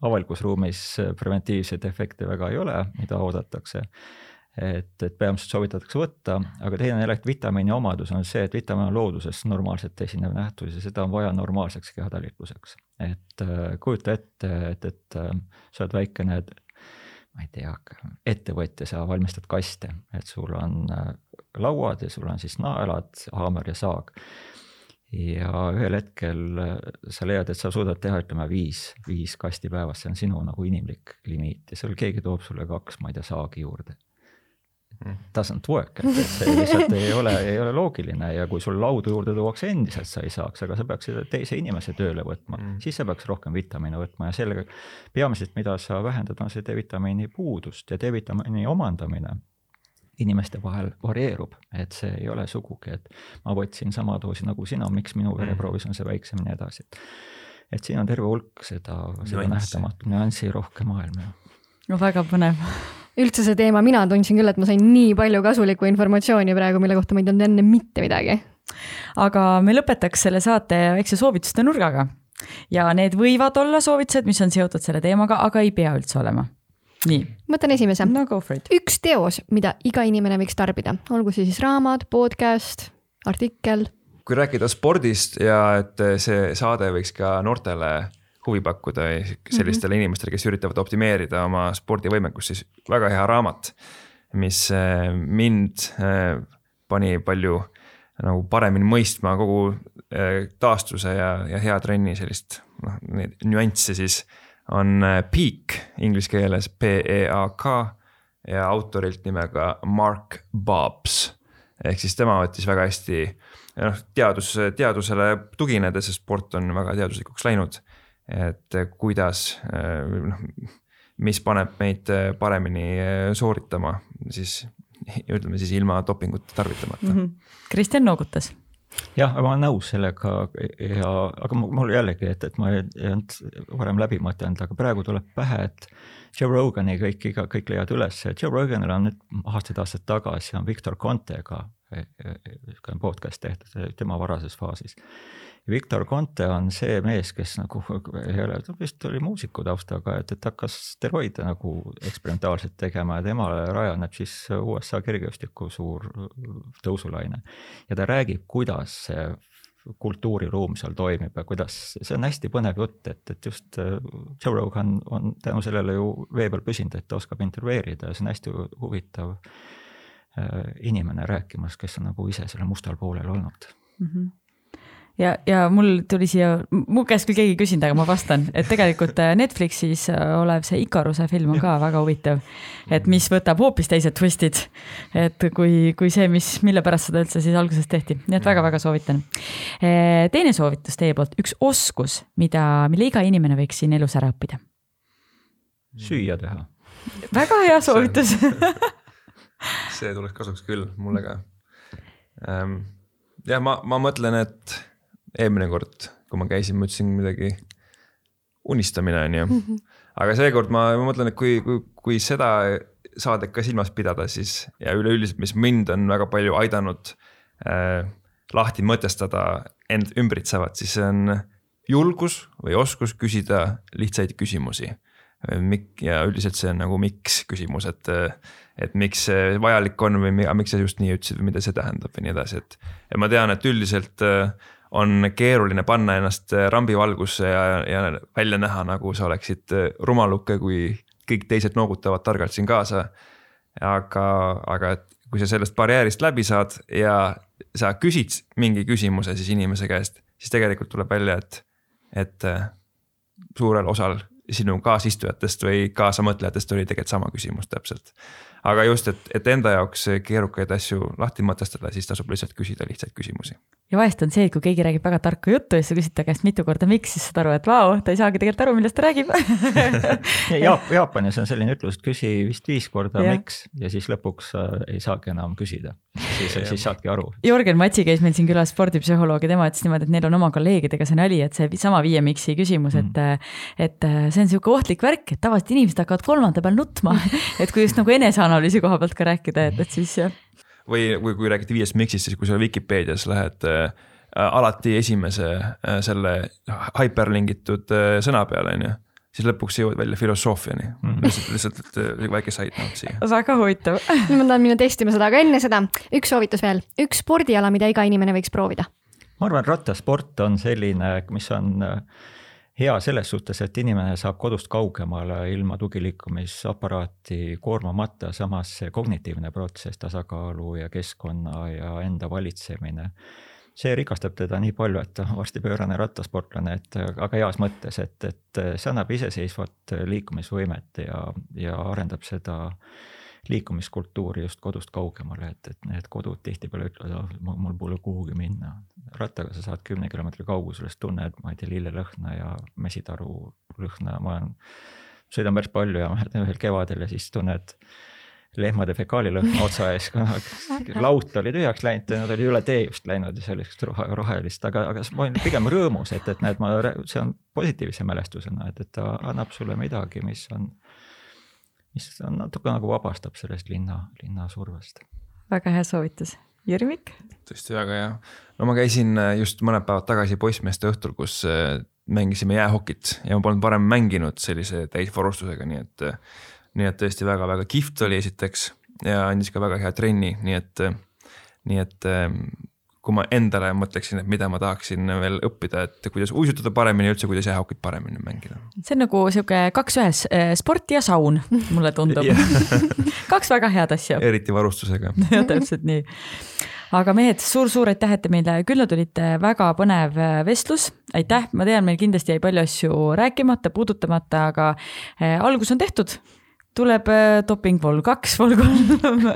avalikus ruumis preventiivseid efekte väga ei ole, mida oodatakse et, et peamiselt soovitatakse võtta, aga teine jälle vitamiini omadus on see, et vitamiin on looduses normaalselt esinev nähtus ja seda on vaja normaalseks kehatalikluseks. et kujuta ette, et, et sa oled väikene ma ei tea, ettevõtja, sa valmistad kaste, et sul on äh, lauad ja sul on siis naelad, haamer ja saag. ja ühel hetkel äh, sa leiad, et sa suudad teha, ütleme viis, viis kasti päevas, see on sinu nagu inimlik limiit ja seal keegi toob sulle kaks, ma ei tea, saagi juurde doesn't work, et, see lihtsalt ei ole, ei ole loogiline ja kui sul laudu juurde tuuakse endiselt, sa ei saaks, aga sa peaksid teise inimese tööle võtma mm., siis sa peaks rohkem vitamiine võtma ja sellega peamiselt, mida sa vähendad, on see D-vitamiini puudust ja D-vitamiini omandamine inimeste vahel varieerub, et see ei ole sugugi, et ma võtsin sama doosi nagu sina, miks minu mm. vereproovis on see väiksem ja nii edasi. et siin on terve hulk seda, seda nähtamatut nüansi rohke maailma. no väga põnev üldse see teema, mina tundsin küll, et ma sain nii palju kasulikku informatsiooni praegu, mille kohta ma ei teadnud enne mitte midagi. aga me lõpetaks selle saate väikse soovituste nurgaga ja need võivad olla soovitused, mis on seotud selle teemaga, aga ei pea üldse olema. nii. võtan esimese. no üks teos, mida iga inimene võiks tarbida, olgu see siis raamat, podcast, artikkel. kui rääkida spordist ja et see saade võiks ka noortele huvi pakkuda sellistele mm -hmm. inimestele, kes üritavad optimeerida oma spordivõimekust, siis väga hea raamat, mis äh, mind äh, pani palju nagu paremini mõistma kogu äh, taastuse ja, ja hea trenni sellist noh, neid nüansse siis on Peak inglise keeles P-E-A-K ja autorilt nimega Mark Bobbs. ehk siis tema võttis väga hästi noh, teadus, teadusele tuginedes, sest sport on väga teaduslikuks läinud et kuidas noh, mis paneb meid paremini sooritama, siis ütleme siis ilma dopingut tarvitamata mm. -hmm. Kristjan noogutas. jah, ma olen nõus sellega ja, aga mul jällegi, et, et ma ei, olnud varem läbi mõtelnud, aga praegu tuleb pähe, et Joe Rogani kõik, iga, kõik leiavad üles, Joe Roganil on nüüd aastaid-aastaid tagasi on Victor Contega niisugune podcast tehtud tema varases faasis. Victor Conte on see mees, kes nagu ei ole, ta vist oli muusiku taustaga, et, et hakkas steroide nagu eksperimentaalselt tegema ja temale rajaneb siis USA kergejõustiku suur tõusulaine. ja ta räägib, kuidas see kultuuriruum seal toimib ja kuidas, see on hästi põnev jutt, et, et just äh, Joe Rogan on tänu sellele ju vee peal püsinud, et ta oskab intervjueerida ja see on hästi huvitav äh, inimene rääkimas, kes on nagu ise selle mustal poolel olnud mm. -hmm ja, ja mul tuli siia, mu käest küll keegi ei küsinud, aga ma vastan, et tegelikult äh, Netflixis äh, olev see Ikaruse film on ka väga huvitav. et mis võtab hoopis teised twistid, et kui, kui see, mis, mille pärast seda üldse siis alguses tehti, nii et väga-väga soovitan. Äh, teine soovitus teie poolt, üks oskus, mida, mille iga inimene võiks siin elus ära õppida. süüa teha. väga hea soovitus (laughs) see tuleks kasuks küll mulle ka. Ehm, jah, ma, ma mõtlen, et eelmine kord, kui ma käisin, ma ütlesin midagi unistamine on ju. aga seekord ma, ma mõtlen, et kui, kui, kui seda saadet ka silmas pidada, siis ja üleüldiselt, mis mind on väga palju aidanud äh, lahti mõtestada end ümbritsevat, siis see on julgus või oskus küsida lihtsaid küsimusi. Mik- ja üldiselt see on nagu miks küsimus, et, et miks see vajalik on või miks sa just nii ütlesid või mida see tähendab või nii edasi, et. ja ma tean, et üldiselt äh, on keeruline panna ennast äh, rambivalgusse ja, ja välja näha, nagu sa oleksid äh, rumaluke, kui kõik teised noogutavad targalt siin kaasa. aga, aga et kui sa sellest barjäärist läbi saad ja sa küsid mingi küsimuse siis inimese käest, siis tegelikult tuleb välja, et, et äh, suurel osal sinu kaasistujatest või kaasamõtlejatest oli tegelikult sama küsimus täpselt aga just, et, et enda jaoks keerukaid asju lahti mõtestada, siis tasub lihtsalt küsida lihtsaid küsimusi. ja vahest on see, et kui keegi räägib väga tarka juttu ja siis sa küsid ta käest mitu korda, miks, siis saad aru, et vau, ta ei saagi tegelikult aru, millest ta räägib (laughs) Jaap, Jaapanis on selline ütlus, et küsi vist viis korda ja. miks ja siis lõpuks ei saagi enam küsida. siis, siis saadki aru. Jörgen Matsi käis meil siin külas spordipsühholoog ja tema ütles niimoodi, et neil on oma kolleegidega see nali, et see sama viie miksi küsimus, et mm., et see on sihuke ohtlik värk, et tavaliselt inimesed hakkavad kolmanda peal nutma (laughs) et kui just nagu eneseanalüüs analüüsi koha pealt ka rääkida, et, et siis jah. või, või kui räägite viiest miksist, siis kui sa Vikipeedias lähed äh, alati esimese äh, selle hyperlingitud äh, sõna peale, on ju siis lõpuks jõuad välja filosoofiani mm. -hmm., lihtsalt, lihtsalt äh, väike side note siia. (laughs) väga huvitav (laughs) ma tahan minna testima seda, aga enne seda üks soovitus veel, üks spordiala, mida iga inimene võiks proovida. ma arvan, rattasport on selline, mis on äh, hea selles suhtes, et inimene saab kodust kaugemale ilma tugiliikumisaparaati koormamata, samas see kognitiivne protsess, tasakaalu ja keskkonna ja enda valitsemine, see rikastab teda nii palju, et ta on varsti pöörane rattasportlane, et aga heas mõttes, et, et see annab iseseisvat liikumisvõimet ja, ja arendab seda liikumiskultuuri just kodust kaugemale, et, et need kodud tihtipeale ütlevad, mul pole kuhugi minna. rattaga sa saad kümne kilomeetri kauguses, tunned, ma ei tea, lillelõhna ja mesitaru lõhna, ma olen, sõidan päris palju ja ühel kevadel ja siis tunned lehmade fekaalilõhna (laughs) otsa ees, laut oli tühjaks läinud nad olid üle tee just läinud ja sellist rohelist, aga, aga ma olin pigem rõõmus, et, et näed, ma, see on positiivse mälestusena, et, et ta annab sulle midagi, mis on mis on natuke nagu vabastab sellest linna, linna survest. väga hea soovitus. Jüri Mikk? tõesti väga hea. no ma käisin äh, just mõned päevad tagasi poissmeeste õhtul, kus äh, mängisime jäähokit ja ma polnud varem mänginud sellise täisvarustusega, nii et, äh, nii et tõesti väga-väga kihvt oli esiteks ja andis ka väga hea trenni, nii et, nii et kui ma endale mõtleksin, et mida ma tahaksin veel õppida, et kuidas uisutada paremini, üldse kuidas jäähokit paremini mängida. see on nagu sihuke kaks ühes, eh, sport ja saun, mulle tundub (laughs) kaks väga head asja. eriti varustusega. (laughs) jah, täpselt nii aga mehed suur,, suur-suur aitäh, et te meile külla tulite, väga põnev eh, vestlus, aitäh, ma tean, meil kindlasti jäi palju asju rääkimata, puudutamata, aga äh, algus on tehtud. tuleb doping vol kaks, (laughs) vol kolm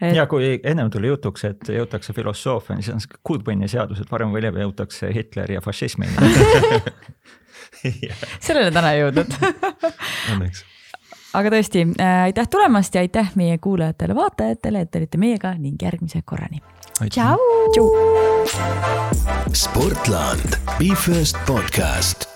et.... ja kui ennem tuli jutuks, et jõutakse filosoofiani, siis on kuudpõnni seadus, et varem või hiljem jõutakse Hitleri ja fašismini. (laughs) Sellele täna ei jõudnud. Õnneks. Aga tõesti äh,, aitäh tulemast ja aitäh meie kuulajatele-vaatajatele, et olite meiega ning järgmise korrani. tšau. Sportland, Be First podcast